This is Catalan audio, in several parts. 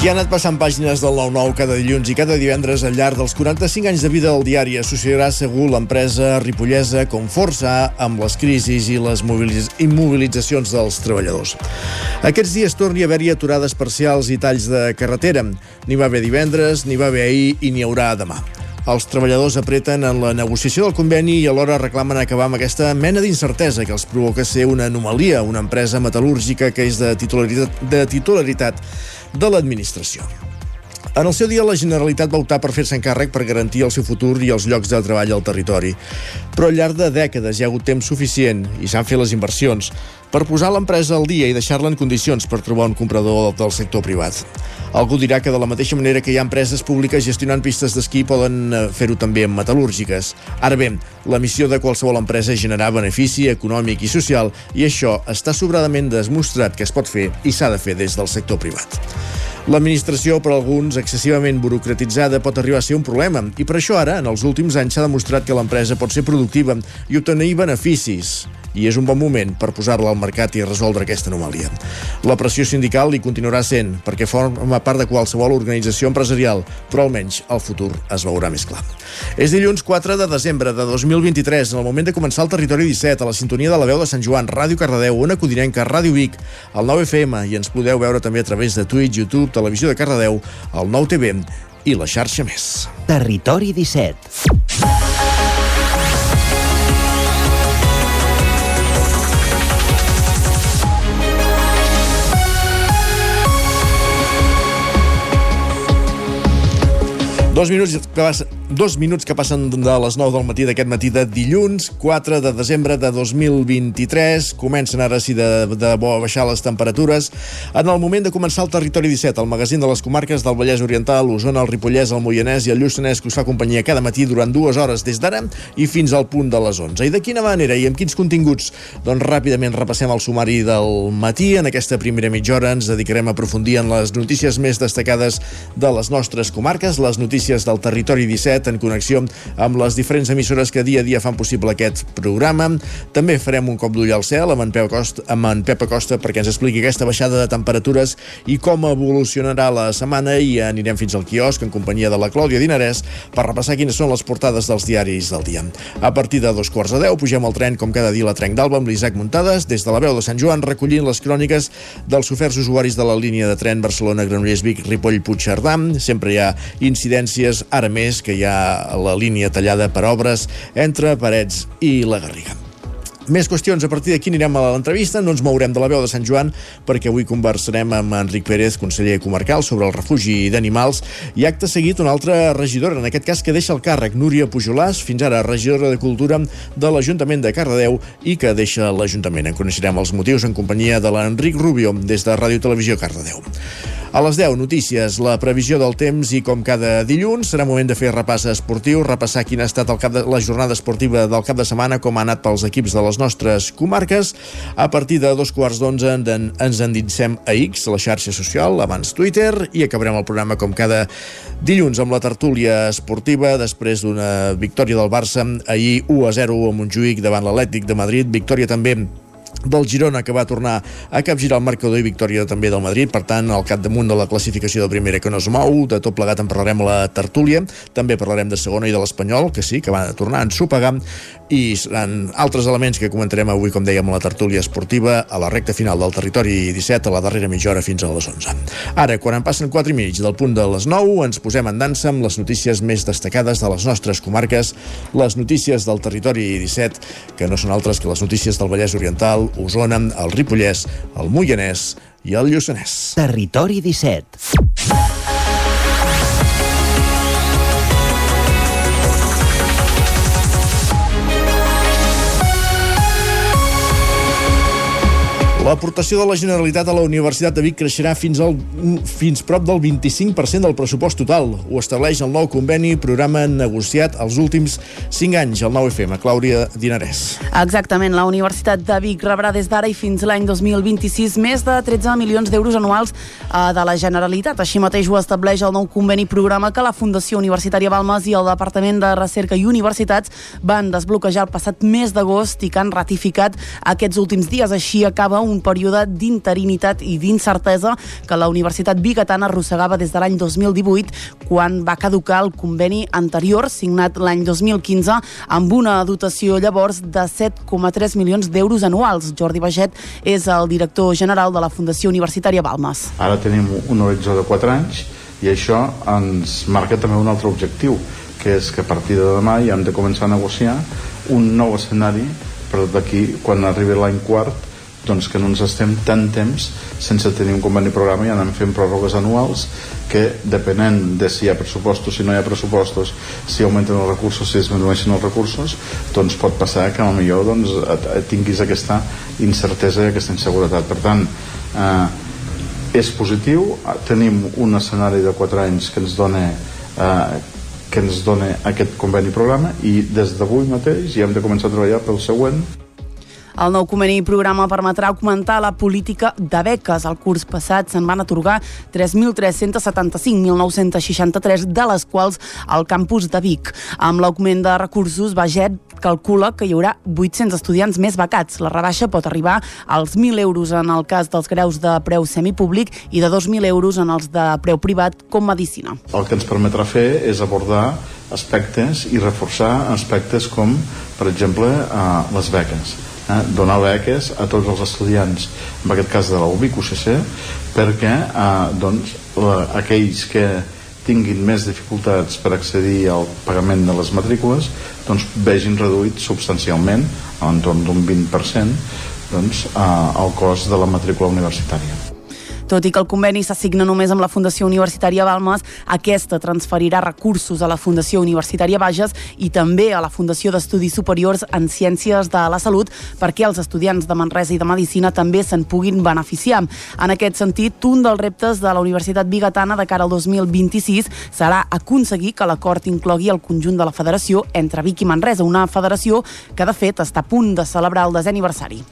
Qui ha anat passant pàgines del 9-9 cada dilluns i cada divendres al llarg dels 45 anys de vida del diari associarà segur l'empresa ripollesa com força amb les crisis i les immobilitzacions dels treballadors. Aquests dies torni a haver-hi aturades parcials i talls de carretera. N'hi va haver divendres, n'hi va haver ahir i n'hi haurà demà. Els treballadors apreten en la negociació del conveni i alhora reclamen acabar amb aquesta mena d'incertesa que els provoca ser una anomalia, una empresa metal·lúrgica que és de titularitat, de titularitat de l'administració. En el seu dia, la Generalitat va optar per fer-se encàrrec per garantir el seu futur i els llocs de treball al territori. Però al llarg de dècades hi ha hagut temps suficient i s'han fet les inversions per posar l'empresa al dia i deixar-la en condicions per trobar un comprador del sector privat. Algú dirà que de la mateixa manera que hi ha empreses públiques gestionant pistes d'esquí poden eh, fer-ho també amb metal·lúrgiques. Ara bé, la missió de qualsevol empresa és generar benefici econòmic i social i això està sobradament demostrat que es pot fer i s'ha de fer des del sector privat. L'administració, per alguns, excessivament burocratitzada pot arribar a ser un problema i per això ara, en els últims anys, s'ha demostrat que l'empresa pot ser productiva i obtenir beneficis i és un bon moment per posar-la al mercat i resoldre aquesta anomalia. La pressió sindical hi continuarà sent, perquè forma part de qualsevol organització empresarial, però almenys el futur es veurà més clar. És dilluns 4 de desembre de 2023, en el moment de començar el Territori 17, a la sintonia de la veu de Sant Joan, Ràdio Cardedeu, una codinenca, Ràdio Vic, el 9FM, i ens podeu veure també a través de Twitch, YouTube, Televisió de Cardedeu, el 9TV i la xarxa més. Territori 17. Dos minuts que, passen, dos minuts que passen de les 9 del matí d'aquest matí de dilluns, 4 de desembre de 2023. Comencen ara sí de, de bo a baixar les temperatures. En el moment de començar el Territori 17, el magazín de les comarques del Vallès Oriental, l'Osona, el Ripollès, el Moianès i el Lluçanès, que us fa companyia cada matí durant dues hores des d'ara i fins al punt de les 11. I de quina manera i amb quins continguts? Doncs ràpidament repassem el sumari del matí. En aquesta primera mitja hora ens dedicarem a aprofundir en les notícies més destacades de les nostres comarques, les notícies notícies del Territori 17 en connexió amb les diferents emissores que dia a dia fan possible aquest programa. També farem un cop d'ull al cel amb en, Pep Acosta, amb en Pep Acosta perquè ens expliqui aquesta baixada de temperatures i com evolucionarà la setmana i anirem fins al quiosc en companyia de la Clàudia Dinarès per repassar quines són les portades dels diaris del dia. A partir de dos quarts de deu pugem al tren com cada dia la Trenc d'Alba amb l'Isaac Muntades des de la veu de Sant Joan recollint les cròniques dels oferts usuaris de la línia de tren Barcelona-Granollers-Vic Ripoll-Puigcerdà. Sempre hi ha incidències notícies, ara més que hi ha la línia tallada per obres entre Parets i la Garriga. Més qüestions, a partir d'aquí anirem a l'entrevista, no ens mourem de la veu de Sant Joan perquè avui conversarem amb Enric Pérez, conseller comarcal, sobre el refugi d'animals i acte seguit una altra regidora, en aquest cas que deixa el càrrec, Núria Pujolàs, fins ara regidora de Cultura de l'Ajuntament de Cardedeu i que deixa l'Ajuntament. En coneixerem els motius en companyia de l'Enric Rubio des de Ràdio Televisió Cardedeu. A les 10, notícies, la previsió del temps i com cada dilluns serà moment de fer repàs esportiu, repassar quina ha estat el cap de, la jornada esportiva del cap de setmana, com ha anat pels equips de les nostres comarques. A partir de dos quarts d'onze ens endinsem a X, la xarxa social, abans Twitter, i acabarem el programa com cada dilluns amb la tertúlia esportiva després d'una victòria del Barça ahir 1 a 0 a Montjuïc davant l'Atlètic de Madrid, victòria també del Girona que va tornar a capgirar el marcador i victòria també del Madrid, per tant el capdamunt de la classificació de primera que no es mou, de tot plegat en parlarem a la tertúlia, també parlarem de segona i de l'Espanyol, que sí, que van a tornar a ensopegar. I seran altres elements que comentarem avui, com dèiem, a la tertúlia esportiva a la recta final del territori 17 a la darrera mitja hora fins a les 11. Ara, quan en passen 4 i mig del punt de les 9, ens posem en dansa amb les notícies més destacades de les nostres comarques, les notícies del territori 17, que no són altres que les notícies del Vallès Oriental, Osona, el Ripollès, el Moianès i el Lluçanès. Territori 17. L'aportació de la Generalitat a la Universitat de Vic creixerà fins, al, fins prop del 25% del pressupost total. Ho estableix el nou conveni programa negociat els últims 5 anys, el 9FM. Clàudia Dinarès. Exactament. La Universitat de Vic rebrà des d'ara i fins l'any 2026 més de 13 milions d'euros anuals eh, de la Generalitat. Així mateix ho estableix el nou conveni programa que la Fundació Universitària Balmes i el Departament de Recerca i Universitats van desbloquejar el passat mes d'agost i que han ratificat aquests últims dies. Així acaba un període d'interinitat i d'incertesa que la Universitat Bigatana arrossegava des de l'any 2018 quan va caducar el conveni anterior signat l'any 2015 amb una dotació llavors de 7,3 milions d'euros anuals. Jordi Baget és el director general de la Fundació Universitària Balmes. Ara tenim un horitzó de 4 anys i això ens marca també un altre objectiu, que és que a partir de demà ja hem de començar a negociar un nou escenari però d'aquí, quan arribi l'any quart, doncs que no ens estem tant temps sense tenir un conveni programa i anem fent pròrrogues anuals que depenent de si hi ha pressupostos, si no hi ha pressupostos, si augmenten els recursos, si disminueixen els recursos, doncs pot passar que millor doncs, tinguis aquesta incertesa i aquesta inseguretat. Per tant, eh, és positiu, tenim un escenari de 4 anys que ens dona eh, que ens dona aquest conveni programa i des d'avui mateix ja hem de començar a treballar pel següent el nou conveni programa permetrà augmentar la política de beques. El curs passat se'n van atorgar 3.375.963, de les quals al campus de Vic. Amb l'augment de recursos, Baget calcula que hi haurà 800 estudiants més becats. La rebaixa pot arribar als 1.000 euros en el cas dels graus de preu semipúblic i de 2.000 euros en els de preu privat com medicina. El que ens permetrà fer és abordar aspectes i reforçar aspectes com, per exemple, eh, les beques eh, donar beques a tots els estudiants, en aquest cas de la UBIC UCC, perquè eh, doncs, la, aquells que tinguin més dificultats per accedir al pagament de les matrícules doncs vegin reduït substancialment, a l'entorn d'un 20%, doncs, eh, el cost de la matrícula universitària. Tot i que el conveni s'assigna només amb la Fundació Universitària Balmes, aquesta transferirà recursos a la Fundació Universitària Bages i també a la Fundació d'Estudis Superiors en Ciències de la Salut perquè els estudiants de Manresa i de Medicina també se'n puguin beneficiar. En aquest sentit, un dels reptes de la Universitat Bigatana de cara al 2026 serà aconseguir que l'acord inclogui el conjunt de la federació entre Vic i Manresa, una federació que de fet està a punt de celebrar el desè aniversari.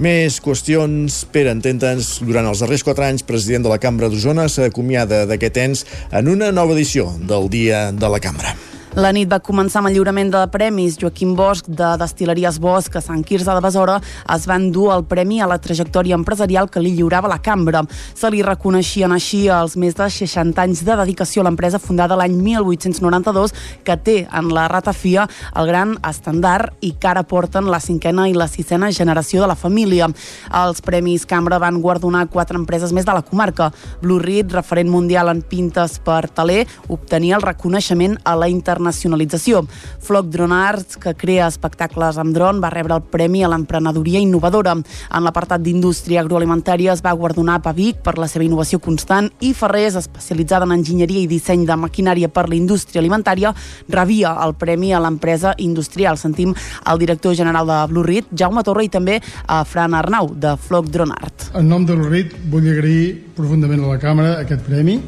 Més qüestions. Pere, entendre'ns, durant els darrers quatre anys, president de la Cambra d'Osona s'acomiada d'aquest ens en una nova edició del Dia de la Cambra. La nit va començar amb el lliurament de premis. Joaquim Bosch, de Destileries Bosch, a Sant Quirze de Besora, es van dur el premi a la trajectòria empresarial que li lliurava la cambra. Se li reconeixien així els més de 60 anys de dedicació a l'empresa fundada l'any 1892, que té en la ratafia el gran estandard i que ara porten la cinquena i la sisena generació de la família. Els Premis Cambra van guardonar quatre empreses més de la comarca. Blue Reed, referent mundial en pintes per taler, obtenia el reconeixement a la internacional internacionalització. Floc Drone Arts, que crea espectacles amb dron, va rebre el Premi a l'emprenedoria innovadora. En l'apartat d'indústria agroalimentària es va guardonar Pavic per la seva innovació constant i Ferrés, especialitzada en enginyeria i disseny de maquinària per la indústria alimentària, rebia el Premi a l'empresa industrial. Sentim el director general de Blue Reed, Jaume Torre, i també a Fran Arnau, de Floc Drone Art. En nom de Blue Reed vull agrair profundament a la càmera aquest premi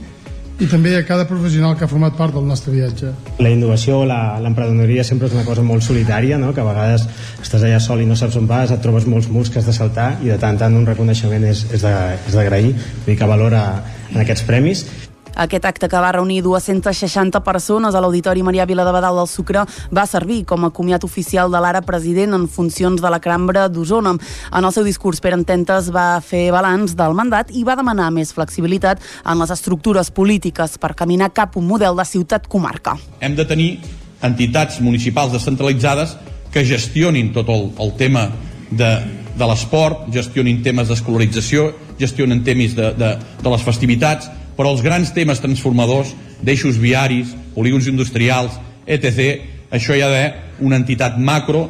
i també a cada professional que ha format part del nostre viatge. La innovació, l'emprenedoria sempre és una cosa molt solitària, no? que a vegades estàs allà sol i no saps on vas, et trobes molts murs que has de saltar i de tant en tant un reconeixement és, és d'agrair, vull dir que valora en aquests premis aquest acte que va reunir 260 persones a l'Auditori Maria Vila de Badal del Sucre va servir com a comiat oficial de l'ara president en funcions de la Cambra d'Osona. En el seu discurs, Pere Ententes va fer balanç del mandat i va demanar més flexibilitat en les estructures polítiques per caminar cap a un model de ciutat-comarca. Hem de tenir entitats municipals descentralitzades que gestionin tot el, el tema de, de l'esport, gestionin temes d'escolarització, gestionen temes de, de, de les festivitats, però els grans temes transformadors d'eixos viaris, polígons industrials, etc., això hi ha d'haver una entitat macro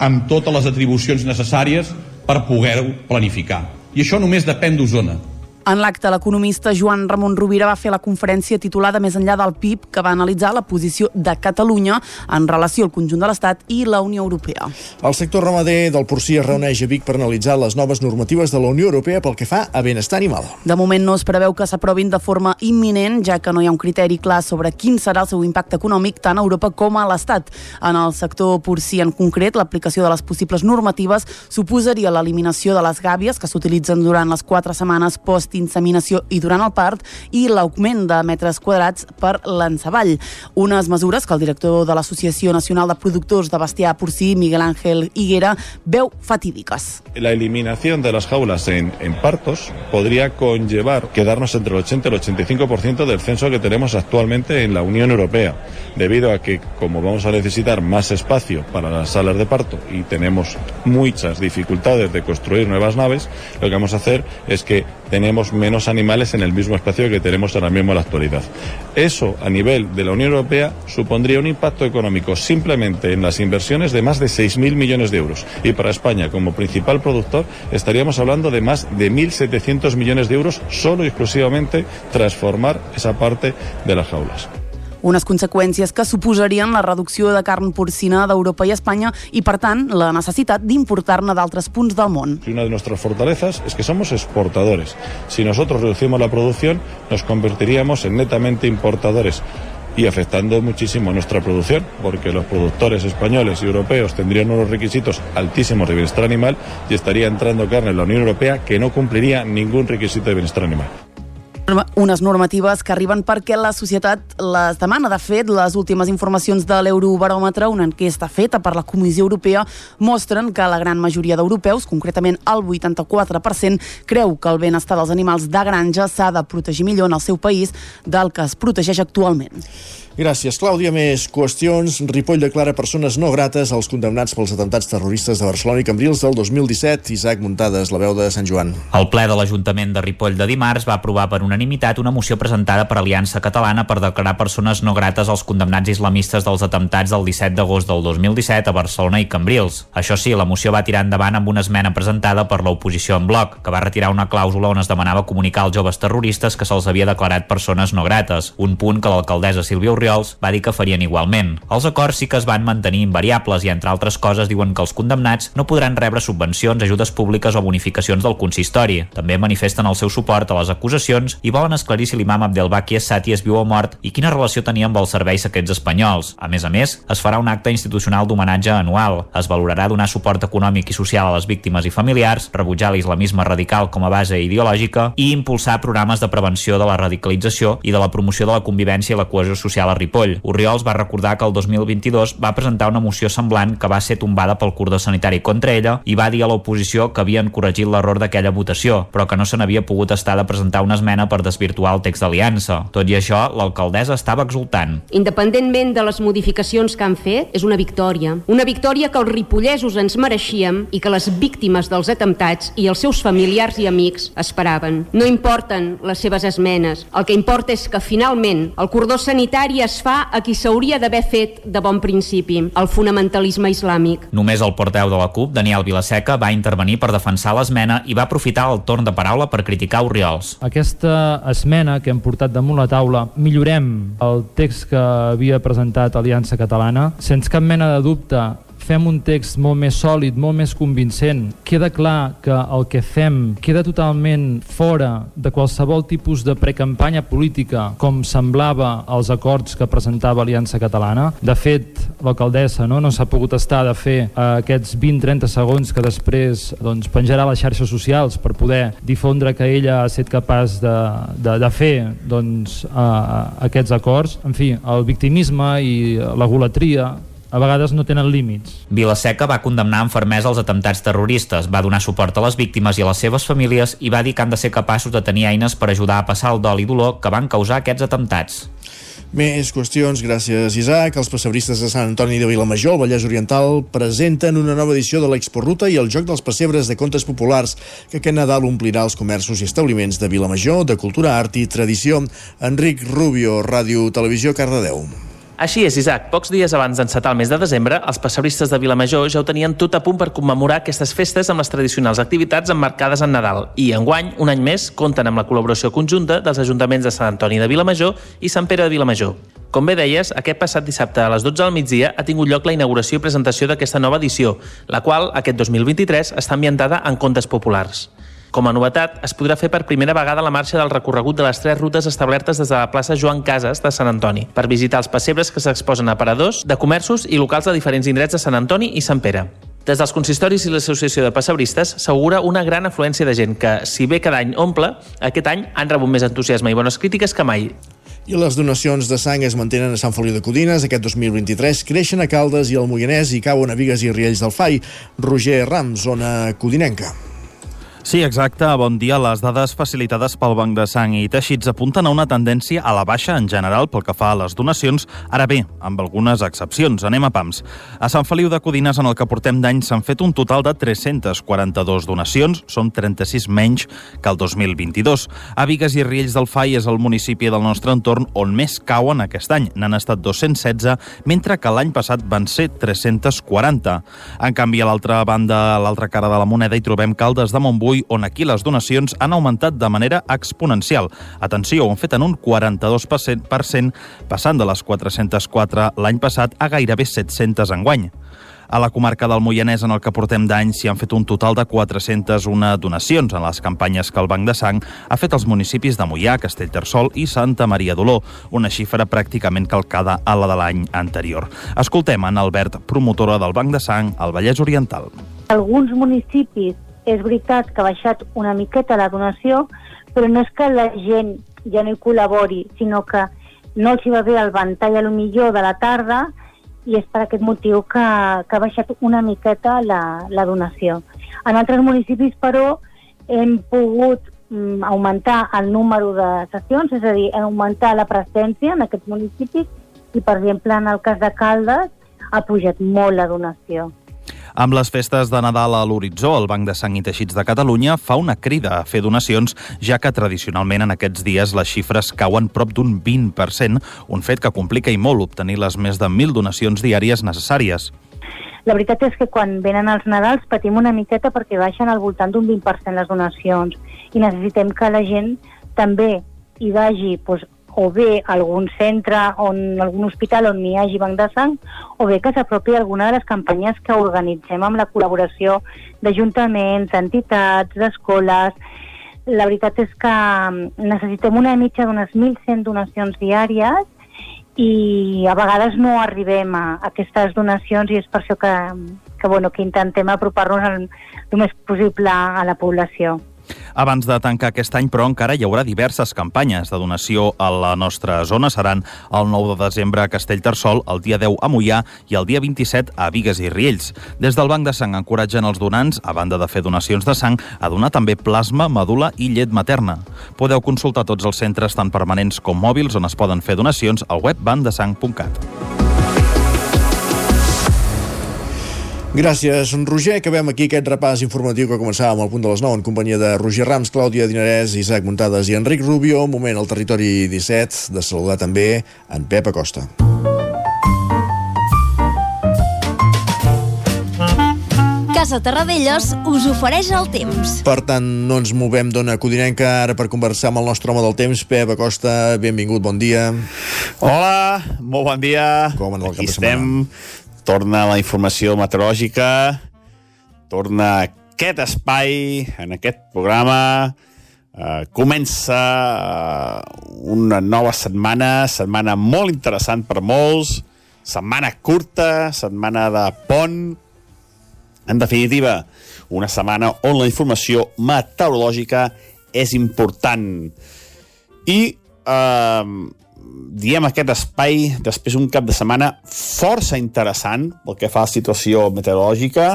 amb totes les atribucions necessàries per poder-ho planificar. I això només depèn d'Osona. En l'acte, l'economista Joan Ramon Rovira va fer la conferència titulada Més enllà del PIB, que va analitzar la posició de Catalunya en relació al conjunt de l'Estat i la Unió Europea. El sector ramader del porcí es reuneix a Vic per analitzar les noves normatives de la Unió Europea pel que fa a benestar animal. De moment no es preveu que s'aprovin de forma imminent, ja que no hi ha un criteri clar sobre quin serà el seu impacte econòmic tant a Europa com a l'Estat. En el sector porcí en concret, l'aplicació de les possibles normatives suposaria l'eliminació de les gàbies que s'utilitzen durant les quatre setmanes post-inseminació i durant el part i l'augment de metres quadrats per l'enceball. Unes mesures que el director de l'Associació Nacional de Productors de Bestiar Porcí, Miguel Ángel Higuera, veu fatídiques. La eliminación de las jaulas en, en partos podría conllevar quedarnos entre el 80 y el 85% del censo que tenemos actualmente en la Unión Europea, debido a que como vamos a necesitar más espacio para las salas de parto y tenemos muchas dificultades de construir nuevas naves, lo que vamos a hacer es que tenemos menos animales en el mismo espacio que tenemos ahora mismo en la actualidad. Eso a nivel de la Unión Europea supondría un impacto económico simplemente en las inversiones de más de 6.000 millones de euros. Y para España, como principal productor, estaríamos hablando de más de 1.700 millones de euros solo y exclusivamente transformar esa parte de las jaulas. Unes conseqüències que suposarien la reducció de carn porcina d'Europa i Espanya i, per tant, la necessitat d'importar-ne d'altres punts del món. Una de nuestras fortalezas es que somos exportadores. Si nosotros reducimos la producción, nos convertiríamos en netamente importadores y afectando muchísimo nuestra producción, porque los productores españoles y europeos tendrían unos requisitos altísimos de bienestar animal y estaría entrando carne en la Unión Europea que no cumpliría ningún requisito de bienestar animal. Unes normatives que arriben perquè la societat les demana. De fet, les últimes informacions de l'Eurobaròmetre, una enquesta feta per la Comissió Europea, mostren que la gran majoria d'europeus, concretament el 84%, creu que el benestar dels animals de granja s'ha de protegir millor en el seu país del que es protegeix actualment. Gràcies, Clàudia. Més qüestions. Ripoll declara persones no grates als condemnats pels atemptats terroristes de Barcelona i Cambrils del 2017. Isaac Muntades, la veu de Sant Joan. El ple de l'Ajuntament de Ripoll de dimarts va aprovar per unanimitat una moció presentada per Aliança Catalana per declarar persones no grates als condemnats islamistes dels atemptats del 17 d'agost del 2017 a Barcelona i Cambrils. Això sí, la moció va tirar endavant amb una esmena presentada per l'oposició en bloc, que va retirar una clàusula on es demanava comunicar als joves terroristes que se'ls havia declarat persones no grates, un punt que l'alcaldessa Sílvia Oriols va dir que farien igualment. Els acords sí que es van mantenir invariables i, entre altres coses, diuen que els condemnats no podran rebre subvencions, ajudes públiques o bonificacions del consistori. També manifesten el seu suport a les acusacions i volen esclarir si l'imam Abdelbaki Essati és viu o mort i quina relació tenia amb els serveis secrets espanyols. A més a més, es farà un acte institucional d'homenatge anual. Es valorarà donar suport econòmic i social a les víctimes i familiars, rebutjar l'islamisme radical com a base ideològica i impulsar programes de prevenció de la radicalització i de la promoció de la convivència i la cohesió social a Ripoll. Oriols va recordar que el 2022 va presentar una moció semblant que va ser tombada pel cordó sanitari contra ella i va dir a l'oposició que havien corregit l'error d'aquella votació, però que no se n'havia pogut estar de presentar una esmena per desvirtuar el text d'aliança. Tot i això, l'alcaldessa estava exultant. Independentment de les modificacions que han fet, és una victòria. Una victòria que els ripollesos ens mereixíem i que les víctimes dels atemptats i els seus familiars i amics esperaven. No importen les seves esmenes. El que importa és que finalment el cordó sanitari es fa a qui s'hauria d'haver fet de bon principi, el fonamentalisme islàmic. Només el porteu de la CUP, Daniel Vilaseca, va intervenir per defensar l'esmena i va aprofitar el torn de paraula per criticar Oriols. Aquesta esmena que hem portat damunt la taula, millorem el text que havia presentat Aliança Catalana. Sense cap mena de dubte, fem un text molt més sòlid, molt més convincent. Queda clar que el que fem queda totalment fora de qualsevol tipus de precampanya política, com semblava als acords que presentava Aliança Catalana. De fet, l'alcaldessa no, no s'ha pogut estar de fer eh, aquests 20-30 segons que després doncs, penjarà a les xarxes socials per poder difondre que ella ha estat capaç de, de, de fer doncs, eh, aquests acords. En fi, el victimisme i la golatria a vegades no tenen límits. Vilaseca va condemnar amb fermesa els atemptats terroristes, va donar suport a les víctimes i a les seves famílies i va dir que han de ser capaços de tenir eines per ajudar a passar el dol i dolor que van causar aquests atemptats. Més qüestions, gràcies Isaac. Els pessebristes de Sant Antoni de Vilamajor, al Vallès Oriental, presenten una nova edició de l'Expo-Ruta i el Joc dels Pessebres de Contes Populars, que aquest Nadal omplirà els comerços i establiments de Vilamajor, de cultura, art i tradició. Enric Rubio, Ràdio Televisió, Cardedeu. Així és, Isaac. Pocs dies abans d'encetar el mes de desembre, els passebristes de Vilamajor ja ho tenien tot a punt per commemorar aquestes festes amb les tradicionals activitats emmarcades en Nadal. I enguany, un any més, compten amb la col·laboració conjunta dels ajuntaments de Sant Antoni de Vilamajor i Sant Pere de Vilamajor. Com bé deies, aquest passat dissabte a les 12 del migdia ha tingut lloc la inauguració i presentació d'aquesta nova edició, la qual, aquest 2023, està ambientada en contes populars. Com a novetat, es podrà fer per primera vegada la marxa del recorregut de les tres rutes establertes des de la plaça Joan Casas de Sant Antoni, per visitar els pessebres que s'exposen a paradors de comerços i locals de diferents indrets de Sant Antoni i Sant Pere. Des dels consistoris i l'Associació de Passebristes s'augura una gran afluència de gent que, si bé cada any omple, aquest any han rebut més entusiasme i bones crítiques que mai. I les donacions de sang es mantenen a Sant Feliu de Codines. Aquest 2023 creixen a Caldes i al Moianès i cauen a Vigues i Riells del Fai. Roger Ram, zona codinenca. Sí, exacte. Bon dia. Les dades facilitades pel Banc de Sang i Teixits apunten a una tendència a la baixa en general pel que fa a les donacions, ara bé, amb algunes excepcions. Anem a PAMS. A Sant Feliu de Codines, en el que portem d'any, s'han fet un total de 342 donacions, són 36 menys que el 2022. A Vigues i Riells del Fai és el municipi del nostre entorn on més cauen aquest any. N'han estat 216, mentre que l'any passat van ser 340. En canvi, a l'altra banda, a l'altra cara de la moneda, hi trobem Caldes de Montbui avui, on aquí les donacions han augmentat de manera exponencial. Atenció, ho han fet en un 42%, passant de les 404 l'any passat a gairebé 700 enguany. A la comarca del Moianès, en el que portem d'any, s'hi han fet un total de 401 donacions en les campanyes que el Banc de Sang ha fet als municipis de Moià, Castellterçol i Santa Maria d'Oló, una xifra pràcticament calcada a la de l'any anterior. Escoltem en Albert, promotora del Banc de Sang al Vallès Oriental. Alguns municipis és veritat que ha baixat una miqueta la donació, però no és que la gent ja no hi col·labori, sinó que no els hi va bé el ventall a lo millor de la tarda i és per aquest motiu que, que ha baixat una miqueta la, la donació. En altres municipis, però, hem pogut mm, augmentar el número de sessions, és a dir, augmentar la presència en aquests municipis i, per exemple, en el cas de Caldes, ha pujat molt la donació. Amb les festes de Nadal a l'horitzó, el Banc de Sang i Teixits de Catalunya fa una crida a fer donacions, ja que tradicionalment en aquests dies les xifres cauen prop d'un 20%, un fet que complica i molt obtenir les més de 1.000 donacions diàries necessàries. La veritat és que quan venen els Nadals patim una miqueta perquè baixen al voltant d'un 20% les donacions i necessitem que la gent també hi vagi doncs, o bé algun centre, on algun hospital on n'hi hagi banc de sang, o bé que s'apropi alguna de les campanyes que organitzem amb la col·laboració d'ajuntaments, entitats, d'escoles. La veritat és que mm, necessitem una mitja d'unes 1.100 donacions diàries i a vegades no arribem a aquestes donacions i és per això que, que, bueno, que intentem apropar-nos el, el més possible a la població. Abans de tancar aquest any, però, encara hi haurà diverses campanyes de donació a la nostra zona. Seran el 9 de desembre a Castellterçol, el dia 10 a Mollà i el dia 27 a Vigues i Riells. Des del Banc de Sang encoratgen els donants, a banda de fer donacions de sang, a donar també plasma, medula i llet materna. Podeu consultar tots els centres, tant permanents com mòbils, on es poden fer donacions al web bandesang.cat. Gràcies, Roger. Acabem aquí aquest repàs informatiu que començàvem al punt de les 9 en companyia de Roger Rams, Clàudia Dinarès, Isaac Muntades i Enric Rubio. Un moment al territori 17 de saludar també en Pep Acosta. Casa Terradellos us ofereix el temps. Per tant, no ens movem d'ona codinenca ara per conversar amb el nostre home del temps, Pep Acosta. Benvingut, bon dia. Hola, molt bon dia. Com en el Aquí cap de estem. Torna la informació meteorològica, torna aquest espai, en aquest programa, eh, comença eh, una nova setmana, setmana molt interessant per molts, setmana curta, setmana de pont, en definitiva, una setmana on la informació meteorològica és important. I eh, diem aquest espai després d'un cap de setmana força interessant pel que fa a la situació meteorològica.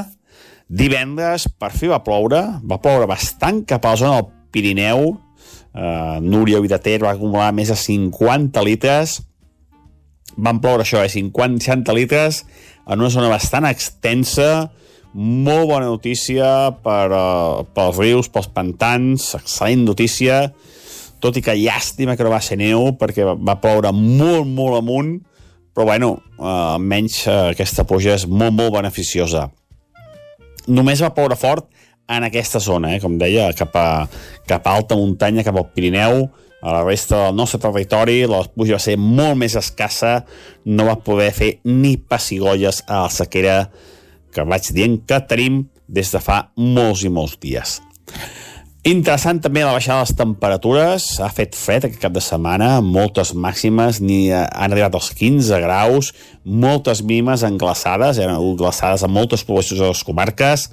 Divendres, per fi va ploure, va ploure bastant cap a la zona del Pirineu. Uh, Núria Vidater va acumular més de 50 litres. Van ploure això, eh, 50-60 litres en una zona bastant extensa, molt bona notícia per, uh, pels rius, pels pantans, excel·lent notícia tot i que llàstima que no va ser neu perquè va ploure molt, molt amunt però bueno, eh, almenys eh, aquesta pluja és molt, molt beneficiosa. Només va ploure fort en aquesta zona, eh, com deia, cap a, cap a alta muntanya, cap al Pirineu, a la resta del nostre territori la pluja va ser molt més escassa, no va poder fer ni pessigolles a la sequera que vaig dient que tenim des de fa molts i molts dies. Interessant també la baixada de les temperatures. Ha fet fred aquest cap de setmana, moltes màximes ni han arribat als 15 graus, moltes mínimes englaçades, eren glaçades a moltes poblacions de les comarques.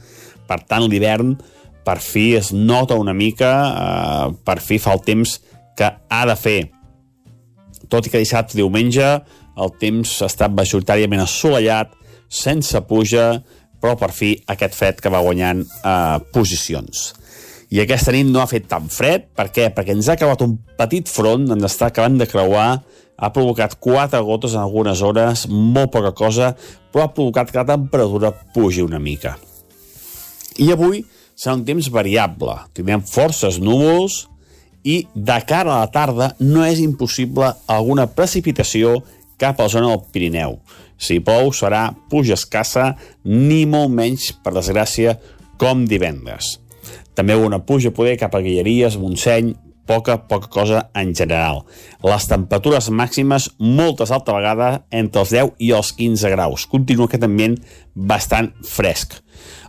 Per tant, l'hivern per fi es nota una mica, eh, per fi fa el temps que ha de fer. Tot i que dissabte i diumenge el temps ha estat majoritàriament assolellat, sense puja, però per fi aquest fred que va guanyant eh, posicions. I aquesta nit no ha fet tan fred, per què? Perquè ens ha acabat un petit front, ens està acabant de creuar, ha provocat quatre gotes en algunes hores, molt poca cosa, però ha provocat que la temperatura pugi una mica. I avui serà un temps variable. Tindrem forces núvols i de cara a la tarda no és impossible alguna precipitació cap a la zona del Pirineu. Si plou serà puja escassa, ni molt menys, per desgràcia, com divendres. També una puja poder cap a Guilleries, Montseny, poca, poca cosa en general. Les temperatures màximes, moltes alta vegada, entre els 10 i els 15 graus. Continua aquest ambient bastant fresc.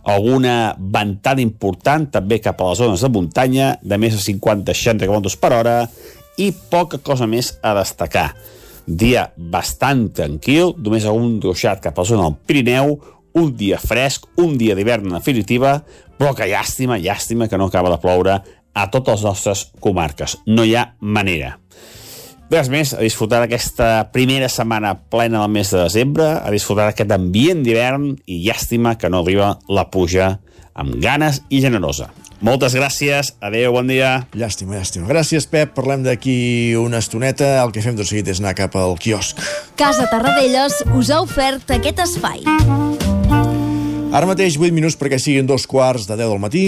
Alguna ventada important també cap a les zones de muntanya, de més de 50-60 km per hora, i poca cosa més a destacar. Dia bastant tranquil, només algun ruixat cap a la zona del Pirineu, un dia fresc, un dia d'hivern en definitiva, però que llàstima, llàstima que no acaba de ploure a totes les nostres comarques. No hi ha manera. Res més, a disfrutar d'aquesta primera setmana plena del mes de desembre, a disfrutar d'aquest ambient d'hivern i llàstima que no arriba la puja amb ganes i generosa. Moltes gràcies, adeu, bon dia. Llàstima, llàstima. Gràcies, Pep. Parlem d'aquí una estoneta. El que fem tot seguit és anar cap al quiosc. Casa Tarradellas us ha ofert aquest espai. Ara mateix 8 minuts perquè siguin dos quarts de 10 del matí.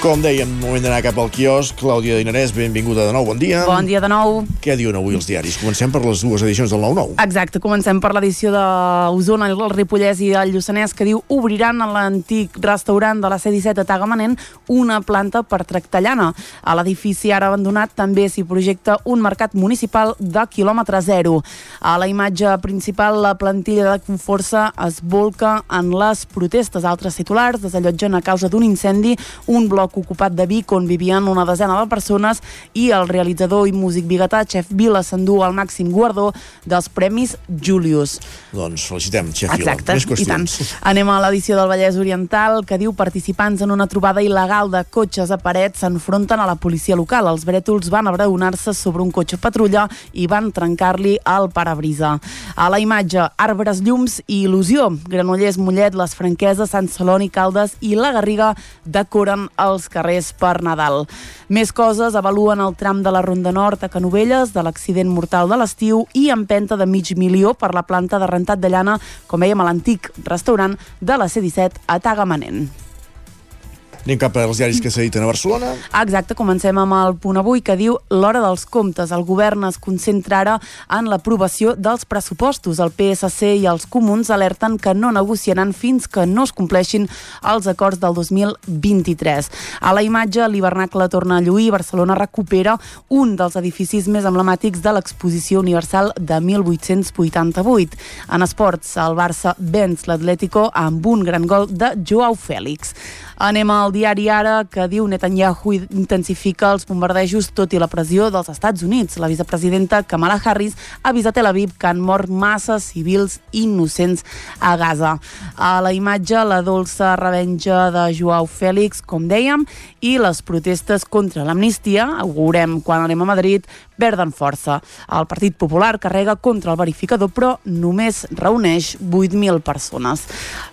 Com dèiem, moment d'anar cap al quiosc. Clàudia Dinarès, benvinguda de nou, bon dia. Bon dia de nou. Què diuen avui els diaris? Comencem per les dues edicions del 9-9. Exacte, comencem per l'edició d'Osona, el Ripollès i el Lluçanès, que diu obriran a l'antic restaurant de la C-17 a Tagamanent una planta per tractar llana. A l'edifici ara abandonat també s'hi projecta un mercat municipal de quilòmetre zero. A la imatge principal, la plantilla de Conforça es volca en les protestes. Altres titulars desallotgen a causa d'un incendi un bloc ocupat de Vic on vivien una desena de persones i el realitzador i músic biguetà Chef Vila s'endú el màxim guardó dels Premis Julius. Doncs felicitem, Xef Vila. Exacte, i tant. Anem a l'edició del Vallès Oriental que diu participants en una trobada il·legal de cotxes a paret s'enfronten a la policia local. Els brètols van abraonar-se sobre un cotxe patrulla i van trencar-li el parabrisa. A la imatge, arbres, llums i il·lusió. Granollers, Mollet, les Franqueses, Sant Celoni, Caldes i la Garriga decoren els carrers per Nadal. Més coses avaluen el tram de la Ronda Nord a Canovelles, de l'accident mortal de l'estiu i empenta de mig milió per la planta de rentat de llana, com veiem a l'antic restaurant de la C-17 a Tagamanent. Anem cap als diaris que s'editen a Barcelona. Exacte, comencem amb el punt avui que diu l'hora dels comptes. El govern es concentra ara en l'aprovació dels pressupostos. El PSC i els comuns alerten que no negociaran fins que no es compleixin els acords del 2023. A la imatge, l'hivernacle torna a lluir. Barcelona recupera un dels edificis més emblemàtics de l'exposició universal de 1888. En esports, el Barça venç l'Atlético amb un gran gol de Joao Fèlix. Anem al diari Ara, que diu Netanyahu intensifica els bombardejos tot i la pressió dels Estats Units. La vicepresidenta Kamala Harris ha avisat a Tel Aviv que han mort massa civils innocents a Gaza. A la imatge, la dolça revenja de Joao Fèlix, com dèiem, i les protestes contra l'amnistia, ho veurem quan anem a Madrid, perden força. El Partit Popular carrega contra el verificador, però només reuneix 8.000 persones.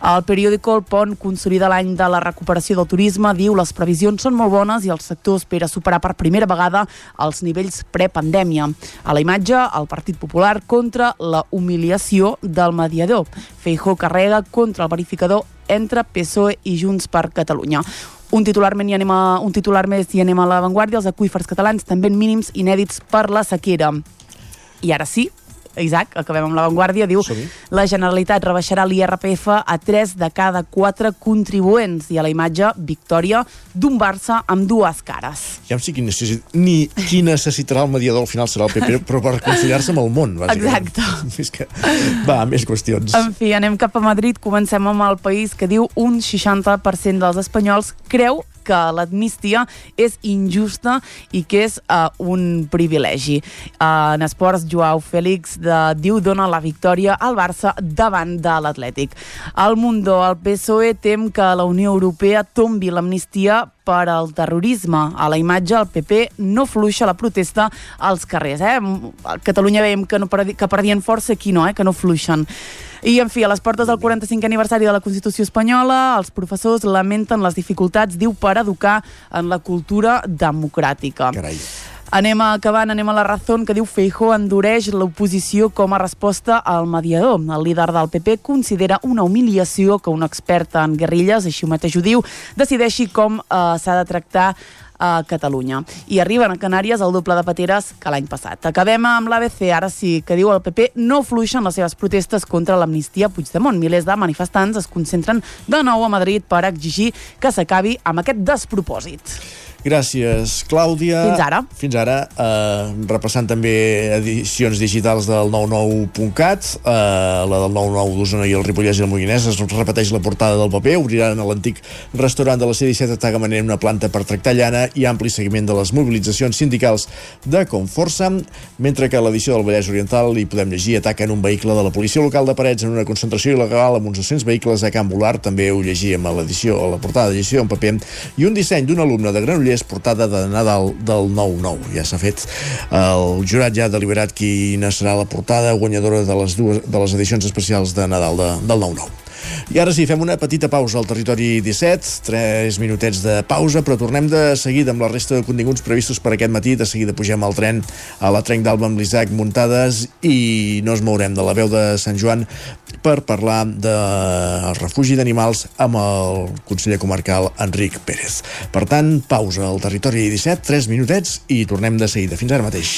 El periòdico El Pont consolida l'any de la recuperació del turisme, diu les previsions són molt bones i el sector espera superar per primera vegada els nivells prepandèmia. A la imatge, el Partit Popular contra la humiliació del mediador. Feijó carrega contra el verificador entre PSOE i Junts per Catalunya. Un titular, i anem a, un titular més i anem a l'avantguàrdia. Els aqüífers catalans també en mínims inèdits per la sequera. I ara sí, Isaac, acabem amb l'avantguàrdia, diu la Generalitat rebaixarà l'IRPF a 3 de cada 4 contribuents i a la imatge victòria d'un Barça amb dues cares. Ja em sé qui, necessit... ni qui necessitarà el mediador al final serà el PP, però per reconciliar-se amb el món, bàsicament. Exacte. És que... Va, més qüestions. En fi, anem cap a Madrid, comencem amb el país que diu un 60% dels espanyols creu que l'amnistia és injusta i que és uh, un privilegi. Uh, en esports, Joao Fèlix de, diu dona la victòria al Barça davant de l'Atlètic. Al Mundo, el PSOE tem que la Unió Europea tombi l'amnistia per al terrorisme. A la imatge, el PP no fluixa la protesta als carrers. Eh? A Catalunya veiem que, no que perdien força, aquí no, eh? que no fluixen. I, en fi, a les portes del 45 aniversari de la Constitució Espanyola, els professors lamenten les dificultats, diu, per educar en la cultura democràtica. Carai. Anem acabant, anem a la raó que diu Feijó endureix l'oposició com a resposta al mediador. El líder del PP considera una humiliació que un expert en guerrilles, així mateix ho diu, decideixi com eh, s'ha de tractar a Catalunya. I arriben a Canàries el doble de pateres que l'any passat. Acabem amb l'ABC, ara sí, que diu el PP no fluixen les seves protestes contra l'amnistia Puigdemont. Milers de manifestants es concentren de nou a Madrid per exigir que s'acabi amb aquest despropòsit. Gràcies, Clàudia. Fins ara. Fins ara, eh, repassant també edicions digitals del 99.cat, eh, la del 99 d'Osona i el Ripollès i el Moianès, es repeteix la portada del paper, obriran a l'antic restaurant de la C-17 a Tagamanent una planta per tractar llana i ampli seguiment de les mobilitzacions sindicals de Conforça, mentre que a l'edició del Vallès Oriental hi podem llegir ataquen un vehicle de la policia local de Parets en una concentració il·legal amb uns 200 vehicles a Can Volar, també ho llegíem a l'edició, a la portada d'edició en paper, i un disseny d'un alumne de Granollers és portada de Nadal del 9-9. Ja s'ha fet. El jurat ja ha deliberat quina serà la portada guanyadora de les, dues, de les edicions especials de Nadal de, del 9-9. I ara sí, fem una petita pausa al territori 17, 3 minutets de pausa, però tornem de seguida amb la resta de continguts previstos per aquest matí. De seguida pugem al tren a la trenc d'Alba amb l'Isaac Muntades i no es mourem de la veu de Sant Joan per parlar del refugi d'animals amb el conseller comarcal Enric Pérez. Per tant, pausa al territori 17, 3 minutets i tornem de seguida. Fins ara mateix.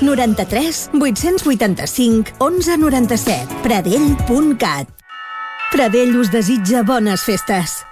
93 885 1197. Pradell.cat Pradell us desitja bones festes.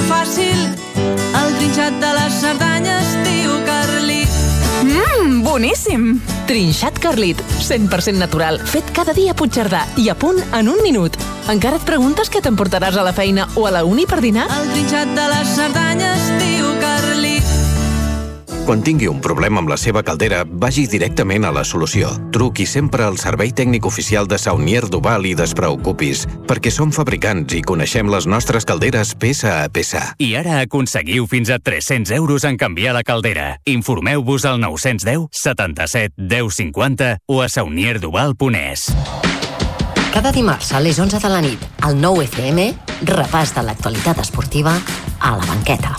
Menja fàcil, el trinxat de les Cerdanyes, tio Carlit. Mmm, boníssim! Trinxat Carlit, 100% natural, fet cada dia a Puigcerdà i a punt en un minut. Encara et preguntes què t'emportaràs a la feina o a la uni per dinar? El trinxat de les Cerdanyes, tio Carlit. Quan tingui un problema amb la seva caldera, vagi directament a la solució. Truqui sempre al servei tècnic oficial de Saunier Duval i despreocupis, perquè som fabricants i coneixem les nostres calderes peça a peça. I ara aconseguiu fins a 300 euros en canviar la caldera. Informeu-vos al 910 77 10 50 o a saunierduval.es. Cada dimarts a les 11 de la nit, al 9 FM, repàs de l'actualitat esportiva a la banqueta.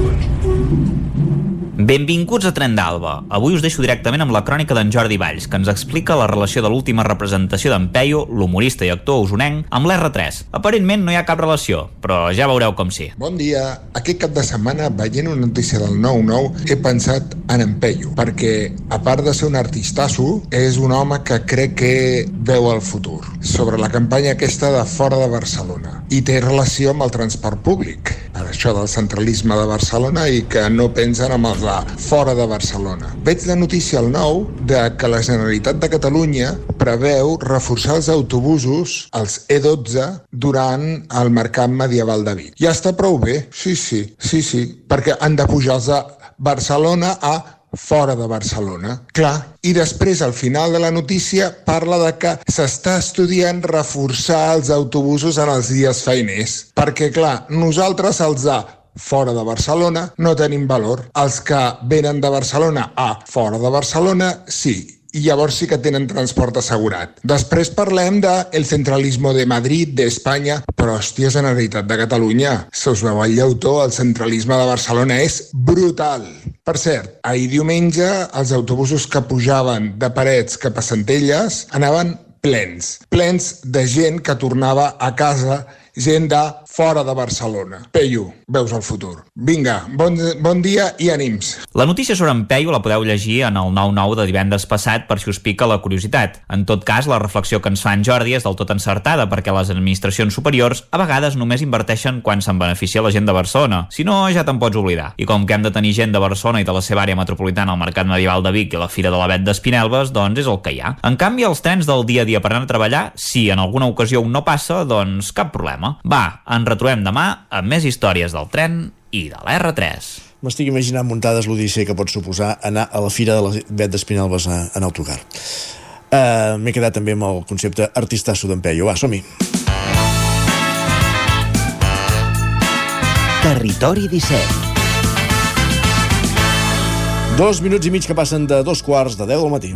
Benvinguts a Tren d'Alba. Avui us deixo directament amb la crònica d'en Jordi Valls, que ens explica la relació de l'última representació d'en Peyo, l'humorista i actor usonenc, amb l'R3. Aparentment no hi ha cap relació, però ja veureu com sí. Bon dia. Aquest cap de setmana, veient una notícia del 9-9, he pensat en en Peyo, perquè, a part de ser un artistasso, és un home que crec que veu el futur. Sobre la campanya aquesta de fora de Barcelona. I té relació amb el transport públic. Per això del centralisme de Barcelona i que no pensen en els de fora de Barcelona. Veig la notícia al nou de que la Generalitat de Catalunya preveu reforçar els autobusos, els E12, durant el mercat medieval de Vic. Ja està prou bé, sí, sí, sí, sí, perquè han de pujar els de Barcelona a fora de Barcelona. Clar, i després, al final de la notícia, parla de que s'està estudiant reforçar els autobusos en els dies feiners. Perquè, clar, nosaltres els de fora de Barcelona no tenim valor. Els que venen de Barcelona a fora de Barcelona, sí, i llavors sí que tenen transport assegurat. Després parlem de el centralismo de Madrid, d'Espanya, però hòstia, Generalitat de Catalunya, se us veu el llautó, el centralisme de Barcelona és brutal. Per cert, ahir diumenge els autobusos que pujaven de Parets cap a Centelles anaven plens, plens de gent que tornava a casa gent de fora de Barcelona. Peyu, veus el futur. Vinga, bon, bon dia i ànims. La notícia sobre en Peyu la podeu llegir en el 9-9 de divendres passat per si us pica la curiositat. En tot cas, la reflexió que ens fa en Jordi és del tot encertada perquè les administracions superiors a vegades només inverteixen quan se'n beneficia la gent de Barcelona. Si no, ja te'n pots oblidar. I com que hem de tenir gent de Barcelona i de la seva àrea metropolitana al Mercat Medieval de Vic i la Fira de la Bet d'Espinelves, doncs és el que hi ha. En canvi, els trens del dia a dia per anar a treballar, si en alguna ocasió un no passa, doncs cap problema. Va, ens retrobem demà amb més històries del tren i de l'R3. M'estic imaginant muntades l'odissea que pot suposar anar a la fira de la Bet d'Espinelves a- en autocar. Uh, M'he quedat també amb el concepte artistasso d'en Peyo. Va, som-hi. Territori 17. Dos minuts i mig que passen de dos quarts de 10 del matí.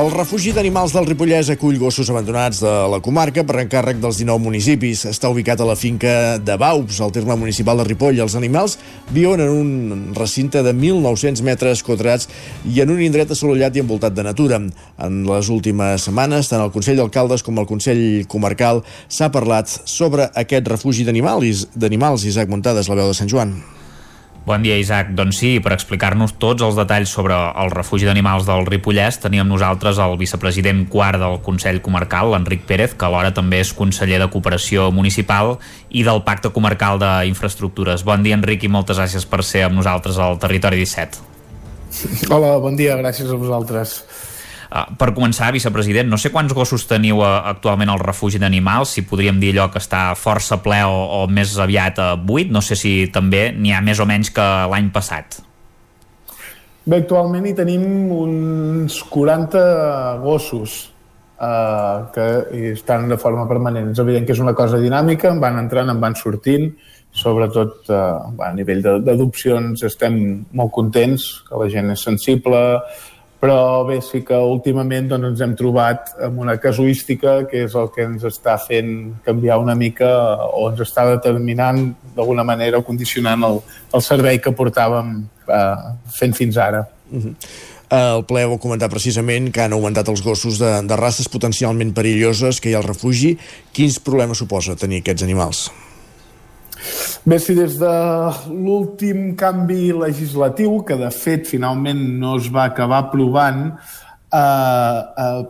El refugi d'animals del Ripollès acull gossos abandonats de la comarca per encàrrec dels 19 municipis. Està ubicat a la finca de Baups, al terme municipal de Ripoll. Els animals viuen en un recinte de 1.900 metres quadrats i en un indret assolellat i envoltat de natura. En les últimes setmanes, tant el Consell d'Alcaldes com el Consell Comarcal s'ha parlat sobre aquest refugi d'animals. Isaac Montades, la veu de Sant Joan. Bon dia, Isaac. Doncs sí, per explicar-nos tots els detalls sobre el refugi d'animals del Ripollès, teníem nosaltres el vicepresident quart del Consell Comarcal, l'Enric Pérez, que alhora també és conseller de Cooperació Municipal i del Pacte Comarcal d'Infraestructures. Bon dia, Enric, i moltes gràcies per ser amb nosaltres al Territori 17. Hola, bon dia, gràcies a vosaltres. Uh, per començar, vicepresident, no sé quants gossos teniu uh, actualment al refugi d'animals, si podríem dir allò que està força ple o, o més aviat uh, buit, no sé si també n'hi ha més o menys que l'any passat. Bé, actualment hi tenim uns 40 gossos. eh, que estan de forma permanent. És evident que és una cosa dinàmica, en van entrant, en van sortint, sobretot eh, a nivell d'adopcions estem molt contents, que la gent és sensible, però bé, sí que últimament doncs, ens hem trobat amb una casuística que és el que ens està fent canviar una mica o ens està determinant d'alguna manera o condicionant el, el servei que portàvem eh, fent fins ara. Uh -huh. El ple ho comentar precisament que han augmentat els gossos de, de races potencialment perilloses que hi ha al refugi. Quins problemes suposa tenir aquests animals? Bé, si des de l'últim canvi legislatiu, que de fet finalment no es va acabar aprovant, eh, eh,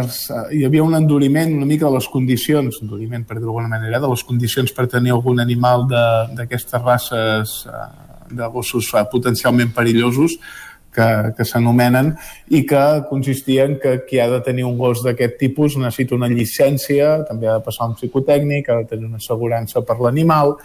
es, eh, hi havia un enduriment una mica de les condicions, enduriment per dir d'alguna manera, de les condicions per tenir algun animal d'aquestes races eh, de gossos eh, potencialment perillosos, que, que s'anomenen i que consistien que qui ha de tenir un gos d'aquest tipus necessita una llicència, també ha de passar un psicotècnic, ha de tenir una assegurança per l'animal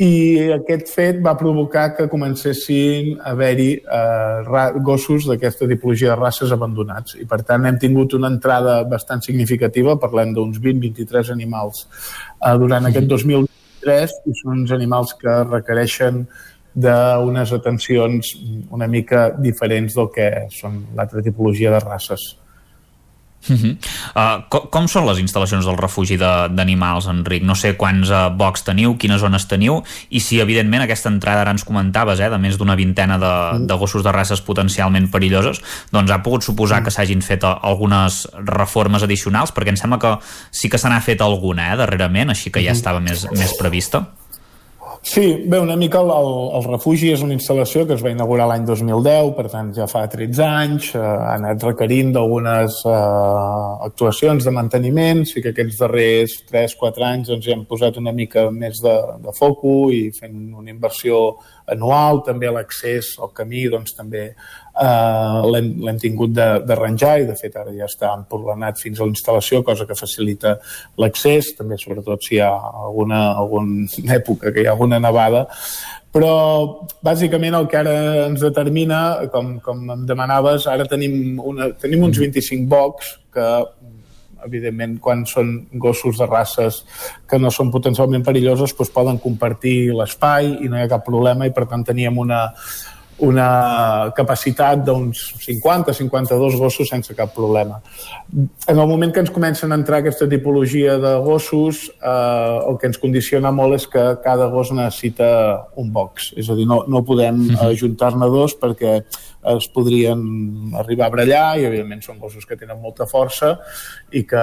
i aquest fet va provocar que comencessin a haver-hi eh, gossos d'aquesta tipologia de races abandonats. I per tant hem tingut una entrada bastant significativa, parlem d'uns 20-23 animals eh, durant aquest 2023 i són uns animals que requereixen d'unes atencions una mica diferents del que són l'altra tipologia de races. Uh -huh. uh, com, com són les instal·lacions del refugi d'animals, de, Enric? No sé quants uh, bocs teniu, quines zones teniu, i si, evidentment, aquesta entrada ara ens comentaves, eh, de més d'una vintena de, mm. de gossos de races potencialment perilloses, doncs ha pogut suposar mm. que s'hagin fet uh, algunes reformes addicionals, perquè em sembla que sí que se n'ha fet alguna, eh, darrerament, així que ja estava més, més prevista. Sí, bé, una mica el, el, el refugi és una instal·lació que es va inaugurar l'any 2010, per tant ja fa 13 anys, eh, ha anat requerint d'algunes eh, actuacions de manteniment, sí que aquests darrers 3-4 anys doncs, ja hem posat una mica més de, de foco i fent una inversió anual, també l'accés al camí doncs, també eh, l'hem tingut d'arranjar i de fet ara ja està emporlanat fins a la instal·lació, cosa que facilita l'accés, també sobretot si hi ha alguna, alguna època que hi ha alguna nevada, però bàsicament el que ara ens determina, com, com em demanaves, ara tenim, una, tenim uns 25 bocs que evidentment quan són gossos de races que no són potencialment perilloses doncs poden compartir l'espai i no hi ha cap problema i per tant teníem una, una capacitat d'uns 50-52 gossos sense cap problema. En el moment que ens comencen a entrar aquesta tipologia de gossos, eh, el que ens condiciona molt és que cada gos necessita un box. És a dir, no, no podem mhm. ajuntar-ne dos perquè es podrien arribar a brallar i evidentment són gossos que tenen molta força i que,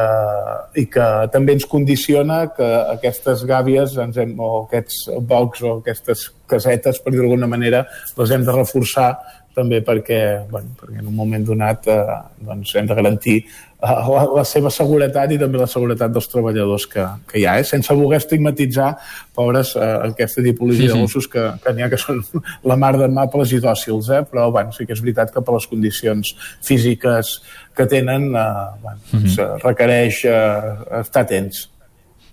i que també ens condiciona que aquestes gàbies ens hem, o aquests bocs o aquestes casetes, per dir d'alguna manera, les hem de reforçar també perquè, bueno, perquè en un moment donat eh, doncs hem de garantir eh, la, la seva seguretat i també la seguretat dels treballadors que, que hi ha, eh? sense voler estigmatitzar pobres eh, aquesta tipologia sí, sí. de gossos que, que n'hi ha que són la mar d'amables i dòcils, eh? però bueno, sí que és veritat que per les condicions físiques que tenen eh, bueno, mm -hmm. requereix eh, estar atents.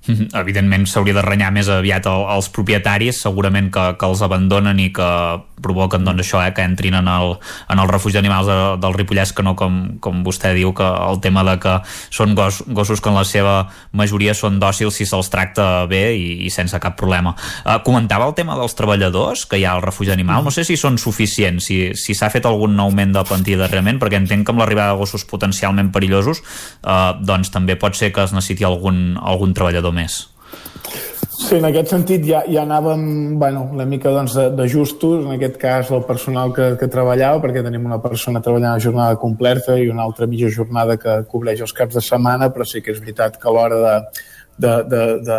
Evidentment s'hauria de renyar més aviat als propietaris, segurament que, que els abandonen i que provoquen doncs, això, eh, que entrin en el, en el refugi d'animals de, del Ripollès, que no com, com vostè diu, que el tema de que són gos, gossos que en la seva majoria són dòcils si se'ls tracta bé i, i sense cap problema. Uh, comentava el tema dels treballadors que hi ha al refugi d'animal, no sé si són suficients, si s'ha si fet algun augment de plantilla darrerament, perquè entenc que amb l'arribada de gossos potencialment perillosos uh, doncs també pot ser que es necessiti algun, algun treballador més. Sí, en aquest sentit ja, ja anàvem bueno, una mica doncs, de, de justos, en aquest cas el personal que, que treballava, perquè tenim una persona treballant a jornada completa i una altra mitja jornada que cobreix els caps de setmana, però sí que és veritat que a l'hora de, de, de, de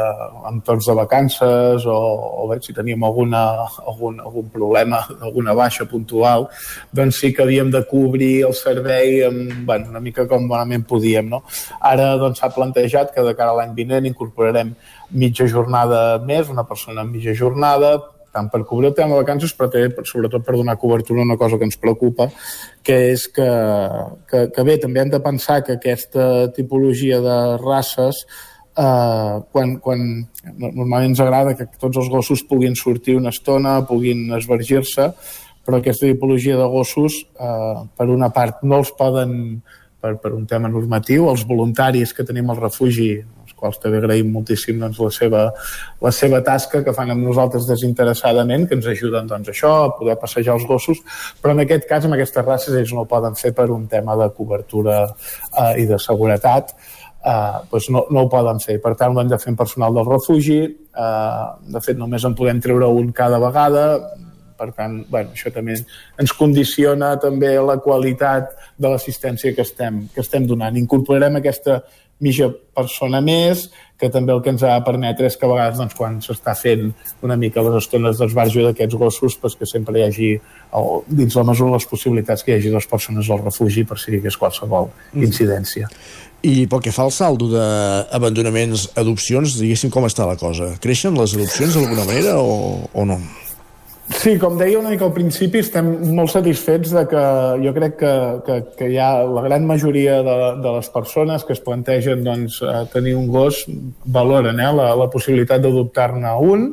entorns de vacances o, o bé, si teníem alguna, algun, algun problema, alguna baixa puntual, doncs sí que havíem de cobrir el servei amb, bueno, una mica com bonament podíem. No? Ara doncs, s'ha doncs, plantejat que de cara a l'any vinent incorporarem mitja jornada més, una persona amb mitja jornada, tant per cobrir el tema de vacances, però també, sobretot, per donar cobertura a una cosa que ens preocupa, que és que, que, que bé, també hem de pensar que aquesta tipologia de races eh, quan, quan normalment ens agrada que tots els gossos puguin sortir una estona, puguin esvergir-se, però aquesta tipologia de gossos, eh, per una part, no els poden per, per un tema normatiu, els voluntaris que tenim al refugi els quals també agraïm moltíssim doncs, la, seva, la seva tasca que fan amb nosaltres desinteressadament, que ens ajuden doncs, això, a poder passejar els gossos, però en aquest cas, amb aquestes races, ells no ho poden fer per un tema de cobertura eh, i de seguretat, eh, doncs no, no ho poden fer. Per tant, ho hem de fer en personal del refugi, eh, de fet només en podem treure un cada vegada, per tant, bueno, això també ens condiciona també la qualitat de l'assistència que, estem, que estem donant. Incorporarem aquesta mitja persona més, que també el que ens ha de permetre és que a vegades doncs, quan s'està fent una mica les estones d'esbarjo d'aquests gossos pues, que sempre hi hagi, o, dins la mesura de les possibilitats que hi hagi dues persones al refugi per si hi hagués qualsevol mm. incidència. I pel que fa al saldo d'abandonaments, adopcions, diguéssim com està la cosa? Creixen les adopcions d'alguna manera o, o no? Sí, com deia una mica al principi, estem molt satisfets de que jo crec que, que, que hi ha la gran majoria de, de les persones que es plantegen doncs, tenir un gos valoren eh, la, la possibilitat d'adoptar-ne un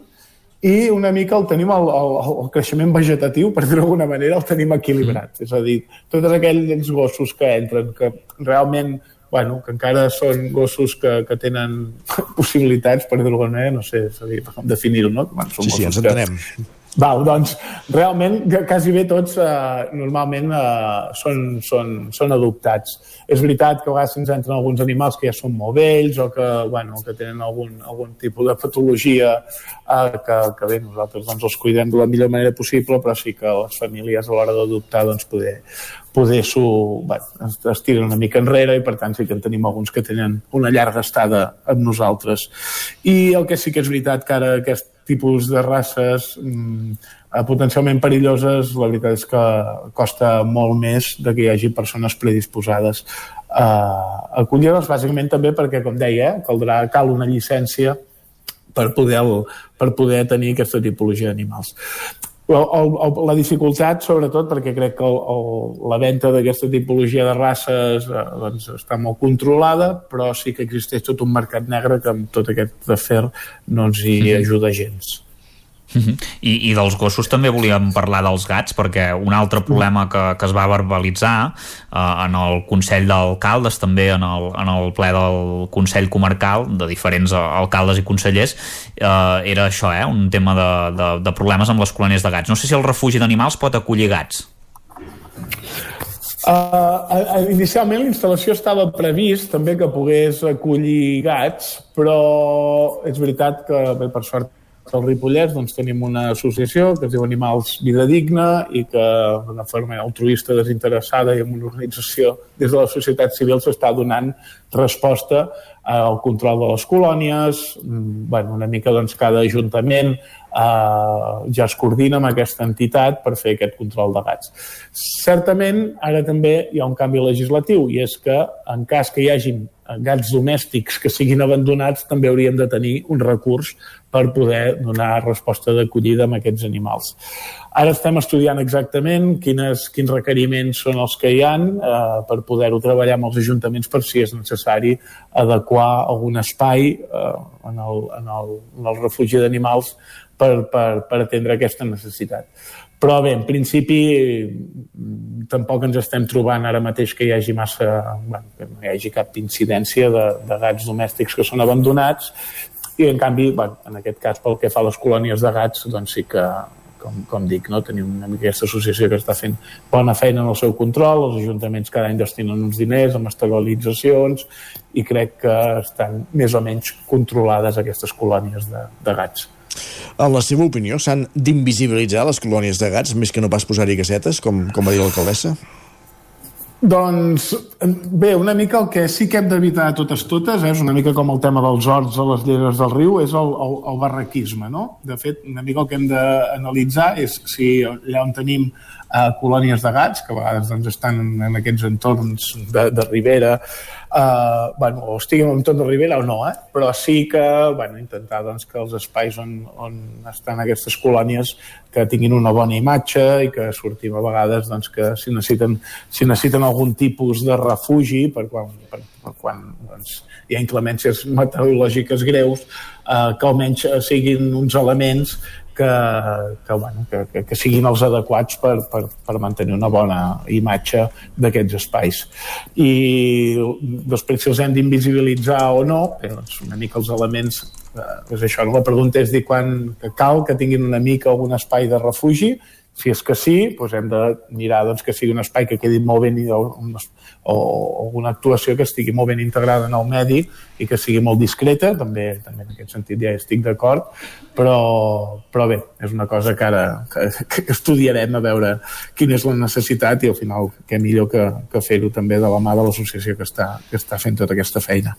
i una mica el tenim el, el, el creixement vegetatiu, per dir-ho d'alguna manera, el tenim equilibrat. Mm. És a dir, tots aquells gossos que entren, que realment bueno, que encara són gossos que, que tenen possibilitats, per dir-ho manera, no sé, com definir-ho, no? Bueno, són sí, sí, ens entenem. Que, Val, doncs realment quasi bé tots eh, normalment eh, són, són, són adoptats. És veritat que a vegades ens entren alguns animals que ja són molt vells o que, bueno, que tenen algun, algun tipus de patologia eh, que, que bé, nosaltres doncs, els cuidem de la millor manera possible, però sí que les famílies a l'hora d'adoptar doncs, poder, poder bueno, es, es tiren una mica enrere i per tant sí que en tenim alguns que tenen una llarga estada amb nosaltres. I el que sí que és veritat que ara aquest tipus de races mm, eh, potencialment perilloses, la veritat és que costa molt més de que hi hagi persones predisposades a acollir-les, bàsicament també perquè, com deia, eh, caldrà, cal una llicència per poder, per poder tenir aquesta tipologia d'animals. El, el, la dificultat, sobretot, perquè crec que el, el, la venda d'aquesta tipologia de races eh, doncs, està molt controlada, però sí que existeix tot un mercat negre que amb tot aquest afer no ens hi ajuda gens. -huh. I, I dels gossos també volíem parlar dels gats, perquè un altre problema que, que es va verbalitzar eh, en el Consell d'Alcaldes, també en el, en el ple del Consell Comarcal, de diferents alcaldes i consellers, eh, era això, eh, un tema de, de, de problemes amb les colònies de gats. No sé si el refugi d'animals pot acollir gats. Uh, inicialment la estava previst també que pogués acollir gats, però és veritat que, bé, per sort, al Ripollès doncs, tenim una associació que es diu Animals Vida Digna i que d'una forma altruista, desinteressada i amb una organització des de la societat civil s'està donant resposta al control de les colònies, mm, bueno, una mica doncs, cada ajuntament eh, ja es coordina amb aquesta entitat per fer aquest control de gats. Certament, ara també hi ha un canvi legislatiu i és que en cas que hi hagin gats domèstics que siguin abandonats també hauríem de tenir un recurs per poder donar resposta d'acollida amb aquests animals. Ara estem estudiant exactament quines, quins requeriments són els que hi han eh, per poder-ho treballar amb els ajuntaments per si és necessari adequar algun espai eh, en, el, en, el, en el refugi d'animals per, per, per atendre aquesta necessitat. Però bé, en principi tampoc ens estem trobant ara mateix que hi hagi massa, bueno, que no hi hagi cap incidència de, de gats domèstics que són abandonats i en canvi, bueno, en aquest cas pel que fa a les colònies de gats, doncs sí que, com, com dic, no? tenim una mica aquesta associació que està fent bona feina en el seu control, els ajuntaments cada any destinen uns diners amb estabilitzacions i crec que estan més o menys controlades aquestes colònies de, de gats. En la seva opinió, s'han d'invisibilitzar les colònies de gats més que no pas posar-hi casetes, com, com va dir l'alcaldessa? Doncs bé, una mica el que sí que hem d'evitar totes totes eh, és una mica com el tema dels horts a les lleres del riu, és el, el, el barraquisme, no? De fet, una mica el que hem d'analitzar és si allà on tenim eh, colònies de gats, que a vegades doncs, estan en aquests entorns de, de ribera, eh, bueno, o estiguin en entorn de ribera o no, eh? però sí que bueno, intentar doncs, que els espais on, on estan aquestes colònies que tinguin una bona imatge i que sortim a vegades doncs, que si necessiten, si necessiten algun tipus de refugi per, quan, per, quan doncs, hi ha inclemències meteorològiques greus, eh, que almenys siguin uns elements que, que, bueno, que, que, que siguin els adequats per, per, per mantenir una bona imatge d'aquests espais. I després si els hem d'invisibilitzar o no, doncs una mica els elements eh, és això, la pregunta és dir quan cal que tinguin una mica algun espai de refugi si és que sí, doncs hem de mirar doncs, que sigui un espai que quedi molt ben o, o, o una actuació que estigui molt ben integrada en el medi i que sigui molt discreta, també, també en aquest sentit ja estic d'acord, però, però bé, és una cosa que ara que, que estudiarem a veure quina és la necessitat i al final què millor que, que fer-ho també de la mà de l'associació que, està, que està fent tota aquesta feina.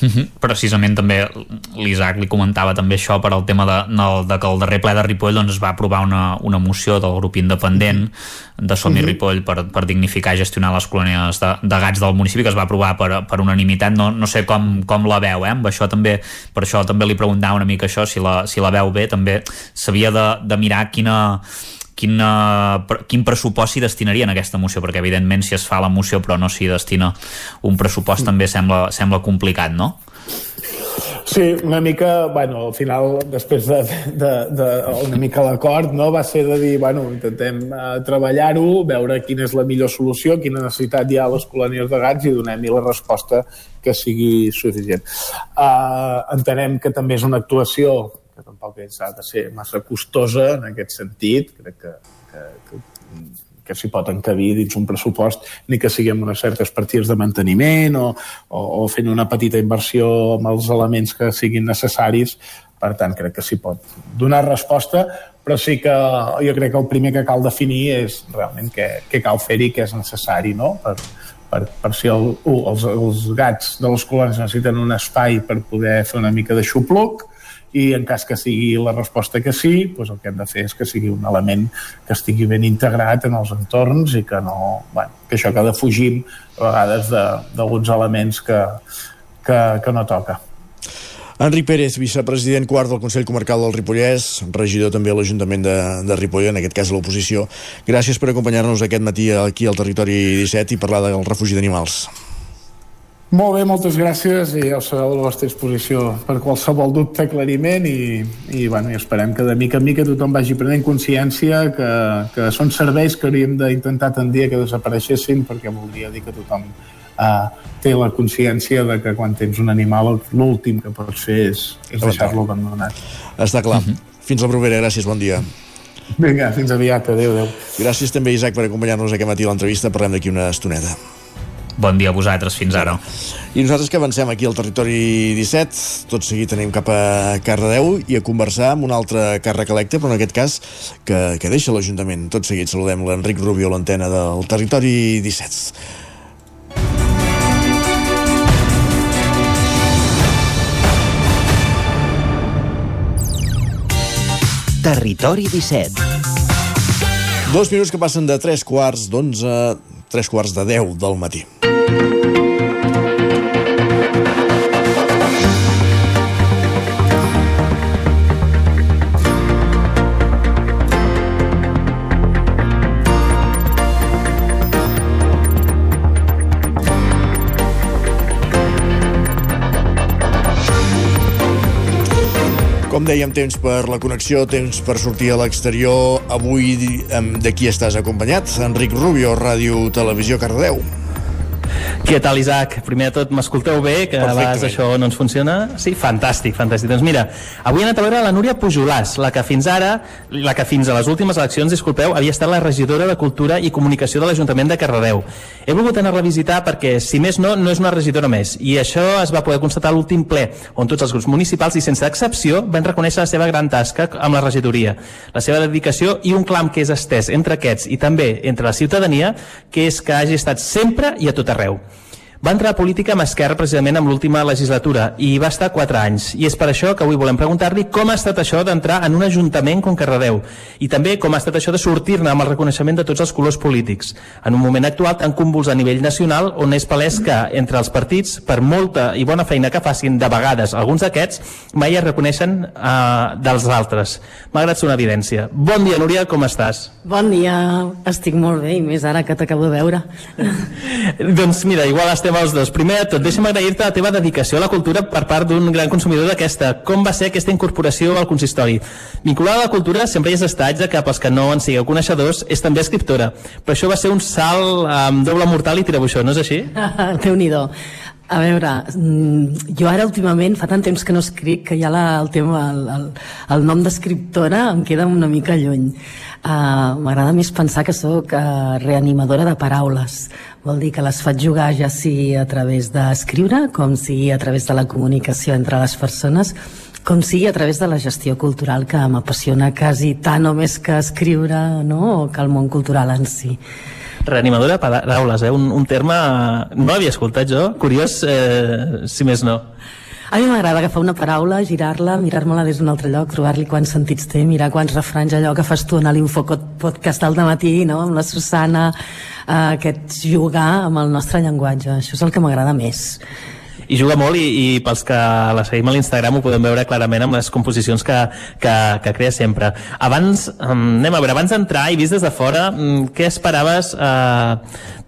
Mm -hmm. Precisament també l'Isaac li comentava també això per al tema de, no, de que el darrer ple de Ripoll doncs, es va aprovar una, una moció del grup independent -hmm. de Som i mm -hmm. Ripoll per, per dignificar i gestionar les colònies de, de gats del municipi que es va aprovar per, per unanimitat no, no sé com, com la veu eh? amb això també, per això també li preguntava una mica això si la, si la veu bé també s'havia de, de mirar quina quin, uh, quin pressupost s'hi destinaria en aquesta moció, perquè evidentment si es fa la moció però no s'hi destina un pressupost també sembla, sembla complicat, no? Sí, una mica, bueno, al final, després de, de, de una mica l'acord, no?, va ser de dir, bueno, intentem uh, treballar-ho, veure quina és la millor solució, quina necessitat hi ha a les colònies de gats i donem-hi la resposta que sigui suficient. Uh, entenem que també és una actuació que tampoc és, ha de ser massa costosa en aquest sentit, crec que, que, que, que s'hi pot encabir dins un pressupost ni que sigui amb unes certes partides de manteniment o, o, o fent una petita inversió amb els elements que siguin necessaris per tant crec que s'hi pot donar resposta però sí que jo crec que el primer que cal definir és realment què, què cal fer-hi, què és necessari no? per, per, per si el, uh, els, els gats de les colònies necessiten un espai per poder fer una mica de xupluc i en cas que sigui la resposta que sí, doncs el que hem de fer és que sigui un element que estigui ben integrat en els entorns i que no, bueno, que això que defugim a vegades d'alguns elements que, que, que no toca. Enric Pérez, vicepresident quart del Consell Comarcal del Ripollès, regidor també a l'Ajuntament de, de Ripoll, en aquest cas a l'oposició. Gràcies per acompanyar-nos aquest matí aquí al Territori 17 i parlar del refugi d'animals. Molt bé, moltes gràcies i ja ho sabeu a la vostra disposició per qualsevol dubte, aclariment i, i, bueno, i esperem que de mica en mica tothom vagi prenent consciència que, que són serveis que hauríem d'intentar tendir a que desapareixessin perquè voldria dir que tothom uh, té la consciència de que quan tens un animal l'últim que pots fer és, és deixar-lo abandonat. Està clar. Mm -hmm. Fins la propera, gràcies, bon dia. Vinga, fins aviat, adeu, adeu. Gràcies també, Isaac, per acompanyar-nos aquest matí a l'entrevista. Parlem d'aquí una estoneta. Bon dia a vosaltres, fins ara. I nosaltres que avancem aquí al territori 17, tot seguit tenim cap a Cardedeu i a conversar amb un altre càrrec electe, però en aquest cas que, que deixa l'Ajuntament. Tot seguit saludem l'Enric Rubio, l'antena del territori 17. Territori 17 Dos minuts que passen de tres quarts d'onze, tres quarts de deu del matí. Com dèiem, temps per la connexió, temps per sortir a l'exterior. Avui de qui estàs acompanyat? Enric Rubio, Ràdio Televisió Cardeu. Què tal, Isaac? Primer de tot, m'escolteu bé, que a vegades això no ens funciona? Sí, fantàstic, fantàstic. Doncs mira, avui he anat a veure la Núria Pujolàs, la que fins ara, la que fins a les últimes eleccions, disculpeu, havia estat la regidora de Cultura i Comunicació de l'Ajuntament de Cardedeu. He volgut anar a visitar perquè, si més no, no és una regidora més. I això es va poder constatar a l'últim ple, on tots els grups municipals, i sense excepció, van reconèixer la seva gran tasca amb la regidoria, la seva dedicació i un clam que és estès entre aquests i també entre la ciutadania, que és que hagi estat sempre i a tot arreu. Israel Va entrar a política amb Esquerra precisament amb l'última legislatura i va estar 4 anys. I és per això que avui volem preguntar-li com ha estat això d'entrar en un ajuntament com Cardedeu i també com ha estat això de sortir-ne amb el reconeixement de tots els colors polítics en un moment actual tan convuls a nivell nacional on és palès que entre els partits, per molta i bona feina que facin, de vegades alguns d'aquests mai es reconeixen uh, dels altres. Malgrat ser una evidència. Bon dia, Núria, com estàs? Bon dia, estic molt bé i més ara que t'acabo de veure. doncs mira, igual estem els dos. Primer de tot, deixa'm agrair-te la teva dedicació a la cultura per part d'un gran consumidor d'aquesta. Com va ser aquesta incorporació al consistori? Vinculada a la cultura sempre hi és estatge que, pels que no en sigueu coneixedors, és també escriptora. Però això va ser un salt amb doble mortal i tirabuixó, no és així? Déu-n'hi-do. A veure, mm, jo ara últimament fa tant temps que no escric que ja la, el tema, el, el, el nom d'escriptora em queda una mica lluny. Uh, M'agrada més pensar que sóc uh, reanimadora de paraules. Vol dir que les faig jugar ja sigui a través d'escriure, com sigui a través de la comunicació entre les persones, com sigui a través de la gestió cultural que m'apassiona quasi tant o més que escriure no? o que el món cultural en si. Reanimadora paraules, eh? un, un terme no l'havia escoltat jo, curiós eh, si més no. A mi m'agrada agafar una paraula, girar-la, mirar-me-la des d'un altre lloc, trobar-li quants sentits té, mirar quants refranys, allò que fas tu en l'Info Podcast al matí, no? amb la Susana, eh, aquest jugar amb el nostre llenguatge. Això és el que m'agrada més i juga molt i, i pels que la seguim a l'Instagram ho podem veure clarament amb les composicions que, que, que crea sempre. Abans, anem a veure, abans d'entrar i vist des de fora, um, què esperaves uh,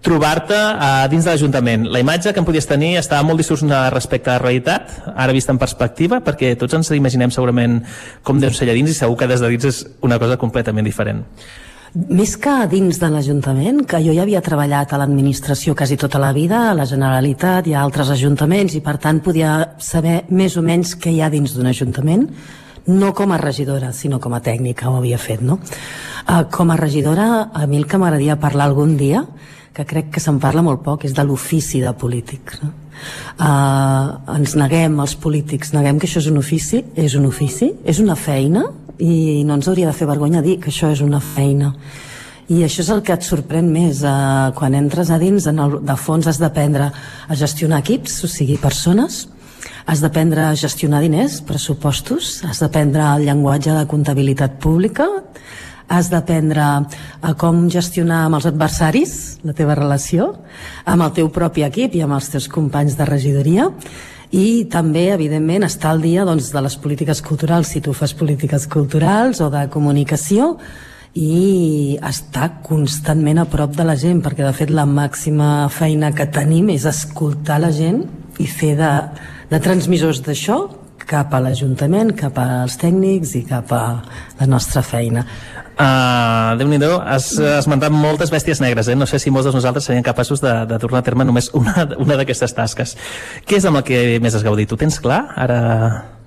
trobar-te uh, dins de l'Ajuntament? La imatge que em podies tenir estava molt distorsionada respecte a la realitat, ara vista en perspectiva, perquè tots ens imaginem segurament com deu ser allà dins i segur que des de dins és una cosa completament diferent. Més que dins de l'Ajuntament, que jo ja havia treballat a l'administració quasi tota la vida, a la Generalitat i a altres ajuntaments, i per tant podia saber més o menys què hi ha dins d'un ajuntament, no com a regidora, sinó com a tècnica ho havia fet, no? Uh, com a regidora, a mi el que m'agradaria parlar algun dia, que crec que se'n parla molt poc, és de l'ofici de polític. No? Uh, ens neguem, els polítics, neguem que això és un ofici, és un ofici, és una feina, i no ens hauria de fer vergonya dir que això és una feina. I això és el que et sorprèn més eh, quan entres a dins en el, de fons has d'aprendre a gestionar equips o sigui persones has d'aprendre a gestionar diners, pressupostos has d'aprendre el llenguatge de comptabilitat pública has d'aprendre a com gestionar amb els adversaris la teva relació, amb el teu propi equip i amb els teus companys de regidoria i també, evidentment, estar al dia doncs, de les polítiques culturals, si tu fas polítiques culturals o de comunicació, i estar constantment a prop de la gent, perquè de fet la màxima feina que tenim és escoltar la gent i fer de, de transmissors d'això cap a l'Ajuntament, cap als tècnics i cap a la nostra feina. Uh, Déu-n'hi-do, has esmentat moltes bèsties negres, eh? no sé si molts de nosaltres serien capaços de, de tornar a terme només una, una d'aquestes tasques. Què és amb el que més has gaudit? Ho tens clar? Ara...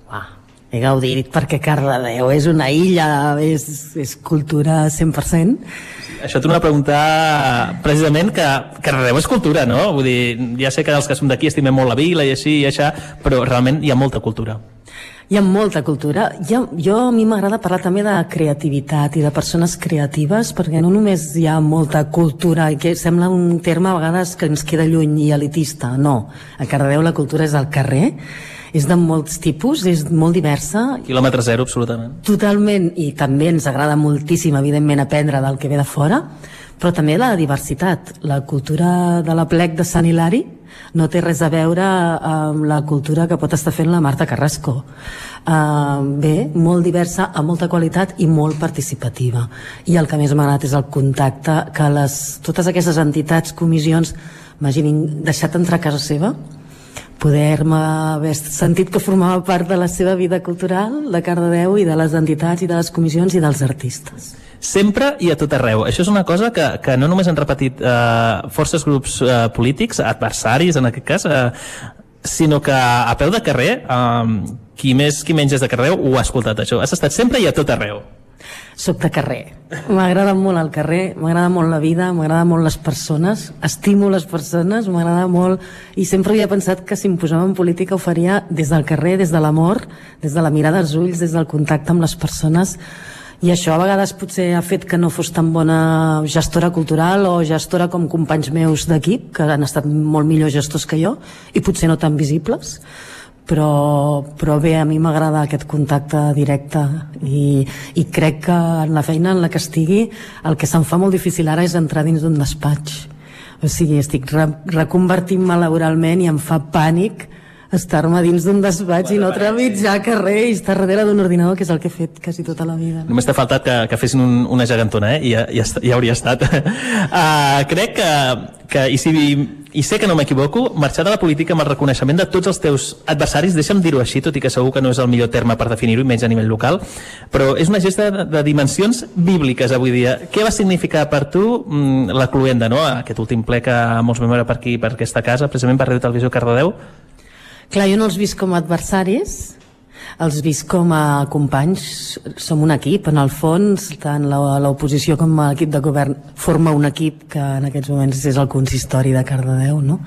Ah, he gaudit perquè Cardedeu és una illa, és, és cultura 100%. Això t'ho a preguntar precisament que Cardedeu és cultura, no? Vull dir, ja sé que els que som d'aquí estimem molt la vila i així i això, però realment hi ha molta cultura. Hi ha molta cultura. Jo, jo a mi m'agrada parlar també de creativitat i de persones creatives, perquè no només hi ha molta cultura, que sembla un terme a vegades que ens queda lluny i elitista. No, a Cardedeu la cultura és al carrer, és de molts tipus, és molt diversa. Quilòmetre zero, absolutament. Totalment, i també ens agrada moltíssim, evidentment, aprendre del que ve de fora, però també la diversitat. La cultura de la plec de Sant Hilari no té res a veure amb la cultura que pot estar fent la Marta Carrasco. Uh, bé, molt diversa, amb molta qualitat i molt participativa. I el que més m'ha agradat és el contacte que les, totes aquestes entitats, comissions, m'hagin deixat entrar a casa seva, poder-me haver sentit que formava part de la seva vida cultural, de Cardedeu i de les entitats i de les comissions i dels artistes sempre i a tot arreu. Això és una cosa que, que no només han repetit eh, forces grups eh, polítics, adversaris en aquest cas, eh, sinó que a peu de carrer, eh, qui més qui menys és de carrer ho ha escoltat això. Has estat sempre i a tot arreu. Soc de carrer. M'agrada molt el carrer, m'agrada molt la vida, m'agrada molt les persones, estimo les persones, m'agrada molt... I sempre havia pensat que si em posava en política ho faria des del carrer, des de l'amor, des de la mirada als ulls, des del contacte amb les persones, i això a vegades potser ha fet que no fos tan bona gestora cultural o gestora com companys meus d'equip que han estat molt millors gestors que jo i potser no tan visibles. Però, però bé, a mi m'agrada aquest contacte directe i, i crec que en la feina en la que estigui el que se'm fa molt difícil ara és entrar dins d'un despatx. O sigui, estic re reconvertint-me laboralment i em fa pànic estar-me dins d'un despatx i no trepitjar carrer i estar darrere d'un ordinador, que és el que he fet quasi tota la vida. Només t'ha faltat que, que fessin un, una gegantona, eh? I ja, ja, ja hauria estat. uh, crec que, que i si i sé que no m'equivoco, marxar de la política amb el reconeixement de tots els teus adversaris, deixa'm dir-ho així, tot i que segur que no és el millor terme per definir-ho, menys a nivell local, però és una gesta de, de dimensions bíbliques avui dia. Què va significar per tu mm, la cluenda, no? aquest últim ple que molts vam veure per aquí, per aquesta casa, precisament per Ràdio Televisió Cardedeu? Clar, jo no els visc com a adversaris, els visc com a companys, som un equip, en el fons, tant l'oposició com l'equip de govern forma un equip que en aquests moments és el consistori de Cardedeu, no?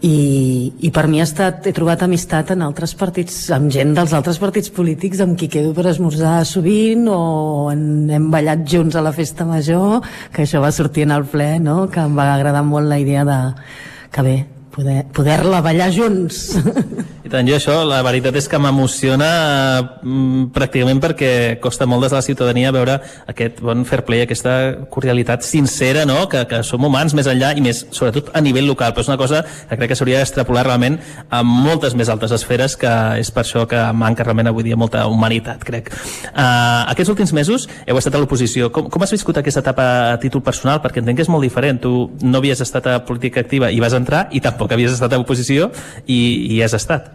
I, i per mi ha estat, he trobat amistat en altres partits, amb gent dels altres partits polítics amb qui quedo per esmorzar sovint o en, hem ballat junts a la festa major, que això va sortir en el ple, no? que em va agradar molt la idea de que bé, poder, poder-la ballar junts. I tant, jo això, la veritat és que m'emociona mm, pràcticament perquè costa molt des de la ciutadania veure aquest bon fair play, aquesta cordialitat sincera, no? que, que som humans més enllà i més, sobretot a nivell local, però és una cosa que crec que s'hauria d'extrapolar realment a moltes més altes esferes, que és per això que manca realment avui dia molta humanitat, crec. Uh, aquests últims mesos heu estat a l'oposició. Com, com has viscut aquesta etapa a títol personal? Perquè entenc que és molt diferent. Tu no havies estat a política activa i vas entrar, i tampoc havies estat a oposició i, i has estat.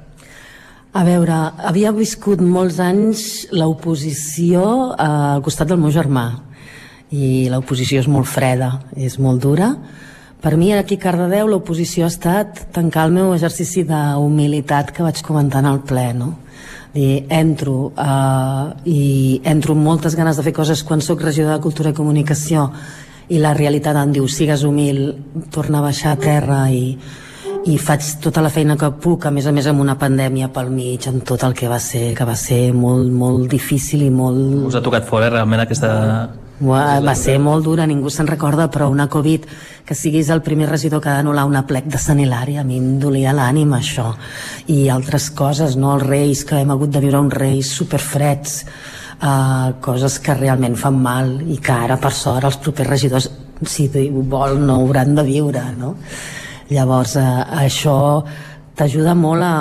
A veure, havia viscut molts anys l'oposició eh, al costat del meu germà i l'oposició és molt freda, és molt dura. Per mi aquí a Cardedeu l'oposició ha estat tancar el meu exercici d'humilitat que vaig comentar en el ple, no? Dir, entro eh, i entro amb moltes ganes de fer coses quan sóc regidor de Cultura i Comunicació i la realitat em diu sigues humil, torna a baixar a terra i, i faig tota la feina que puc, a més a més amb una pandèmia pel mig, amb tot el que va ser, que va ser molt, molt difícil i molt... Us ha tocat fora realment aquesta... Va, va ser molt dura, ningú se'n recorda, però una Covid, que siguis el primer regidor que ha d'anul·lar una plec de Sant Hilari, a mi em dolia l'ànima això. I altres coses, no? Els reis, que hem hagut de viure uns reis superfreds, uh, coses que realment fan mal i que ara, per sort, els propers regidors, si vol, no hauran de viure, no? Llavors, eh, això t'ajuda molt a,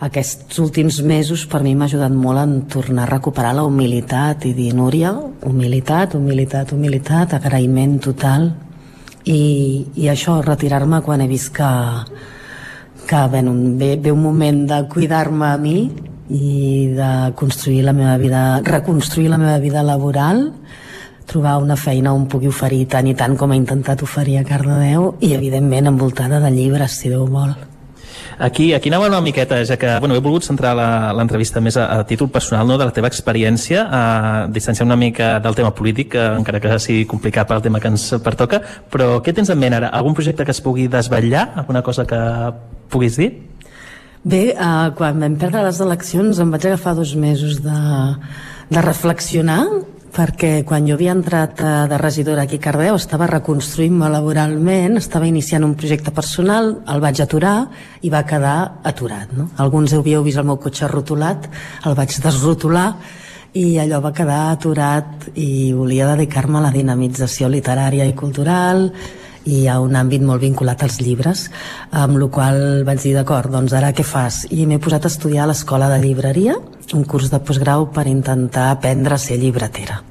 aquests últims mesos per mi m'ha ajudat molt en tornar a recuperar la humilitat i dir, Núria, humilitat, humilitat, humilitat, agraïment total. I, i això, retirar-me quan he vist que, que bueno, ve, ve un moment de cuidar-me a mi i de construir la meva vida, reconstruir la meva vida laboral trobar una feina on pugui oferir tant i tant com he intentat oferir a Cardedeu i evidentment envoltada de llibres si Déu vol Aquí, aquí anava una miqueta, ja que bueno, he volgut centrar la- l'entrevista més a, a títol personal no, de la teva experiència, a distanciar una mica del tema polític, que, encara que sigui complicat pel tema que ens pertoca, però què tens en ment ara? Algun projecte que es pugui desvetllar? Alguna cosa que puguis dir? Bé, eh, quan vam perdre les eleccions em vaig agafar dos mesos de, de reflexionar perquè quan jo havia entrat eh, de regidora aquí a Cardeu estava reconstruint-me laboralment, estava iniciant un projecte personal, el vaig aturar i va quedar aturat. No? Alguns havíeu vist el meu cotxe rotulat, el vaig desrotular i allò va quedar aturat i volia dedicar-me a la dinamització literària i cultural i a un àmbit molt vinculat als llibres, amb la qual vaig dir, d'acord, doncs ara què fas? I m'he posat a estudiar a l'Escola de Llibreria, un curs de postgrau per intentar aprendre a ser llibretera.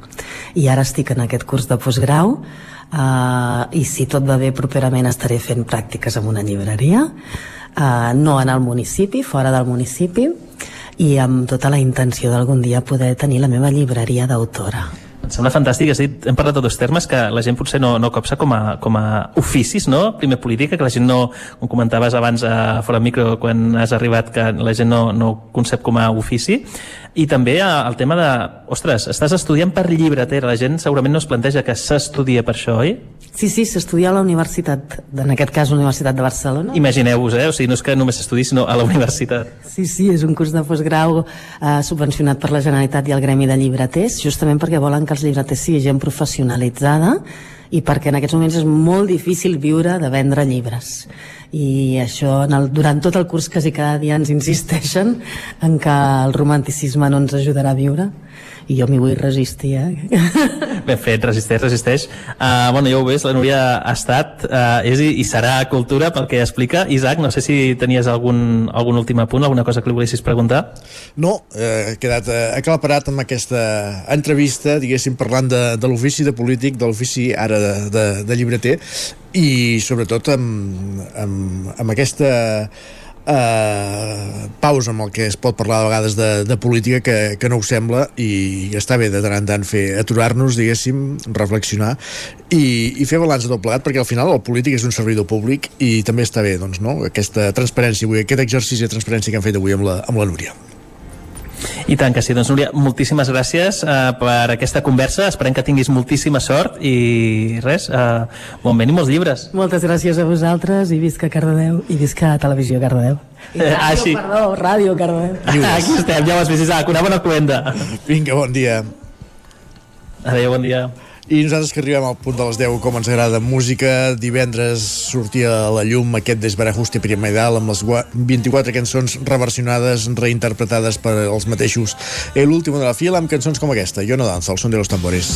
I ara estic en aquest curs de postgrau uh, i si tot va bé properament estaré fent pràctiques en una llibreria, uh, no en el municipi, fora del municipi, i amb tota la intenció d'algun dia poder tenir la meva llibreria d'autora. Em sembla fantàstic, has dit, hem parlat de dos termes que la gent potser no, no copsa com a, com a oficis, no? Primer política, que la gent no, com comentaves abans a fora micro quan has arribat, que la gent no, no concep com a ofici, i també eh, el tema de, ostres, estàs estudiant per llibretera, la gent segurament no es planteja que s'estudia per això, oi? Sí, sí, s'estudia a la universitat, en aquest cas la Universitat de Barcelona. Imagineu-vos, eh? O sigui, no és que només s'estudi, sinó a la universitat. Sí, sí, és un curs de postgrau eh, subvencionat per la Generalitat i el Gremi de Llibreters, justament perquè volen que els llibreters siguin gent professionalitzada i perquè en aquests moments és molt difícil viure de vendre llibres. I això en el, durant tot el curs quasi cada dia ens insisteixen en que el romanticisme no ens ajudarà a viure i jo m'hi vull resistir eh? Ben fet, resisteix, resisteix. Uh, bueno, ja ho veus, la Núria ha estat, uh, és i, i serà cultura pel que explica. Isaac, no sé si tenies algun, algun últim apunt, alguna cosa que li volessis preguntar. No, eh, he quedat eh, aclaparat amb aquesta entrevista, diguéssim, parlant de, de l'ofici de polític, de l'ofici ara de, de, de llibreter i sobretot amb, amb, amb aquesta eh, pausa amb el que es pot parlar de vegades de, de política que, que no ho sembla i està bé de tant en tant fer aturar-nos, diguéssim, reflexionar i, i fer balanç de tot plegat perquè al final el polític és un servidor públic i també està bé doncs, no? aquesta transparència avui, aquest exercici de transparència que han fet avui amb la, amb la Núria. I tant que sí. Doncs, Núria, moltíssimes gràcies uh, per aquesta conversa. Esperem que tinguis moltíssima sort i res, uh, bon vent i molts llibres. Moltes gràcies a vosaltres i visca Cardedeu i visca Televisió Cardedeu. I ràdio, ah, sí. perdó, ràdio Cardedeu. Aquí estem, ja ho has vist, Isaac. Una bona cluenda. Vinga, bon dia. Adéu, bon dia. I nosaltres que arribem al punt de les 10, com ens agrada música, divendres sortia a la llum aquest Desbarajuste Primaidal amb les 24 cançons reversionades, reinterpretades per els mateixos. L'últim de la fila amb cançons com aquesta, Yo no danzo, el son de los tambores.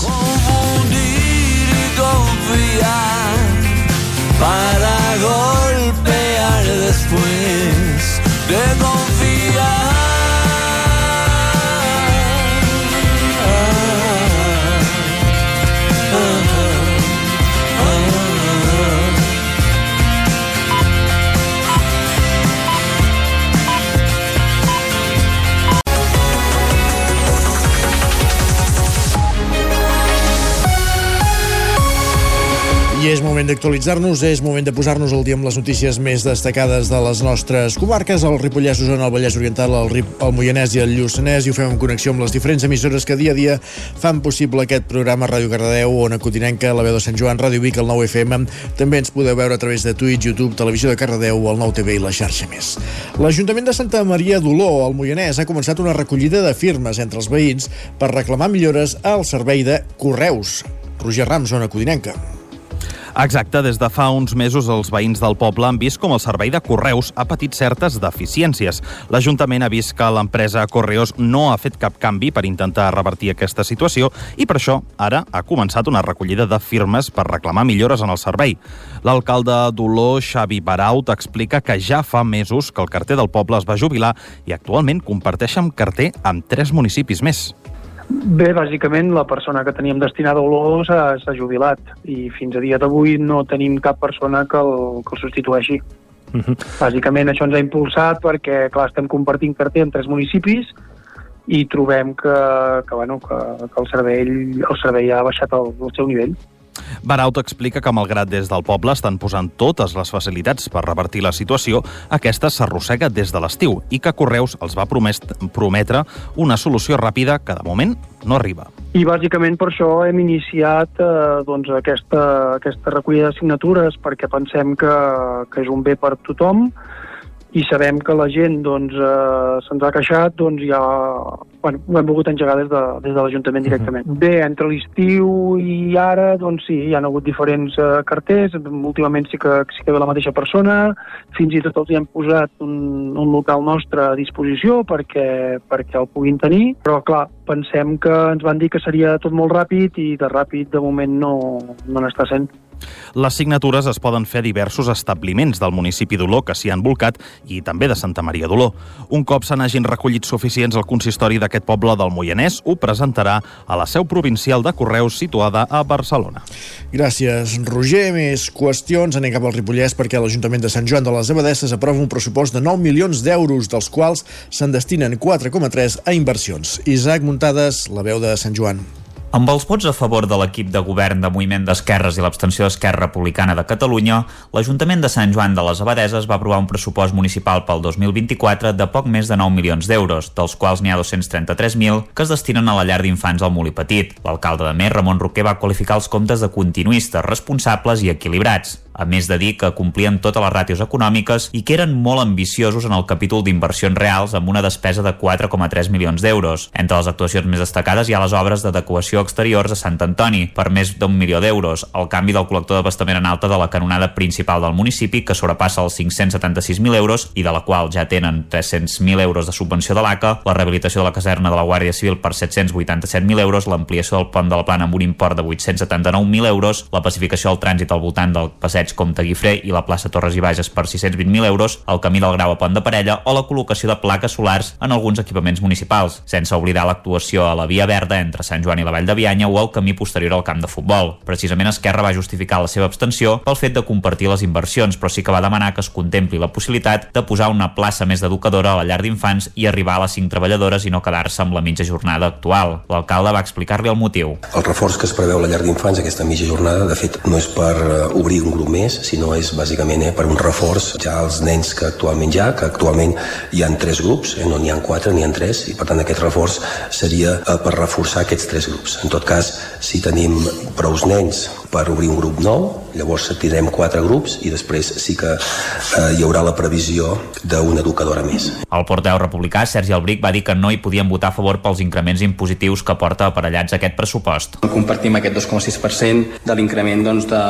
para és moment d'actualitzar-nos, és moment de posar-nos al dia amb les notícies més destacades de les nostres comarques, el Ripollès, Osona, el Vallès Oriental, el, Rip, el Moianès i el Lluçanès, i ho fem en connexió amb les diferents emissores que dia a dia fan possible aquest programa Ràdio Cardedeu, Ona Cotinenca, la veu de Sant Joan, Ràdio Vic, el 9 FM. També ens podeu veure a través de Twitch, YouTube, Televisió de Cardedeu, el 9 TV i la xarxa més. L'Ajuntament de Santa Maria d'Oló, al Moianès, ha començat una recollida de firmes entre els veïns per reclamar millores al servei de correus. Roger Rams, Ona Codinenca. Exacte, des de fa uns mesos els veïns del poble han vist com el servei de correus ha patit certes deficiències. L'Ajuntament ha vist que l'empresa Correos no ha fet cap canvi per intentar revertir aquesta situació i per això ara ha començat una recollida de firmes per reclamar millores en el servei. L'alcalde d'Oló, Xavi Baraut, explica que ja fa mesos que el carter del poble es va jubilar i actualment comparteix amb carter amb tres municipis més. Bé, bàsicament la persona que teníem destinada a Olor s'ha jubilat i fins a dia d'avui no tenim cap persona que el, que el substitueixi. Uh -huh. Bàsicament això ens ha impulsat perquè, clar, estem compartint carter en tres municipis i trobem que, que, bueno, que, que el, servei, el servei ha baixat el, el seu nivell. Baraut explica que, malgrat des del poble estan posant totes les facilitats per revertir la situació, aquesta s'arrossega des de l'estiu i que Correus els va prometre una solució ràpida que, de moment, no arriba. I bàsicament per això hem iniciat eh, doncs, aquesta, aquesta recollida de signatures perquè pensem que, que és un bé per tothom i sabem que la gent doncs, eh, se'ns ha queixat, doncs ja bueno, ho hem volgut engegar des de, des de l'Ajuntament directament. Uh -huh. Bé, entre l'estiu i ara, doncs sí, hi ha hagut diferents eh, carters, últimament sí que, sí que ve la mateixa persona, fins i tot els hi hem posat un, un local nostre a disposició perquè, perquè el puguin tenir, però clar, pensem que ens van dir que seria tot molt ràpid i de ràpid de moment no, no n'està sent. Les signatures es poden fer a diversos establiments del municipi d'Oló que s'hi han volcat i també de Santa Maria d'Oló. Un cop se n'hagin recollit suficients al consistori d'aquest poble del Moianès, ho presentarà a la seu provincial de Correus situada a Barcelona. Gràcies, Roger. Més qüestions. Anem cap al Ripollès perquè l'Ajuntament de Sant Joan de les Abadesses aprova un pressupost de 9 milions d'euros, dels quals se'n destinen 4,3 a inversions. Isaac Muntades, la veu de Sant Joan. Amb els vots a favor de l'equip de govern de Moviment d'Esquerres i l'abstenció d'Esquerra Republicana de Catalunya, l'Ajuntament de Sant Joan de les Abadeses va aprovar un pressupost municipal pel 2024 de poc més de 9 milions d'euros, dels quals n'hi ha 233.000 que es destinen a la llar d'infants al Molí Petit. L'alcalde de Més, Ramon Roquer, va qualificar els comptes de continuistes, responsables i equilibrats a més de dir que complien totes les ràtios econòmiques i que eren molt ambiciosos en el capítol d'inversions reals amb una despesa de 4,3 milions d'euros. Entre les actuacions més destacades hi ha les obres d'adequació exteriors a Sant Antoni, per més d'un milió d'euros, el canvi del col·lector d'abastament en alta de la canonada principal del municipi, que sobrepassa els 576.000 euros i de la qual ja tenen 300.000 euros de subvenció de l'ACA, la rehabilitació de la caserna de la Guàrdia Civil per 787.000 euros, l'ampliació del pont de la Plana amb un import de 879.000 euros, la pacificació del trànsit al voltant del passeig Comte Guifré i la plaça Torres i Bages per 620.000 euros, el camí del Grau a Pont de Parella o la col·locació de plaques solars en alguns equipaments municipals, sense oblidar l'actuació a la Via Verda entre Sant Joan i la Vall de Bianya o el camí posterior al camp de futbol. Precisament Esquerra va justificar la seva abstenció pel fet de compartir les inversions, però sí que va demanar que es contempli la possibilitat de posar una plaça més d'educadora a la llar d'infants i arribar a les 5 treballadores i no quedar-se amb la mitja jornada actual. L'alcalde va explicar-li el motiu. El reforç que es preveu a la llar d'infants, aquesta mitja jornada, de fet, no és per eh, obrir un grup més, sinó és bàsicament eh, per un reforç ja als nens que actualment ha, que actualment hi han tres grups, eh, no n'hi ha quatre, n'hi ha tres, i per tant aquest reforç seria eh, per reforçar aquests tres grups. En tot cas, si tenim prous nens per obrir un grup nou, llavors tindrem quatre grups i després sí que eh, hi haurà la previsió d'una educadora més. El porteu republicà, Sergi Albric, va dir que no hi podien votar a favor pels increments impositius que porta aparellats aquest pressupost. Compartim aquest 2,6% de l'increment doncs, de,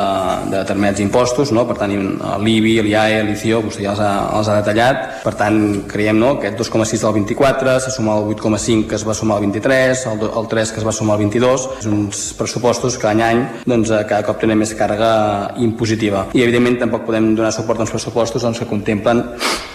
de determinats impostos, no? per tant l'IBI, l'IAE, l'ICIO, vostè ja els ha, els ha detallat, per tant creiem no? que aquest 2,6 del 24 se suma al 8,5 que es va sumar al 23, el, el 3 que es va sumar al 22, és uns pressupostos que any any doncs, cada cop tenen més càrrega impositiva. I evidentment tampoc podem donar suport a uns pressupostos doncs, que contemplen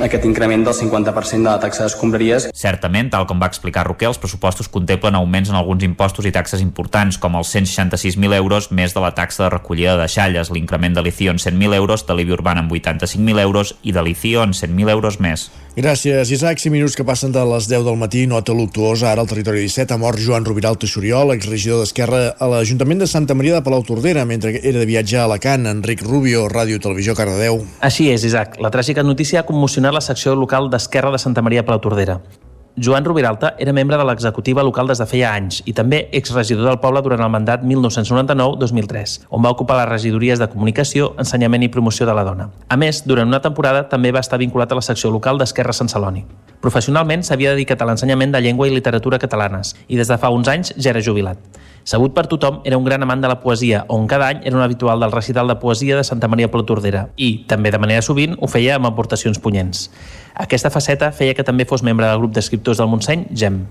aquest increment del 50% de la taxa d'escombraries. Certament, tal com va explicar Roquer, els pressupostos contemplen augments en alguns impostos i taxes importants, com els 166.000 euros més de la taxa de recollida de deixalles, l'increment de l'ICIO en 100.000 euros, de l'IBI urbana en 85.000 euros i de l'ICIO en 100.000 euros més. Gràcies, Isaac. 5 minuts que passen de les 10 del matí. Nota luctuosa ara al territori 17. Ha mort Joan Rubiral Teixoriol, exregidor d'Esquerra a l'Ajuntament de Santa Maria de Palau Tordera, mentre era de viatge a Alacant. Enric Rubio, Ràdio Televisió Cardedeu. Així és, Isaac. La tràgica notícia ha commocionat la secció local d'Esquerra de Santa Maria de Palau Tordera. Joan Rubiralta era membre de l'executiva local des de feia anys i també exregidor del poble durant el mandat 1999-2003, on va ocupar les regidories de comunicació, ensenyament i promoció de la dona. A més, durant una temporada també va estar vinculat a la secció local d'Esquerra Sant Celoni. Professionalment s'havia dedicat a l'ensenyament de llengua i literatura catalanes i des de fa uns anys ja era jubilat. Sabut per tothom, era un gran amant de la poesia, on cada any era un habitual del recital de poesia de Santa Maria Tordera i, també de manera sovint, ho feia amb aportacions punyents. Aquesta faceta feia que també fos membre del grup d'escriptors del Montseny, GEM.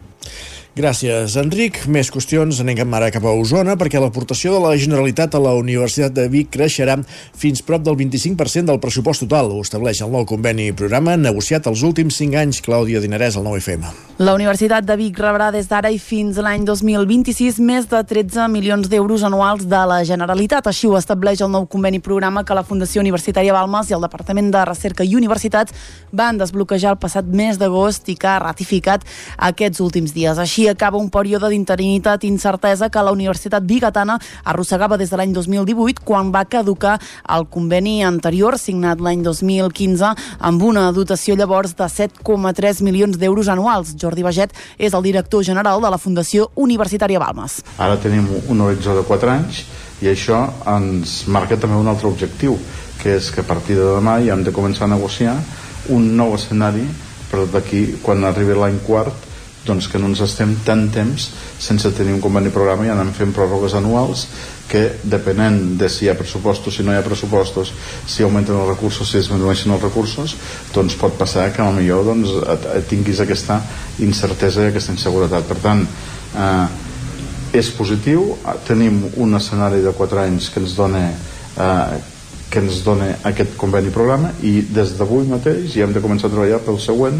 Gràcies, Enric. Més qüestions. Anem ara cap a Osona perquè l'aportació de la Generalitat a la Universitat de Vic creixerà fins prop del 25% del pressupost total. Ho estableix el nou conveni programa negociat els últims 5 anys. Clàudia Dinarès, al 9FM. La Universitat de Vic rebrà des d'ara i fins l'any 2026 més de 13 milions d'euros anuals de la Generalitat. Així ho estableix el nou conveni programa que la Fundació Universitària Balmes i el Departament de Recerca i Universitats van desbloquejar el passat mes d'agost i que ha ratificat aquests últims dies. Així acaba un període d'interinitat i incertesa que la Universitat Bigatana arrossegava des de l'any 2018 quan va caducar el conveni anterior signat l'any 2015 amb una dotació llavors de 7,3 milions d'euros anuals. Jordi Baget és el director general de la Fundació Universitària Balmes. Ara tenim un horitzó de 4 anys i això ens marca també un altre objectiu, que és que a partir de demà ja hem de començar a negociar un nou escenari per d'aquí, quan arribi l'any quart, doncs que no ens estem tant temps sense tenir un conveni programa i anem fent pròrrogues anuals que depenent de si hi ha pressupostos, si no hi ha pressupostos, si augmenten els recursos, si es disminueixen els recursos, doncs pot passar que millor doncs, tinguis aquesta incertesa i aquesta inseguretat. Per tant, eh, és positiu, tenim un escenari de 4 anys que ens dona eh, que ens dona aquest conveni programa i des d'avui mateix ja hem de començar a treballar pel següent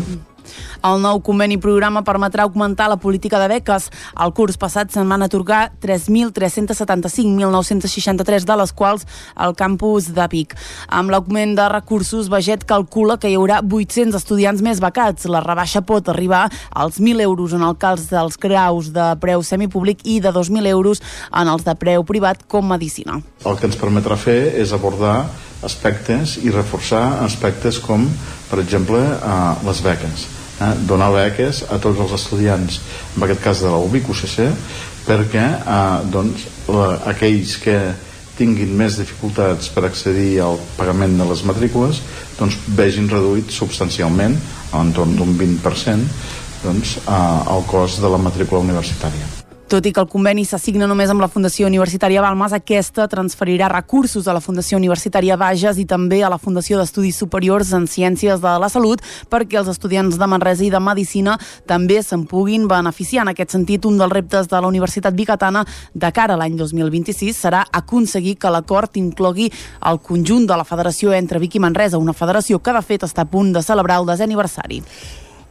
el nou conveni programa permetrà augmentar la política de beques. El curs passat se'n van atorgar 3.375.963, de les quals al campus de Vic. Amb l'augment de recursos, Baget calcula que hi haurà 800 estudiants més becats. La rebaixa pot arribar als 1.000 euros en el cas dels graus de preu semipúblic i de 2.000 euros en els de preu privat com medicina. El que ens permetrà fer és abordar aspectes i reforçar aspectes com, per exemple, eh, les beques eh, donar beques a tots els estudiants, en aquest cas de la UBIC UCC, perquè eh, doncs, la, aquells que tinguin més dificultats per accedir al pagament de les matrícules doncs vegin reduït substancialment a l'entorn d'un 20% doncs, eh, el cost de la matrícula universitària. Tot i que el conveni s'assigna només amb la Fundació Universitària Balmes, aquesta transferirà recursos a la Fundació Universitària Bages i també a la Fundació d'Estudis Superiors en Ciències de la Salut perquè els estudiants de Manresa i de Medicina també se'n puguin beneficiar. En aquest sentit, un dels reptes de la Universitat Bicatana de cara a l'any 2026 serà aconseguir que l'acord inclogui el conjunt de la federació entre Vic i Manresa, una federació que de fet està a punt de celebrar el desè aniversari.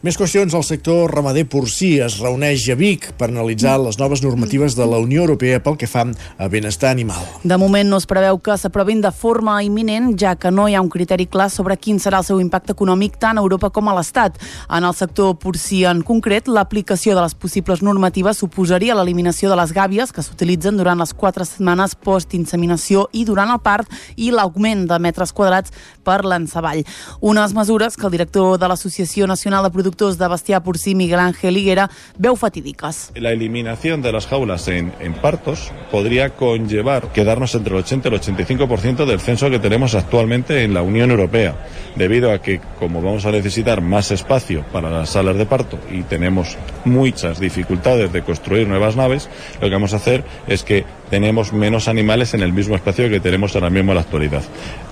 Més qüestions, el sector ramader porcí es reuneix a Vic per analitzar les noves normatives de la Unió Europea pel que fa a benestar animal. De moment no es preveu que s'aprovin de forma imminent, ja que no hi ha un criteri clar sobre quin serà el seu impacte econòmic tant a Europa com a l'Estat. En el sector porcí en concret, l'aplicació de les possibles normatives suposaria l'eliminació de les gàbies que s'utilitzen durant les quatre setmanes post-inseminació i durant el part i l'augment de metres quadrats per l'enceball. Unes mesures que el director de l'Associació Nacional de Productors de bestiar porcí Miguel Ángel Higuera veu fatídiques. La eliminación de las jaulas en, en partos podría conllevar quedarnos entre el 80 y el 85% del censo que tenemos actualmente en la Unión Europea, debido a que como vamos a necesitar más espacio para las salas de parto y tenemos muchas dificultades de construir nuevas naves, lo que vamos a hacer es que tenemos menos animales en el mismo espacio que tenemos ahora mismo en la actualidad.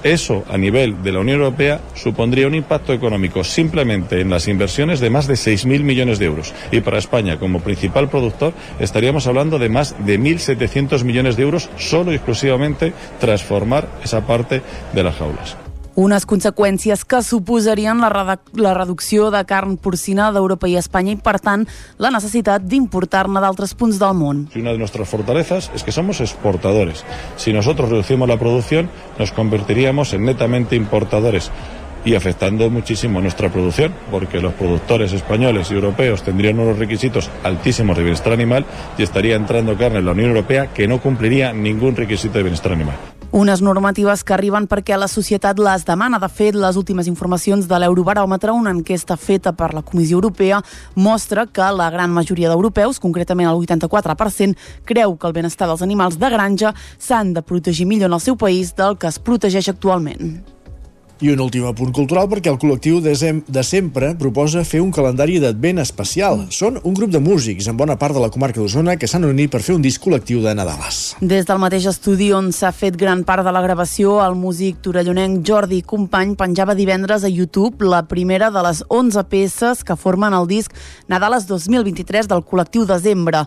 Eso, a nivel de la Unión Europea, supondría un impacto económico simplemente en las inversiones de más de 6.000 millones de euros. Y para España, como principal productor, estaríamos hablando de más de 1.700 millones de euros solo y exclusivamente transformar esa parte de las jaulas. Unes conseqüències que suposarien la, la reducció de carn porcina d'Europa i Espanya i, per tant, la necessitat d'importar-ne d'altres punts del món. Una de nuestras fortalezas es que somos exportadores. Si nosotros reducimos la producción, nos convertiríamos en netamente importadores y afectando muchísimo nuestra producción, porque los productores españoles y europeos tendrían unos requisitos altísimos de bienestar animal y estaría entrando carne en la Unión Europea que no cumpliría ningún requisito de bienestar animal. Unes normatives que arriben perquè la societat les demana. De fet, les últimes informacions de l'Eurobaròmetre, una enquesta feta per la Comissió Europea, mostra que la gran majoria d'europeus, concretament el 84%, creu que el benestar dels animals de granja s'han de protegir millor en el seu país del que es protegeix actualment. I un últim apunt cultural perquè el col·lectiu de, Sem de sempre proposa fer un calendari d'advent especial. Són un grup de músics en bona part de la comarca d'Osona que s'han unit per fer un disc col·lectiu de Nadales. Des del mateix estudi on s'ha fet gran part de la gravació, el músic torellonenc Jordi Company penjava divendres a YouTube la primera de les 11 peces que formen el disc Nadales 2023 del col·lectiu Desembre.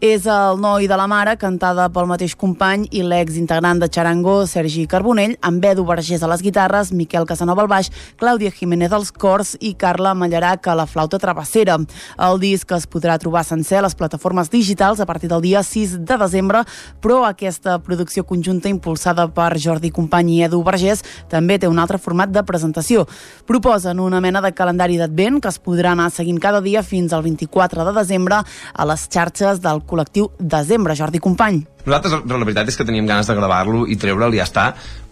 És el noi de la mare, cantada pel mateix company i l'ex-integrant de Charango, Sergi Carbonell, amb Edu Vergés a les guitarres, Miquel Casanova al baix, Clàudia Jiménez als cors i Carla Mallarac a la flauta travessera. El disc es podrà trobar sencer a les plataformes digitals a partir del dia 6 de desembre, però aquesta producció conjunta impulsada per Jordi Company i Edu Vergés també té un altre format de presentació. Proposen una mena de calendari d'advent que es podrà anar seguint cada dia fins al 24 de desembre a les xarxes del col·lectiu Desembre. Jordi Company. Nosaltres, la veritat és que teníem ganes de gravar-lo i treure'l i ja està,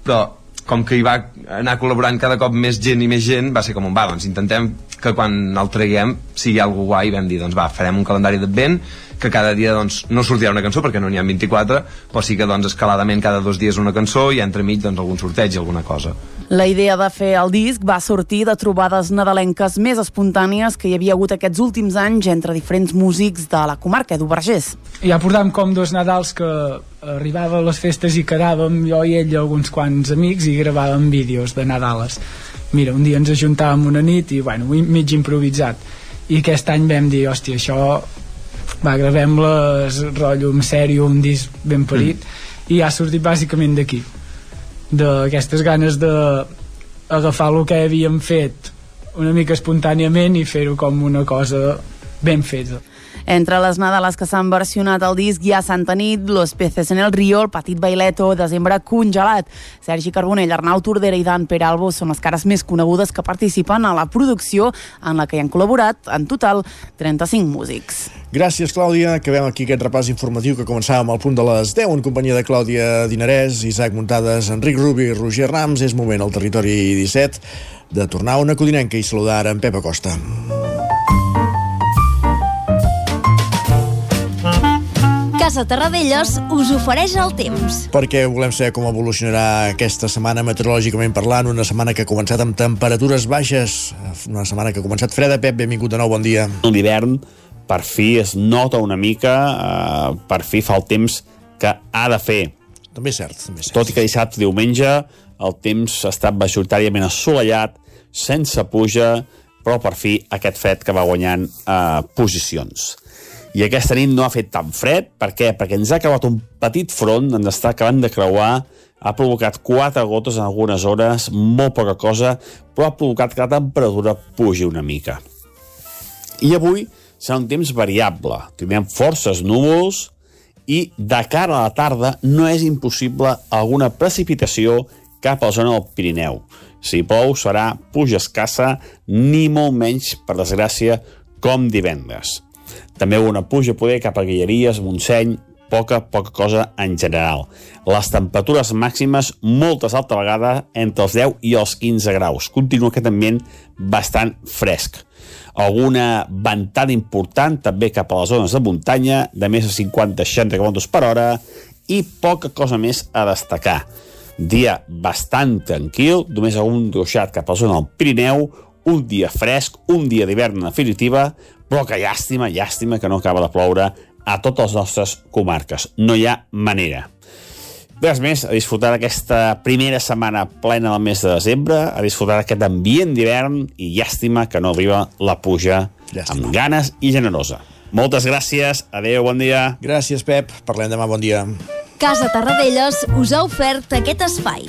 però com que hi va anar col·laborant cada cop més gent i més gent, va ser com un va, doncs intentem que quan el traguem sigui algo guai vam dir, doncs va, farem un calendari d'advent que cada dia doncs, no sortirà una cançó perquè no n'hi ha 24, però sí que doncs, escaladament cada dos dies una cançó i entremig doncs, algun sorteig, alguna cosa. La idea de fer el disc va sortir de trobades nadalenques més espontànies que hi havia hagut aquests últims anys entre diferents músics de la comarca, Edu Vergés. Ja portàvem com dos Nadals que arribava a les festes i quedàvem jo i ell i alguns quants amics i gravàvem vídeos de Nadales. Mira, un dia ens ajuntàvem una nit i, bueno, mig improvisat. I aquest any vam dir, hòstia, això va, gravem-les rotllo en sèrio, un disc ben parit mm. i ha sortit bàsicament d'aquí d'aquestes ganes de agafar el que havíem fet una mica espontàniament i fer-ho com una cosa ben feta entre les Nadales que s'han versionat al disc hi ha Santa Nit, Los Peces en el Río, El Petit Baileto, Desembre Congelat. Sergi Carbonell, Arnau Tordera i Dan Peralbo són les cares més conegudes que participen a la producció en la que hi han col·laborat en total 35 músics. Gràcies, Clàudia. Acabem aquí aquest repàs informatiu que començàvem al punt de les 10 en companyia de Clàudia Dinarès, Isaac Muntades, Enric Rubi i Roger Rams. És moment al territori 17 de tornar a una codinenca i saludar en Pep Acosta. Casa Terradellos us ofereix el temps. Perquè volem saber com evolucionarà aquesta setmana meteorològicament parlant, una setmana que ha començat amb temperatures baixes, una setmana que ha començat freda. Pep, benvingut de nou, bon dia. L'hivern, per fi, es nota una mica, eh, per fi fa el temps que ha de fer. També és cert, també és cert. Tot i que dissabte, diumenge, el temps ha estat majoritàriament assolellat, sense puja, però per fi aquest fred que va guanyant eh, posicions i aquesta nit no ha fet tan fred. Per què? Perquè ens ha acabat un petit front, ens està acabant de creuar, ha provocat quatre gotes en algunes hores, molt poca cosa, però ha provocat que la temperatura pugi una mica. I avui serà un temps variable. Tindrem forces núvols i de cara a la tarda no és impossible alguna precipitació cap a la zona del Pirineu. Si plou serà puja escassa, ni molt menys, per desgràcia, com divendres. També una puja poder cap a Guilleries, Montseny, poca, poca cosa en general. Les temperatures màximes, moltes alta vegada, entre els 10 i els 15 graus. Continua aquest ambient bastant fresc. Alguna ventada important també cap a les zones de muntanya, de més de 50-60 km per hora, i poca cosa més a destacar. Dia bastant tranquil, només algun ruixat cap a la zona del Pirineu, un dia fresc, un dia d'hivern en definitiva, però que llàstima, llàstima que no acaba de ploure a totes les nostres comarques. No hi ha manera. Res més, a disfrutar d'aquesta primera setmana plena del mes de desembre, a disfrutar d'aquest ambient d'hivern i llàstima que no arriba la puja llàstima. amb ganes i generosa. Moltes gràcies, adeu, bon dia. Gràcies, Pep. Parlem demà, bon dia. Casa Tarradellas us ha ofert aquest espai.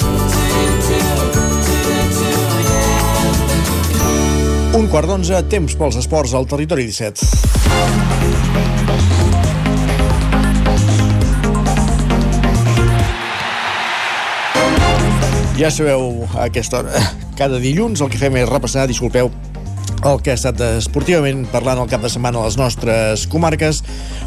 Un quart d'onze, temps pels esports al territori 17. Ja sabeu, a aquesta hora, cada dilluns el que fem és repassar, disculpeu, el que ha estat esportivament parlant el cap de setmana a les nostres comarques,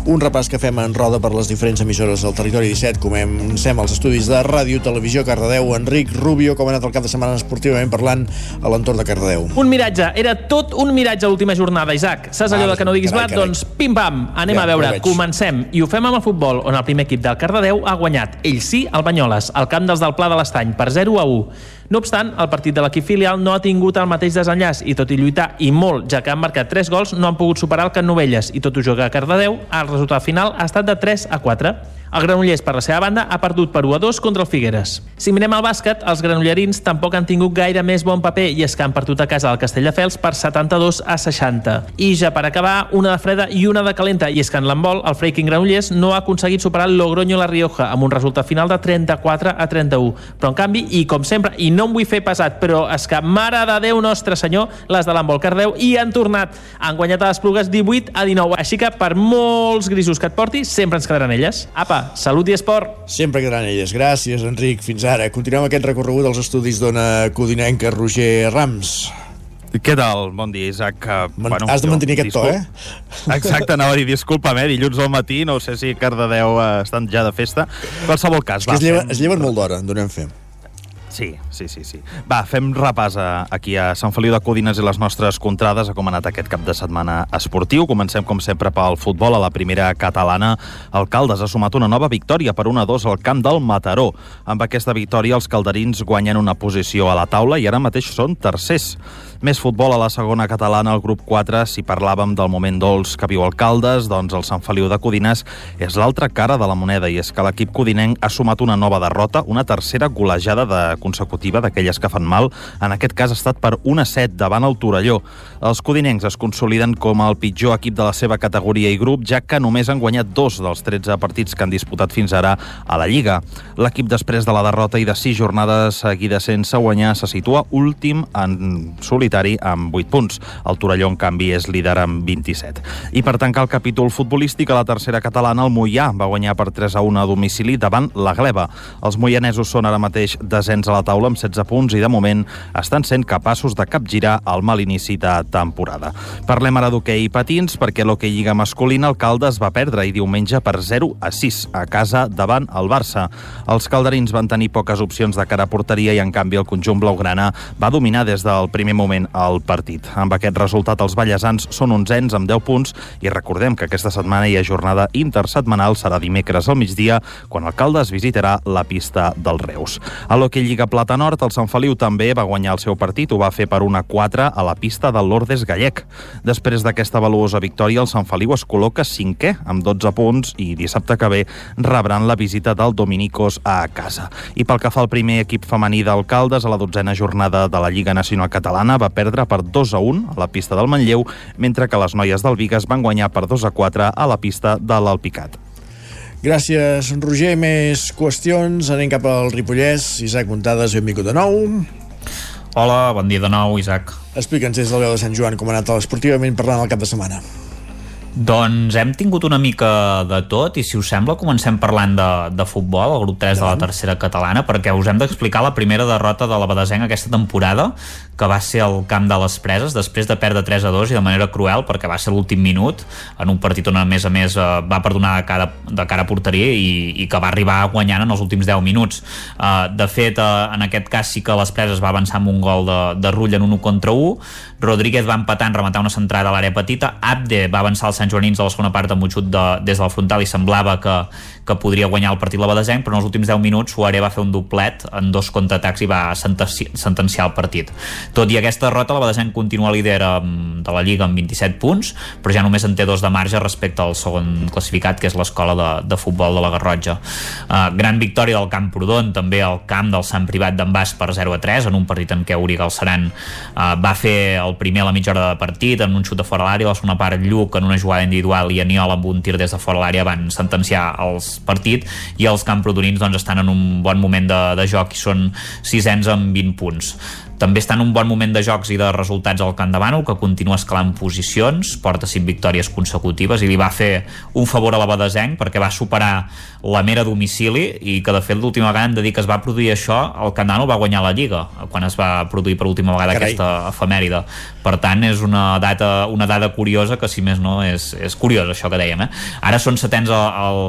un repàs que fem en roda per les diferents emissores del territori 17, comencem els estudis de ràdio, televisió, Cardedeu, Enric Rubio, com ha anat el cap de setmana esportivament parlant a l'entorn de Cardedeu. Un miratge, era tot un miratge l'última jornada, Isaac. Saps allò Ah, de que no diguis carai, blat? carai. Doncs pim-pam, anem Ja, a veure, comencem. I ho fem amb el futbol, on el primer equip del Cardedeu ha guanyat, ell sí, el Banyoles, al camp dels del Pla de l'Estany, per 0 a 1. No obstant, el partit de l'equip filial no ha tingut el mateix desenllaç i tot i lluitar i molt, ja que han marcat 3 gols, no han pogut superar el Can Novelles i tot ho juga a Cardedeu, el resultat final ha estat de 3 a 4. El Granollers, per la seva banda, ha perdut per 1 a 2 contra el Figueres. Si mirem el bàsquet, els granollerins tampoc han tingut gaire més bon paper i és que han perdut a casa del Castelldefels per 72 a 60. I ja per acabar, una de freda i una de calenta, i és que en l'handbol, el Freiking Granollers no ha aconseguit superar el Logroño La Rioja amb un resultat final de 34 a 31. Però en canvi, i com sempre, i no em vull fer pesat, però és que mare de Déu nostre senyor, les de l'handbol Cardeu, i han tornat. Han guanyat a les Plugues 18 a 19. Així que per molts grisos que et porti, sempre ens quedaran elles. Apa, salut i esport! Sempre quedaran elles. Gràcies, Enric. Fins ara. Continuem aquest recorregut dels estudis d'Ona Codinenca, Roger Rams. Què tal? Bon dia, Isaac. Uh, Man- has de mantenir aquest to, eh? Exacte, anava a dir, disculpa'm, eh? dilluns al matí, no sé si Cardedeu uh, estan ja de festa. En qualsevol cas, va, es, lleva, fem- es lleven molt d'hora, donem fe. Sí, sí, sí, sí. Va, fem repàs a, aquí a Sant Feliu de Codines i les nostres contrades a com ha anat aquest cap de setmana esportiu. Comencem, com sempre, pel futbol. A la primera catalana, el Caldes ha sumat una nova victòria per 1-2 al camp del Mataró. Amb aquesta victòria, els calderins guanyen una posició a la taula i ara mateix són tercers. Més futbol a la segona catalana, al grup 4, si parlàvem del moment dolç que viu el Caldes, doncs el Sant Feliu de Codines és l'altra cara de la moneda i és que l'equip codinenc ha sumat una nova derrota, una tercera golejada de consecutiva d'aquelles que fan mal. En aquest cas ha estat per 1-7 davant el Torelló. Els codinencs es consoliden com el pitjor equip de la seva categoria i grup, ja que només han guanyat dos dels 13 partits que han disputat fins ara a la Lliga. L'equip, després de la derrota i de sis jornades seguides sense guanyar, se situa últim en solitari amb 8 punts. El Torelló, en canvi, és líder amb 27. I per tancar el capítol futbolístic, a la tercera catalana, el Mollà va guanyar per 3 a 1 a domicili davant la Gleba. Els moianesos són ara mateix desens a la taula amb 16 punts i, de moment, estan sent capaços de capgirar el mal inici de temporada. Parlem ara d'hoquei i patins, perquè l'hoquei Lliga masculina el Caldes va perdre i diumenge per 0 a 6 a casa davant el Barça. Els calderins van tenir poques opcions de cara a porteria i, en canvi, el conjunt blaugrana va dominar des del primer moment perfectament el partit. Amb aquest resultat, els ballesans són onzens amb 10 punts i recordem que aquesta setmana hi ha jornada intersetmanal, serà dimecres al migdia, quan el Caldes visitarà la pista del Reus. A l'Hockey Lliga Plata Nord, el Sant Feliu també va guanyar el seu partit, ho va fer per una 4 a la pista del Lourdes Gallec. Després d'aquesta valuosa victòria, el Sant Feliu es col·loca cinquè amb 12 punts i dissabte que ve rebran la visita del Dominicos a casa. I pel que fa al primer equip femení d'Alcaldes, a la dotzena jornada de la Lliga Nacional Catalana va perdre per 2 a 1 a la pista del Manlleu, mentre que les noies del Vigas van guanyar per 2 a 4 a la pista de l'Alpicat. Gràcies, Roger. Més qüestions. Anem cap al Ripollès. Isaac Montades, benvingut de nou. Hola, bon dia de nou, Isaac. Explica'ns des del veu de Sant Joan com ha anat esportivament parlant el cap de setmana. Doncs hem tingut una mica de tot i si us sembla comencem parlant de, de futbol, el grup 3 de la tercera catalana perquè us hem d'explicar la primera derrota de la Badesenc aquesta temporada que va ser al camp de les preses després de perdre 3 a 2 i de manera cruel perquè va ser l'últim minut en un partit on a més a més eh, va perdonar de cara, de cara a porteria i, i que va arribar guanyant en els últims 10 minuts. Uh, de fet uh, en aquest cas sí que les preses va avançar amb un gol de, de Rull en un 1 contra 1 Rodríguez va empatar en rematar una centrada a l'àrea petita. Abde va avançar al Sant Joanins a la segona part amb un xut de, des de la frontal i semblava que, que podria guanyar el partit la Badesenc, però en els últims 10 minuts Suaré va fer un doblet en dos contraatacs i va sentenci sentenciar el partit. Tot i aquesta derrota, la Badesenc continua líder de la Lliga amb 27 punts, però ja només en té dos de marge respecte al segon classificat, que és l'escola de, de futbol de la Garrotja. Uh, gran victòria del Camp Prodon, també al camp del Sant Privat d'en Bas per 0 a 3, en un partit en què Uri Galceran uh, va fer el primer a la mitja hora de partit, en un xut de fora l'àrea, la segona part Lluc en una jugada individual i Aniol amb un tir des de fora l'àrea van sentenciar els partit i els camprodonins doncs, estan en un bon moment de, de joc i són sisens amb 20 punts. També està en un bon moment de jocs i de resultats al Camp de Bànol, que continua escalant posicions, porta 5 victòries consecutives i li va fer un favor a la Badesenc perquè va superar la mera domicili i que de fet l'última vegada hem de dir que es va produir això el Camp de Bànol va guanyar la Lliga quan es va produir per última vegada Carai. aquesta efemèride per tant és una data, una dada curiosa que si més no és, és curiós això que dèiem eh? ara són setens el, el,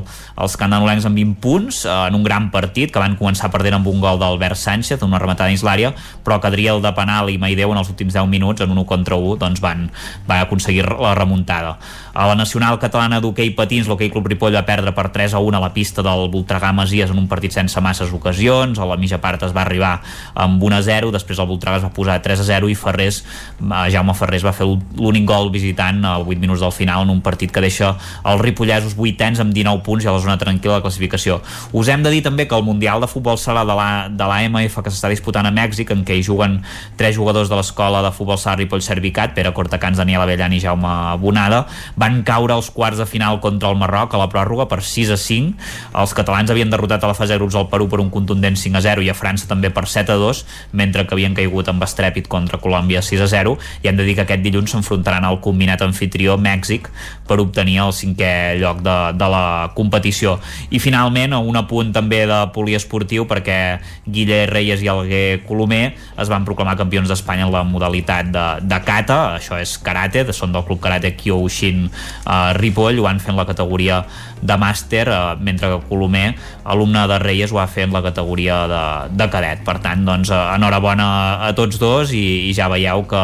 els candanolencs amb 20 punts eh, en un gran partit que van començar perdent amb un gol d'Albert Sánchez una rematada dins l'àrea però que Adriel de penal i Maideu en els últims 10 minuts en un 1 contra 1 doncs van, van aconseguir la remuntada a la Nacional Catalana d'Hockey Patins l'Hockey Club Ripoll va perdre per 3 a 1 a la pista del Voltregà Masies en un partit sense masses ocasions a la mitja part es va arribar amb 1 a 0 després el Voltregà es va posar 3 a 0 i Ferrés, eh, Jaume Ferrés va fer l'únic gol visitant a 8 minuts del final en un partit que deixa els ripollesos vuitens amb 19 punts i a la zona tranquil·la de classificació. Us hem de dir també que el Mundial de Futbol Sala de la, de la MF que s'està disputant a Mèxic, en què hi juguen tres jugadors de l'escola de futbol sala Ripoll Servicat, Pere Cortacans, Daniel Avellan i Jaume Bonada, van caure als quarts de final contra el Marroc a la pròrroga per 6 a 5. Els catalans havien derrotat a la fase de grups al Perú per un contundent 5 a 0 i a França també per 7 a 2, mentre que havien caigut amb estrèpit contra Colòmbia 6 a 0 i hem de dir que aquest dilluns s'enfrontaran al combinat anfitrió Mèxic per obtenir el cinquè lloc de, de la competició. I finalment, un apunt també de poliesportiu perquè Guille Reyes i Alguer Colomer es van proclamar campions d'Espanya en la modalitat de, de kata, això és karate, són del club karate Kyoushin eh, Ripoll, ho van fer en la categoria de màster, eh, mentre que Colomer, alumne de Reyes, ho va fer en la categoria de, de cadet. Per tant, doncs, eh, enhorabona a tots dos i, i ja veieu que,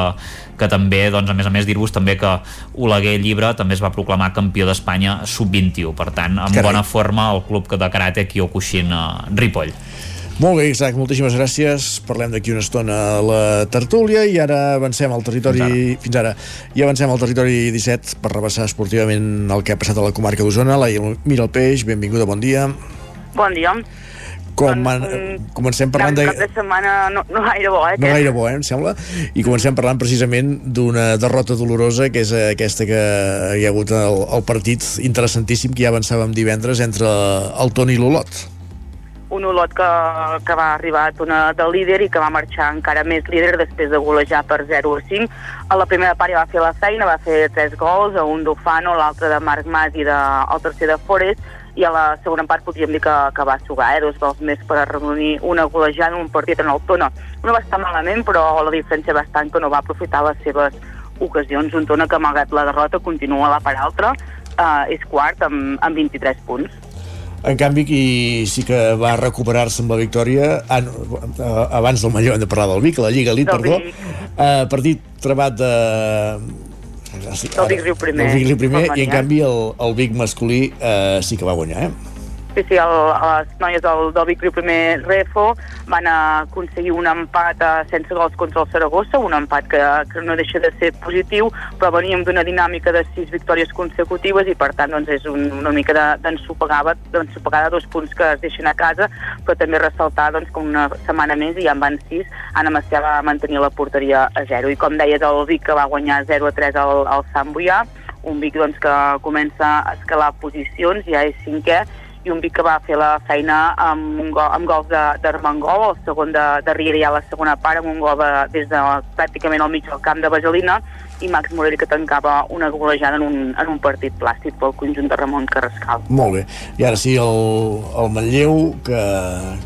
que també, doncs, a més a més, dir-vos també que Oleguer Llibre també es va proclamar campió d'Espanya sub-21. Per tant, en Carai. bona forma el club de karate Kyokushin eh, Ripoll. Molt bé, Isaac, moltíssimes gràcies. Parlem d'aquí una estona a la tertúlia i ara avancem al territori... Fins ara. Fins ara. I avancem al territori 17 per rebassar esportivament el que ha passat a la comarca d'Osona. La Mira el Peix, benvinguda, bon dia. Bon dia. Com, doncs, um, comencem parlant de... cap de setmana no, no gaire bo, eh? No gaire bo, eh, em sembla. I comencem parlant precisament d'una derrota dolorosa, que és aquesta que hi ha hagut el, el partit interessantíssim que ja avançàvem divendres entre el Toni i l'Olot un Olot que, que va arribar a tona del líder i que va marxar encara més líder després de golejar per 0 a 5. A la primera part ja va fer la feina, va fer tres gols, un d'Ofano, l'altre de Marc Mas i de, el tercer de Forest, i a la segona part podríem dir que, que va sugar, eh? dos gols més per reunir una golejada en un partit en el Tona. No va estar malament, però la diferència bastant que no va aprofitar les seves ocasions. Un Tona que, malgrat la derrota, continua a la part altra, eh, és quart amb, amb 23 punts. En canvi, qui sí que va recuperar-se amb la victòria, ah, no, eh, abans del Malló hem de parlar del Vic, la Lliga Elite, perdó, eh, partit trebat de... Del Vic Riu primer. Del Vic Riu primer, i en canvi el, el Vic masculí eh, sí que va guanyar, eh? Sí, sí, el, les noies del, del Vic Riu primer Refo van aconseguir un empat eh, sense gols contra el Saragossa, un empat que, que no deixa de ser positiu, però veníem d'una dinàmica de sis victòries consecutives i per tant doncs, és un, una mica de- d'ensopegada d'ensopegada dos punts que es deixen a casa, però també ressaltar doncs, que una setmana més i ja en van sis, Anna Macià va mantenir la porteria a zero. I com deies, el Vic que va guanyar 0 a 3 al, al Sant Boià, un Vic doncs, que comença a escalar posicions, ja és cinquè, i un Vic que va fer la feina amb, un gol, amb gols de- d'Armengol, el segon de, de Riera ja a la segona part, amb un gol de, des de pràcticament al mig del camp de Vaselina, i Max Morell que tancava una golejada en un, en un partit plàstic pel conjunt de Ramon Carrascal. Molt bé. I ara sí, el, el Manlleu que,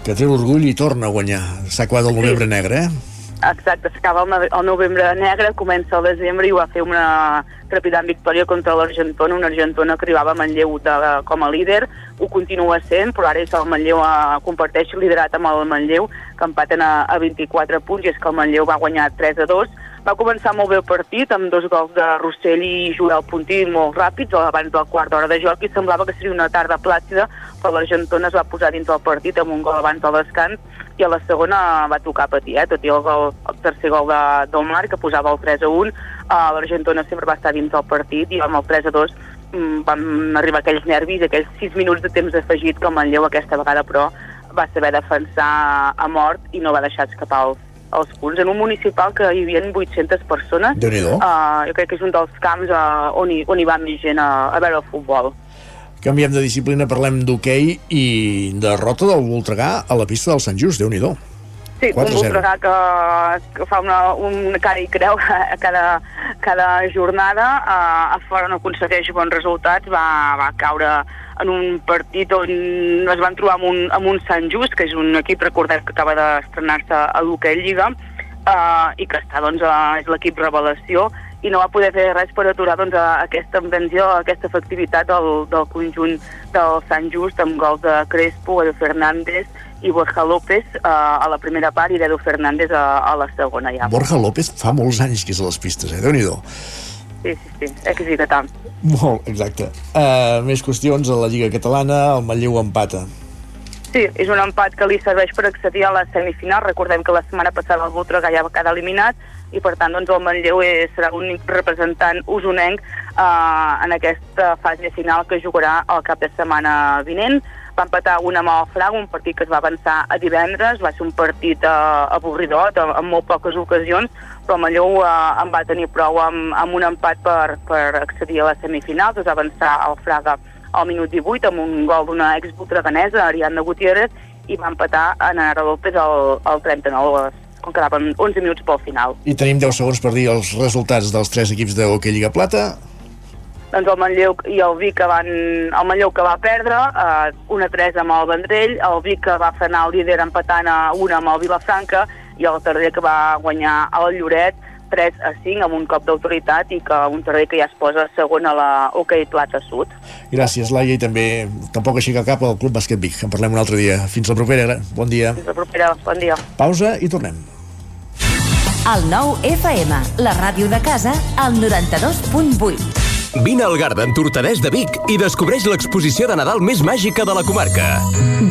que treu l'orgull i torna a guanyar. S'ha acabat el novembre negre, eh? Exacte, s'acaba el, el novembre negre, comença el desembre i va fer una trepidant victòria contra l'Argentona, una Argentona que arribava a Manlleu de, com a líder, ho continua sent, però ara és el Manlleu a, comparteix liderat amb el Manlleu, que empaten a, a 24 punts, i és que el Manlleu va guanyar 3 a 2, va començar molt bé el partit, amb dos gols de Rossell i Joel Puntí molt ràpids, abans del quart d'hora de joc, i semblava que seria una tarda plàcida, però l'Argentona es va posar dins del partit amb un gol abans del descans, i a la segona va tocar patir, eh? tot i el, gol, el tercer gol de, del Marc, que posava el 3 a 1, uh, l'Argentona sempre va estar dins del partit, i amb el 3 a 2 mm, van arribar aquells nervis, aquells 6 minuts de temps afegit que el Manlleu aquesta vegada, però va saber defensar a mort i no va deixar escapar els, els punts. En un municipal que hi havia 800 persones, uh, jo crec que és un dels camps uh, on, hi, on hi va més gent a, a veure el futbol. Canviem de disciplina, parlem d'hoquei i derrota del Voltregà a la pista del Sant Just, déu nhi Sí, 4-0. un Voltregà que, que fa una, una cara i creu a cada, cada jornada, a, a fora no aconsegueix bons resultats, va, va caure en un partit on es van trobar amb un, amb un Sant Just, que és un equip, recordem, que acaba d'estrenar-se a l'Hockey Lliga, uh, i que està, doncs, uh, és l'equip revelació, i no va poder fer res per aturar doncs, aquesta invenció, aquesta efectivitat del, del conjunt del Sant Just amb gols de Crespo, Edu Fernández i Borja López uh, a la primera part i d'Edu Fernández a, a la segona ja. Borja López fa molts anys que és a les pistes, eh? déu nhi Sí, sí, sí, és que sí que tant. Molt, exacte. Uh, més qüestions a la Lliga Catalana, el Manlleu empata. Sí, és un empat que li serveix per accedir a la semifinal. Recordem que la setmana passada el Voltregà ja va quedar eliminat i per tant doncs, el Manlleu és, serà l'únic representant usonenc eh, en aquesta fase final que jugarà el cap de setmana vinent. Va empatar una amb el Fraga, un partit que es va avançar a divendres, va ser un partit eh, avorridot, amb, amb molt poques ocasions, però Manlleu eh, en va tenir prou amb, amb un empat per, per accedir a les semifinals, es va avançar al Fraga al minut 18 amb un gol d'una ex-voltreganesa, Ariadna Gutiérrez, i va empatar a Nara López al, al 39, com quedaven 11 minuts pel final. I tenim 10 segons per dir els resultats dels tres equips de hoquei Lliga Plata. Doncs el Manlleu i el Vic que van... El Manlleu que va perdre, eh, 1-3 amb el Vendrell, el Vic que va frenar el líder empatant a 1 amb el Vilafranca, i el Tarder que va guanyar el Lloret 3 a 5 amb un cop d'autoritat i que un Tarder que ja es posa segon a la Hockey Plata Sud. Gràcies, Laia, i també tampoc aixeca el cap al Club Bàsquet Vic. En parlem un altre dia. Fins la propera. Bon dia. Fins la propera. Bon dia. Pausa i tornem. El nou FM, la ràdio de casa, al 92.8. Vine al Garden Tortadès de Vic i descobreix l'exposició de Nadal més màgica de la comarca.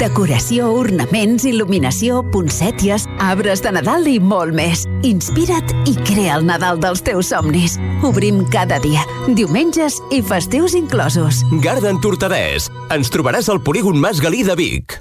Decoració, ornaments, il·luminació, poncèties, arbres de Nadal i molt més. Inspira't i crea el Nadal dels teus somnis. Obrim cada dia, diumenges i festius inclosos. Garden Tortadès. Ens trobaràs al polígon Mas Galí de Vic.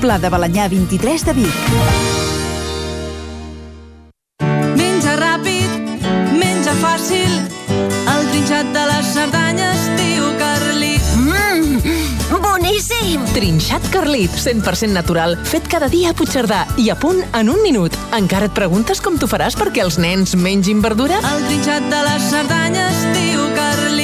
Pla de Balanyà 23 de Vic. Menja ràpid, menja fàcil, el trinxat de les Cerdanyes, tio Carlit. Mmm, boníssim! Trinxat Carlit, 100% natural, fet cada dia a Puigcerdà i a punt en un minut. Encara et preguntes com t'ho faràs perquè els nens mengin verdura? El trinxat de les Cerdanyes diu Carlit.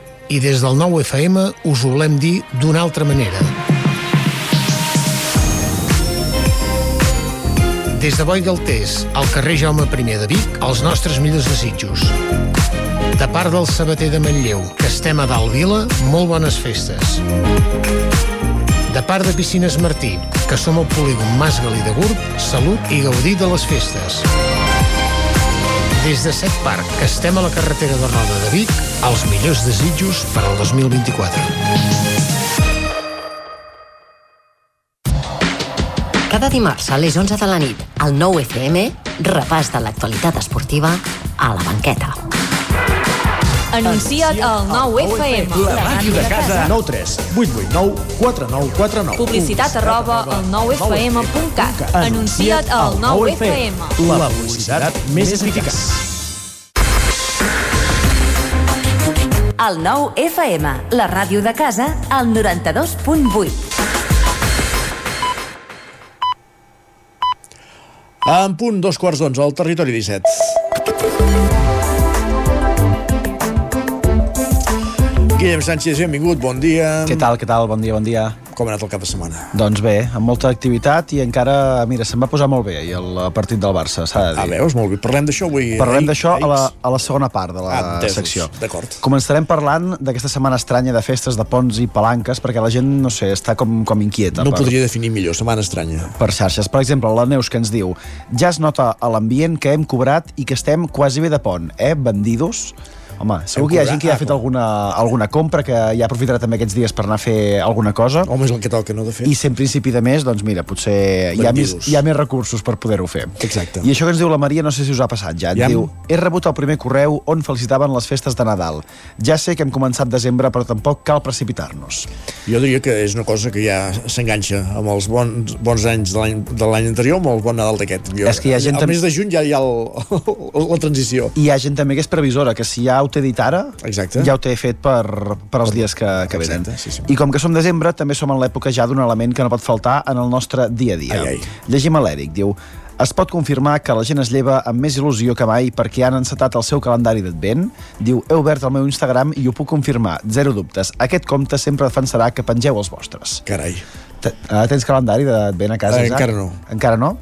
i des del nou FM us ho volem dir d'una altra manera. Des de Boi Galtés, al carrer Jaume I de Vic, els nostres millors desitjos. De part del sabater de Manlleu, que estem a dalt vila, molt bones festes. De part de Piscines Martí, que som al polígon Mas Galí de Gurb, salut i gaudir de les festes. Des de Set Parc, que estem a la carretera de Roda de Vic, els millors desitjos per al 2024. Cada dimarts a les 11 de la nit, al 9 FM, repàs de l'actualitat esportiva a la banqueta. Anuncia't al 9FM. La màquina de casa. 9 3 8 8 9 4 9 4 9. Publicitat arroba al 9FM.cat. Anuncia't al 9FM. La publicitat més eficaç. El 9 FM, la ràdio de casa, al 92.8. En punt, dos quarts d'onze, al territori 17. Guillem Sánchez, benvingut, bon dia. Què tal, què tal? Bon dia, bon dia. Com ha anat el cap de setmana? Doncs bé, amb molta activitat i encara, mira, se'm va posar molt bé ahir el partit del Barça, s'ha de dir. Ah, veus, molt bé. Parlem d'això avui. Parlem Ahir- d'això a, la, a la segona part de la Ah, entesos. secció. D'acord. Començarem parlant d'aquesta setmana estranya de festes de ponts i palanques, perquè la gent, no sé, està com, com inquieta. No per, podria definir millor, setmana estranya. per xarxes. Per exemple, la Neus que ens diu ja es nota a l'ambient que hem cobrat i que estem quasi bé de pont, eh, bandidos? Home, segur que hi ha gent que ja ha fet alguna, alguna compra, que ja aprofitarà també aquests dies per anar a fer alguna cosa. Home, és el que toca, no, de fet. I sent principi de mes, doncs mira, potser hi ha, més, hi ha més recursos per poder-ho fer. Exacte. I això que ens diu la Maria, no sé si us ha passat ja. Ja. diu, he rebut el primer correu on felicitaven les festes de Nadal. Ja sé que hem començat desembre, però tampoc cal precipitar-nos. Jo diria que és una cosa que ja s'enganxa amb els bons, bons anys de l'any anterior amb el bon Nadal d'aquest. És que hi ha gent Al mes de juny ja hi ha el, la transició. I hi ha gent també que és previsora, que si ja ho té dit ara, Exacte. ja ho té fet per, per els dies que, que venen. Exacte, sí, sí. I com que som desembre, també som en l'època ja d'un element que no pot faltar en el nostre dia a dia. Ai, ai. Llegim a l'Eric, diu... Es pot confirmar que la gent es lleva amb més il·lusió que mai perquè han encetat el seu calendari d'advent. Diu, he obert el meu Instagram i ho puc confirmar, zero dubtes. Aquest compte sempre defensarà que pengeu els vostres. Carai. T uh, tens calendari d'advent a casa, Eh, Isaac? encara no. Encara no?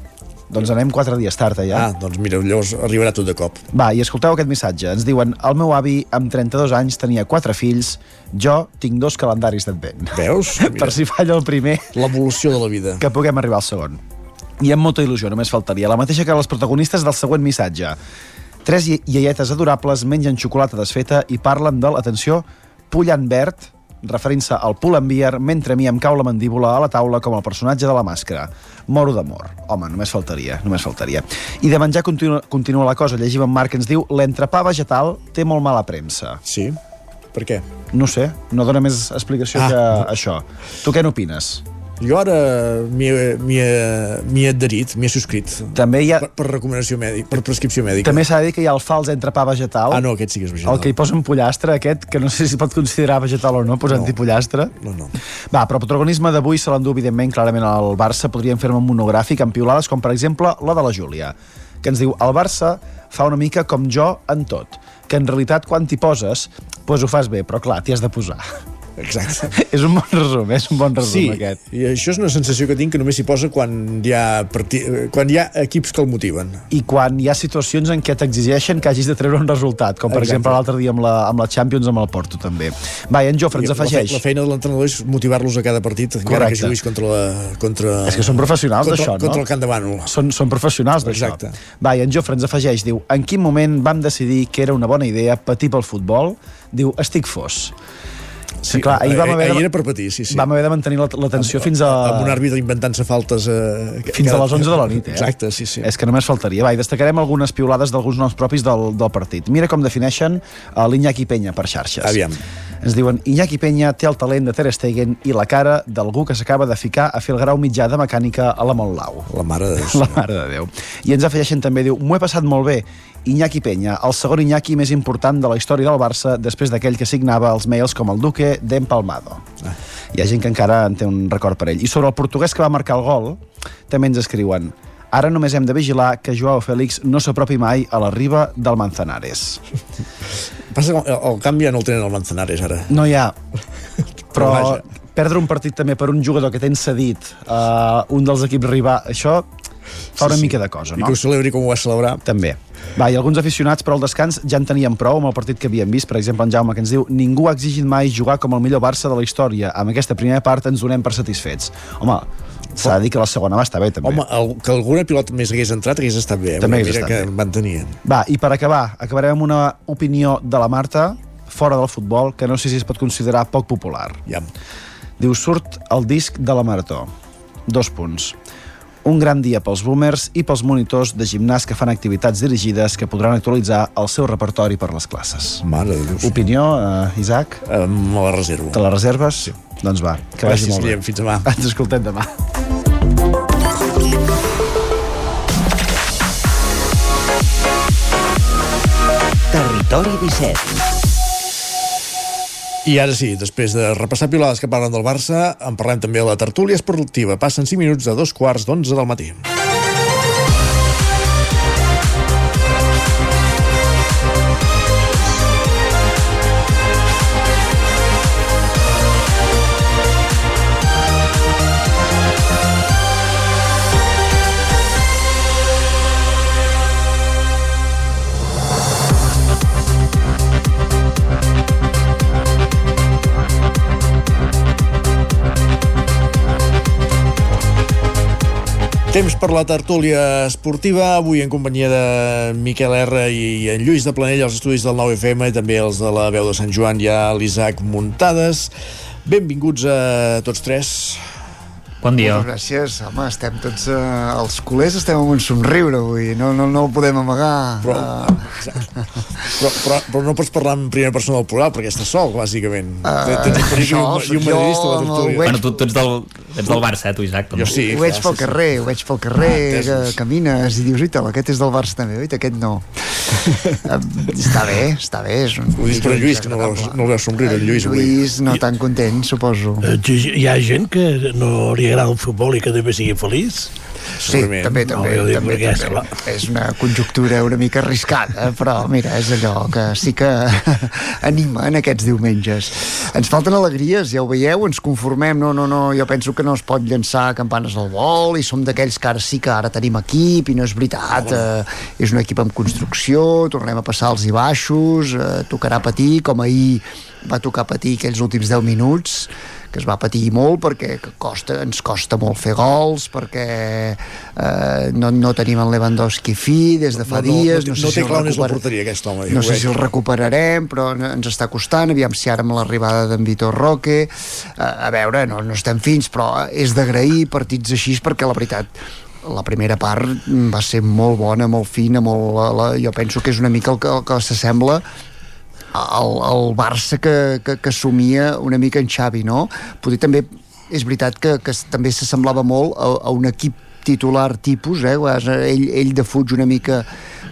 Doncs anem quatre dies tard, ja. Ah, doncs mira, llavors arribarà tot de cop. Va, i escolteu aquest missatge. Ens diuen, el meu avi, amb 32 anys, tenia quatre fills, jo tinc dos calendaris d'advent. Veus? per si falla el primer, L'evolució de la vida. que puguem arribar al segon. I amb molta il·lusió, només faltaria. La mateixa que les protagonistes del següent missatge. Tres ie- iaietes adorables mengen xocolata desfeta i parlen de, l'atenció, pullant verd, referint-se al pull and beer, mentre a mi em cau la mandíbula a la taula com el personatge de la màscara. Moro d'amor. Home, només faltaria, només faltaria. I de menjar continua, continua la cosa. Llegim en Marc ens diu l'entrepà vegetal té molt mala premsa. Sí? Per què? No sé, no dona més explicació Ah. que això. Tu què n'opines? Jo ara m'hi he- adherit, m'hi he subscrit. També hi ha... Per, per recomanació mèdica, per prescripció mèdica. També s'ha de dir que hi ha el fals entrepà vegetal. Ah, no, aquest sí que és vegetal. El que hi posen pollastre, aquest, que no sé si es pot considerar vegetal o no, posant-hi pollastre. No, no. Va, però el protagonisme d'avui se l'endú, evidentment, clarament al Barça. Podríem fer-ne un monogràfic amb piulades com, per exemple, la de la Júlia, que ens diu el Barça fa una mica com jo en tot, que en realitat quan t'hi poses, doncs ho fas bé, però clar, t'hi has de posar. Exacte. és un bon resum, és un bon resum Sí, aquest. i això és una sensació que tinc que només s'hi posa quan hi, ha parti... quan hi ha equips que el motiven. I quan hi ha situacions en què t'exigeixen que hagis de treure un resultat, com per Exacte. exemple l'altre dia amb la, amb la Champions amb el Porto també. Va, i en Jofre ens afegeix. La feina de l'entrenador és motivar-los a cada partit, encara Correcte. que juguis contra la... Contra... És que són professionals d'això, no? Contra el Camp de Bànol. Són, són professionals d'això. Exacte. Va, i en Jofre ens afegeix, diu, en quin moment vam decidir que era una bona idea patir pel futbol? Diu, estic fos. Sí, clar, ahir vam haver ahir era per patir, sí, sí. Vam haver de mantenir la- l'atenció fins a... Amb un àrbitre inventant-se faltes... Eh, Fins a les 11 de la nit, eh? Exacte, sí, sí. És que només faltaria. Va, i destacarem algunes piulades d'alguns noms propis del, del partit. Mira com defineixen a l'Iñaki Penya per xarxes. Aviam. Ens diuen, Iñaki Penya té el talent de Ter Stegen i la cara d'algú que s'acaba de ficar a fer el grau mitjà de mecànica a la Montlau. La mare de Déu. La mare de Déu. I ens afegeixen també, diu, m'ho he passat molt bé. Iñaki Penya, el segon Iñaki més important de la història del Barça després d'aquell que signava els mails com el Duque d'Empalmado. Ah. Hi ha gent que encara en té un record per ell. I sobre el portuguès que va marcar el gol, també ens escriuen Ara només hem de vigilar que Joao Fèlix no s'apropi mai a la riba del Manzanares. Passa que el, el canvi ja no el tenen al Manzanares, ara. No hi ha. Però vaja. perdre un partit també per un jugador que tens cedit a uh, un dels equips rival, això fa una Sí, sí. mica de cosa, I no? que ho celebri com ho va celebrar. També. Va, i alguns aficionats, però al descans ja en tenien prou amb el partit que havíem vist. Per exemple, en Jaume, que ens diu ningú ha exigit mai jugar com el millor Barça de la història. Amb aquesta primera part ens donem per satisfets. Home, s'ha de dir que la segona va estar bé, també. Home, el, que alguna pilota més hagués entrat hagués estat bé. eh? També Mira hagués estat que bé. mantenien. Va, i per acabar, acabarem amb una opinió de la Marta, fora del futbol, que no sé si es pot considerar poc popular. Ja. Diu, surt el disc de la Marató. Dos punts. Un gran dia pels boomers i pels monitors de gimnàs que fan activitats dirigides que podran actualitzar el seu repertori per les classes. Mare de Déu. Opinió, uh, Isaac? Uh, me la reservo. Te la reserves? Sí. Doncs va, que vagi molt bé. Guillem. Fins demà. Ens escoltem demà. Territori 17. I ara sí, després de repassar pilades que parlen del Barça, en parlem també a la tertúlia esportiva. Passen 5 minuts a dos quarts d'onze del matí. Temps per la tertúlia esportiva, avui en companyia de Miquel R i en Lluís de Planell, als estudis del 9FM i també els de la veu de Sant Joan, hi ha l'Isaac Muntades. Benvinguts a tots tres. Bon dia. Moltes gràcies. Home, estem tots... Eh, els culers estem amb un somriure avui. No, no, no el podem amagar. Però, Eh, però, però, però no pots parlar en primera persona del plural perquè estàs sol, bàsicament. Eh, Tens un perill un, i un madridista a la el tertúlia. Veig- Bueno, tu, tu ets, del, ets del Barça, eh, tu, Isaac. Jo sí. ho veig clar, pel sí, sí. carrer, ho veig pel carrer, Ah, que camines i dius, uita, aquest és del Barça també, uita, aquest no. Eh, està bé, està bé. És un Ho dius per Lluís, que no, el veus- no el veus somriure, en Lluís, avui. Lluís no tan content, suposo. Hi ha gent que no li agrada el futbol i que també sigui feliç? Sí, també, també, no, també, perquè, també. esclar, És una conjuntura una mica arriscada, però mira, és allò que sí que anima en aquests diumenges. Ens falten alegries, ja ho veieu, ens conformem, no, no, no, jo penso que no es pot llançar campanes al vol i som d'aquells que ara sí que ara tenim equip i no és veritat, eh, és un equip en construcció, tornem a passar els i baixos, eh, tocarà patir, com ahir va tocar patir aquells últims 10 minuts, que es va patir molt perquè costa, ens costa molt fer gols, perquè eh, no, no tenim el Lewandowski fi des de fa No, no, dies. no, sé no si té el clau on és la porteria, aquest home. no sé si el recuperarem, però no- ens està costant. Aviam si ara amb l'arribada d'en Vitor Roque... Eh, a veure, no, no estem fins, però és d'agrair partits així perquè la veritat la primera part va ser molt bona, molt fina, molt, la, la, jo penso que és una mica el que, el que s'assembla al, al Barça que, que, que somia una mica en Xavi, no? Potser també és veritat que, que també s'assemblava molt a, a un equip titular tipus, eh, Ell, ell defuig una mica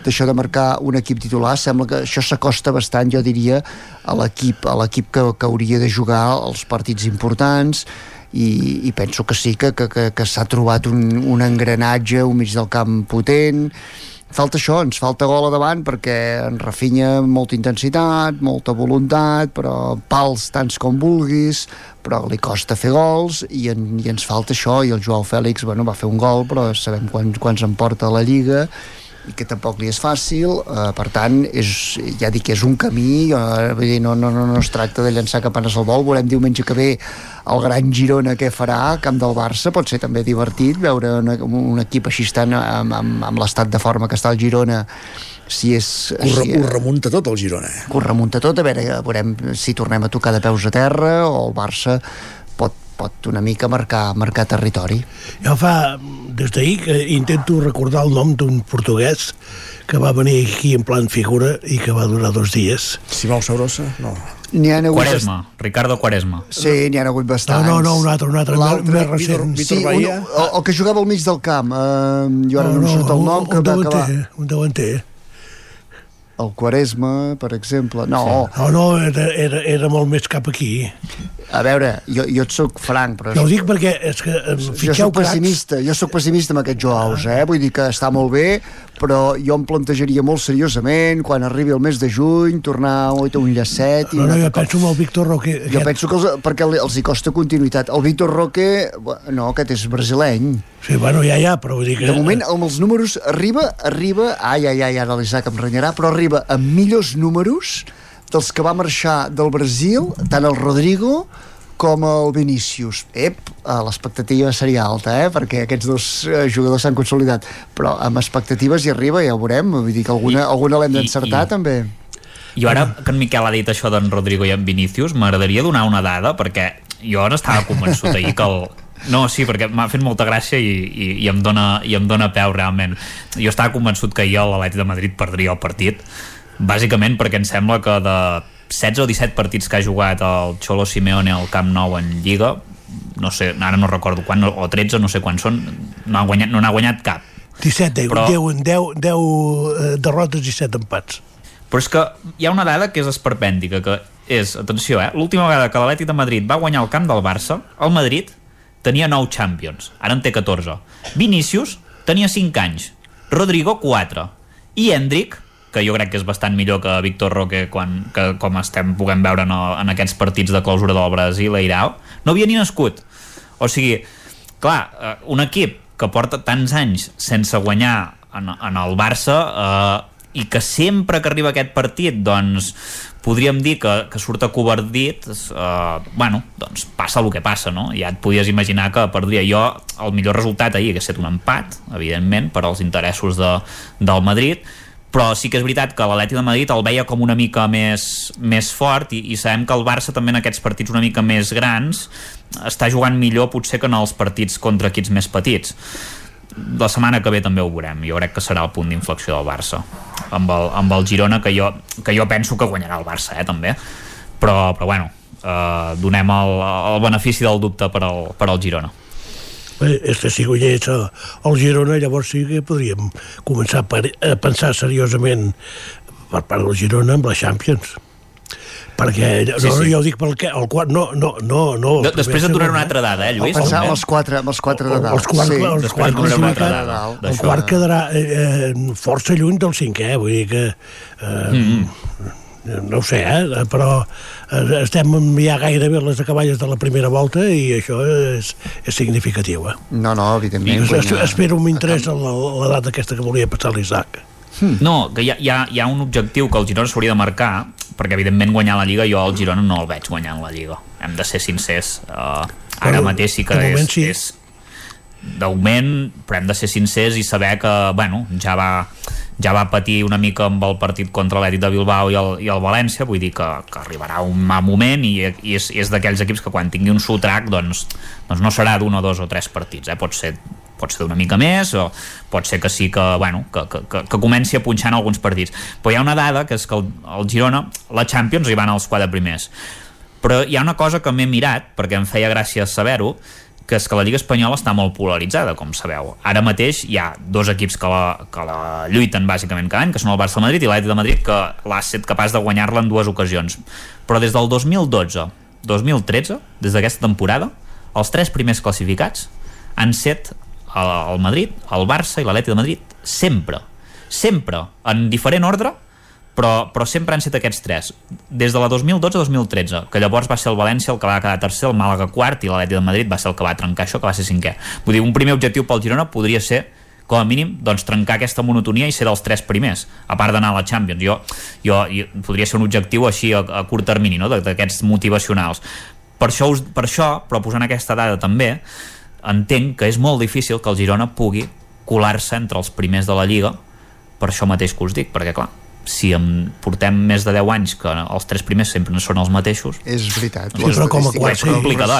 d'això de marcar un equip titular, sembla que això s'acosta bastant, jo diria, a l'equip a l'equip que, que hauria de jugar els partits importants i, i penso que sí, que, que, que, que s'ha trobat un, un engranatge, un mig del camp potent, falta això, ens falta gol a davant perquè en Rafinha molta intensitat, molta voluntat, però pals tants com vulguis, però li costa fer gols i, en, i ens falta això i el Joao Fèlix bueno, va fer un gol però sabem quants, quants en porta a la Lliga i que tampoc li és fàcil eh, per tant, és, ja dic que és un camí eh, vull dir, no, no, no, no es tracta de llançar campanes al vol, veurem diumenge que ve el gran Girona què farà camp del Barça pot ser també divertit veure un, un equip així estant amb, amb, amb l'estat de forma que està el Girona si és... Ho, re, si, ho remunta tot el Girona. eh? que ho remunta tot, a veure, veurem si tornem a tocar de peus a terra o el Barça pot, pot una mica marcar, marcar territori. Jo fa, des d'ahir, que intento recordar el nom d'un portuguès que va venir aquí en plan figura i que va durar dos dies. Simão Sabrosa? No. N'hi ha hagut... Quaresma, Ricardo Quaresma. Sí, n'hi ha hagut bastants. No, no, no, un altre, un altre, més recent. Sí, un, el, el que jugava al mig del camp. Uh, jo ara no, no, no surt el nom, que un va acabar. un davanter. El Quaresma, per exemple. No, No, no, era, era, era molt més cap aquí. A veure, jo, jo et soc franc, però... No ho dic perquè és que eh, jo soc pessimista, jo sóc pessimista amb aquests jocs, eh? Vull dir que està molt bé, però jo em plantejaria molt seriosament, quan arribi el mes de juny, tornar a un llacet... i No, no, jo cop. penso en el Víctor Roque. Jo penso que els, perquè els hi costa continuïtat. El Víctor Roque, no, aquest és brasileny. Sí, bueno, ja, ja, però vull dir que... De moment, amb els números, arriba, arriba, ai, ai, ai, ara l'Isaac em renyarà, però arriba amb millors números dels que va marxar del Brasil, tant el Rodrigo com el Vinícius. Ep, eh, l'expectativa seria alta, eh? perquè aquests dos eh, jugadors s'han consolidat, però amb expectatives hi arriba, ja ho veurem, vull dir que alguna, alguna l'hem d'encertar, i- també. I ara que en Miquel ha dit això d'en Rodrigo i en Vinícius, m'agradaria donar una dada, perquè jo n'estava convençut ahir que el, no, sí, perquè m'ha fet molta gràcia i, i, i, em dona, i em dona peu realment. Jo estava convençut que ahir l'Atleti de Madrid perdria el partit, bàsicament perquè em sembla que de 16 o 17 partits que ha jugat el Cholo Simeone al Camp Nou en Lliga, no sé, ara no recordo quan, o 13, no sé quan són, no ha guanyat, no n'ha guanyat cap. 17, 10, Però- 10, 10, 10 eh, derrotes i 7 empats. Però és que hi ha una dada que és esperpèntica, que és, atenció, eh, l'última vegada que l'Atlètic de Madrid va guanyar el camp del Barça, el Madrid tenia 9 Champions, ara en té 14. Vinícius tenia 5 anys, Rodrigo 4, i Hendrik, que jo crec que és bastant millor que Víctor Roque quan, que, com estem puguem veure en, en aquests partits de clausura del Brasil a Irao, no havia ni nascut. O sigui, clar, eh, un equip que porta tants anys sense guanyar en, en el Barça eh, i que sempre que arriba aquest partit doncs podríem dir que, que surt acobardit eh, bueno, doncs passa el que passa no? ja et podies imaginar que perdria jo el millor resultat ahir hagués estat un empat evidentment per als interessos de, del Madrid però sí que és veritat que l'Atleti de Madrid el veia com una mica més, més fort i, i sabem que el Barça també en aquests partits una mica més grans està jugant millor potser que en els partits contra equips més petits. La setmana que ve també ho veurem. Jo crec que serà el punt d'inflexió del Barça amb el, amb el Girona que jo, que jo penso que guanyarà el Barça eh, també. Però, però bueno eh, donem el, el benefici del dubte per al, per al Girona Bé, és que si guanyés el, Girona, llavors sí que podríem començar a, pensar seriosament per part del Girona amb la Champions. Perquè, no, Sí, sí. jo ho dic pel que, el quart, no, no, no, no De, després et donaré una altra dada, eh, Lluís? Pensar amb els quatre, amb els quatre de dalt. els quarts, sí. els una altra classificats, dada el quart quedarà eh, eh, força lluny del cinquè, vull dir que... Eh, Mm-hmm. No ho sé, eh, però eh, estem ja gairebé a les acaballes de la primera volta i això és, és significatiu. Eh? No, no, evidentment. Es, es, guanyar. espero amb interès la, la data aquesta que volia passar l'Isaac. No, que hi ha, hi, ha, hi ha un objectiu que el Girona s'hauria de marcar, perquè evidentment guanyar la Lliga, jo el Girona no el veig guanyant la Lliga. Hem de ser sincers. Uh, ara Bueno, mateix sí que és, sí. és d'augment, però hem de ser sincers i saber que, bueno, ja va ja va patir una mica amb el partit contra l'Ètic de Bilbao i el, i el València vull dir que, que arribarà un mal moment i, i és, és d'aquells equips que quan tingui un sotrac doncs, doncs no serà d'un o dos o tres partits eh? pot ser pot ser d'una mica més o pot ser que sí que, bueno, que, que, que, que comenci a punxar en alguns partits però hi ha una dada que és que el, el Girona la Champions hi van als quatre primers però hi ha una cosa que m'he mirat perquè em feia gràcia saber-ho que és que la Lliga Espanyola està molt polaritzada, com sabeu. Ara mateix hi ha dos equips que la, que la lluiten bàsicament cada any, que són el Barça Madrid i l'Atlètic de Madrid, que l'ha estat capaç de guanyar-la en dues ocasions. Però des del 2012-2013, des d'aquesta temporada, els tres primers classificats han set el, el Madrid, el Barça i l'Atlètic de Madrid sempre. Sempre, en diferent ordre, però, però sempre han set aquests tres. Des de la 2012-2013 que llavors va ser el València el que va quedar tercer el Màlaga quart i l'Atleti de Madrid va ser el que va trencar això que va ser cinquè. Vull dir, un primer objectiu pel Girona podria ser com a mínim, doncs, trencar aquesta monotonia i ser dels tres primers, a part d'anar a la Champions. Jo, jo, jo podria ser un objectiu així a, a curt termini, no? d'aquests motivacionals. Per això, us, per això, però posant aquesta dada també entenc que és molt difícil que el Girona pugui colar-se entre els primers de la Lliga per això mateix que us dic, perquè clar, si em portem més de 10 anys que els tres primers sempre no són els mateixos. És veritat. Sí, però com a però- és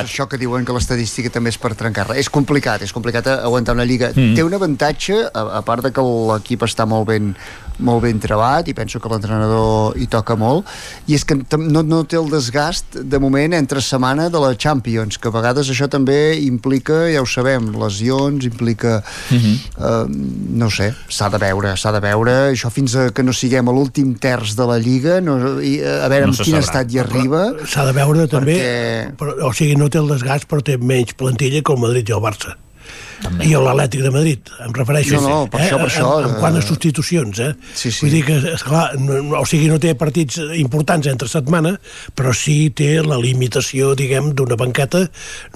això que diuen que l'estadística també és per trencar-la és complicat, és complicat aguantar una lliga. Mm. té un avantatge, a, a part de que l'equip està molt ben molt ben trebat i penso que l'entrenador hi toca molt i és que no, no té el desgast de moment entre setmana de la Champions que a vegades això també implica ja ho sabem, lesions, implica eh, no ho sé, s'ha de veure s'ha de veure, això fins a que no siguem a l'últim terç de la Lliga no, i, eh, a veure No en quin sabrà. estat hi arriba S'ha de veure també, Perquè- però, o sigui, no té el desgast, però té menys plantilla que el Madrid i el Barça. També. I l'Atlètic de Madrid, em refereixo. No, no, per eh? això, per això, En, en eh, quant a substitucions, eh? Sí, sí. Vull dir que, esclar, no, no- o sigui, no té partits importants entre setmana, però sí té la limitació, diguem, d'una banqueta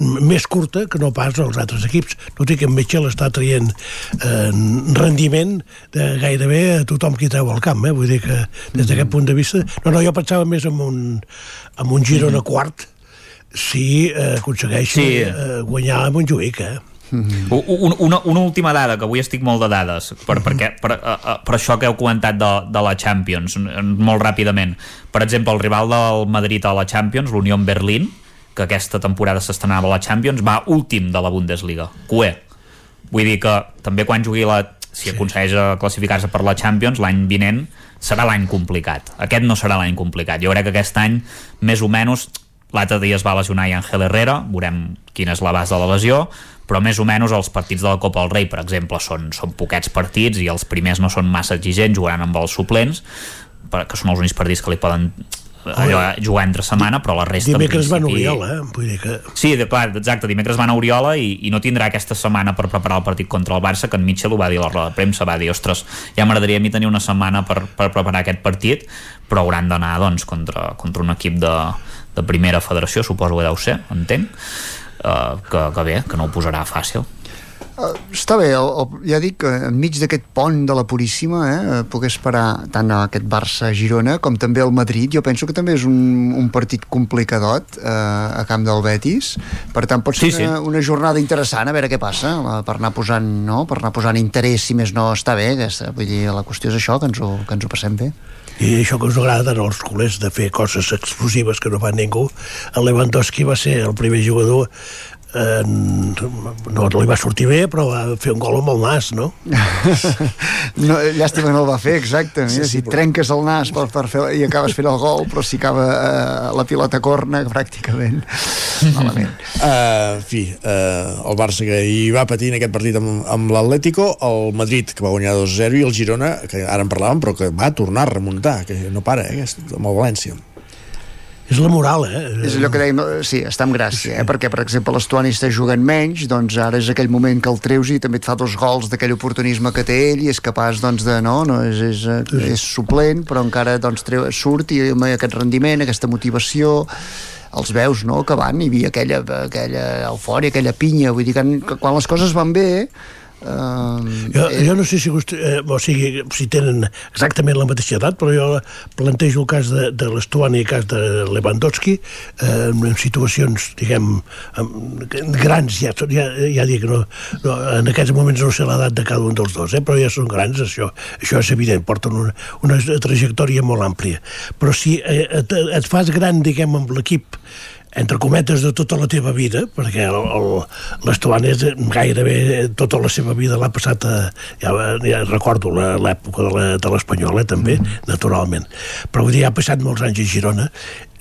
més curta que no pas els altres equips. Tot i que en Mitchell està traient eh, rendiment de gairebé a tothom qui treu al camp, eh? Vull dir que des d'aquest punt de vista... No, no, jo pensava més en un, en un Girona quart, si eh, aconsegueix Sí. eh, guanyar a Montjuïc, eh? U- u- Una, una última dada, que avui estic molt de dades, per, perquè, per, uh, uh, per això que heu comentat de, de la Champions, molt ràpidament. Per exemple, el rival del Madrid a la Champions, l'Unión Berlín, que aquesta temporada s'estrenava a la Champions, va últim de la Bundesliga, QE. Vull dir que també quan jugui la... Si aconsegueix eh, classificar-se per la Champions, l'any vinent serà l'any complicat. Aquest no serà l'any complicat. Jo crec que aquest any, més o menys, l'altre dia es va lesionar i Ángel Herrera, veurem quina és la base de la lesió, però més o menys els partits de la Copa del Rei, per exemple, són, són poquets partits i els primers no són massa exigents, jugant amb els suplents, que són els únics partits que li poden allò, jugar entre setmana, però la resta... Dimecres van a Oriola, eh? Vull dir que... Sí, de, clar, exacte, dimecres van a Oriola i, i no tindrà aquesta setmana per preparar el partit contra el Barça, que en Mitchell ho va dir a la roda de premsa, va dir, ostres, ja m'agradaria a mi tenir una setmana per, per preparar aquest partit, però hauran d'anar doncs, contra, contra un equip de, de primera federació, suposo que deu ser, entenc, uh, que, que bé, que no ho posarà fàcil. Uh, està bé, el, el, ja dic que enmig d'aquest pont de la Puríssima eh, poder esperar tant a aquest Barça-Girona com també el Madrid, jo penso que també és un, un partit complicadot eh, a camp del Betis, per tant pot ser Sí, sí. una, una jornada interessant a veure què passa, eh, per anar posant, no? per anar posant interès, si més no està bé aquesta, vull dir, la qüestió és això, que ens ho, que ens ho passem bé I això que us agrada als culers de fer coses explosives que no fa ningú. El Lewandowski va ser el primer jugador eh, no li va sortir bé, però va fer un gol amb el nas, no? no, llàstima que no el va fer, exacte. Sí, Mira, sí, si però- trenques el nas per, per fer, i acabes fent el gol, però si acaba eh, la pilota corna, pràcticament malament. Uh, en fi, uh, el Barça que hi va patir en aquest partit amb, amb l'Atlético, el Madrid que va guanyar 2-0 i el Girona, que ara en parlàvem, però que va tornar a remuntar, que no para, eh, amb el València. És la moral, eh? És allò que dèiem, eh, sí, està amb gràcia, eh? perquè, per exemple, l'Estuani està jugant menys, doncs ara és aquell moment que el treus i també et fa dos gols d'aquell oportunisme que té ell i és capaç, doncs, de, no, no és, és, eh, és suplent, però encara, doncs, treu, surt i amb aquest rendiment, aquesta motivació, els veus, no?, que van, hi havia aquella, aquella eufòria, aquella pinya, vull dir que quan les coses van bé, eh, Jo, jo no sé si, gust, eh, o sigui, si tenen exactament la mateixa edat, però jo plantejo el cas de, de l'Estuani i el cas de Lewandowski eh, en situacions, diguem, em, grans, ja, ja, ja dic, no, no, en aquests moments no sé l'edat de cada un dels dos, eh, però ja són grans, això, això és evident, porten una, una trajectòria molt àmplia. Però si eh, et, et fas gran, diguem, amb l'equip entre cometes de tota la teva vida, perquè l'Estuani gairebé tota la seva vida l'ha passat a, ja, ja recordo l'època de la- de l'Espanyol, eh, també, naturalment. Però vull dir, ha passat molts anys a Girona.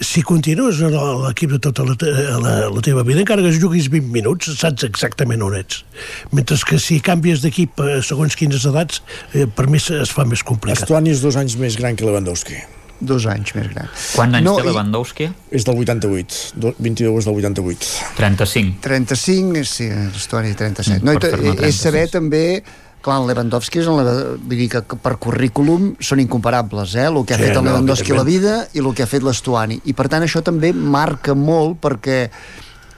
Si continues a l'equip de tota la, te- la, la teva vida, encara que juguis 20 minuts, saps exactament on ets. Mentre que si canvies d'equip a segons quines edats, eh, per mi es fa més complicat. Estuani és dos anys més gran que Lewandowski. Dos anys més gran. Quants anys No, té Lewandowski? És del 88, do- 22 és del 88. 35. 35, sí, l'Estuani 37. Mm, no, i és saber també clar, el Lewandowski és el, vull dir que per currículum són incomparables, eh? el que ha Sí, fet el no, Lewandowski a la vida i el que ha fet l'Estuani i per tant això també marca molt perquè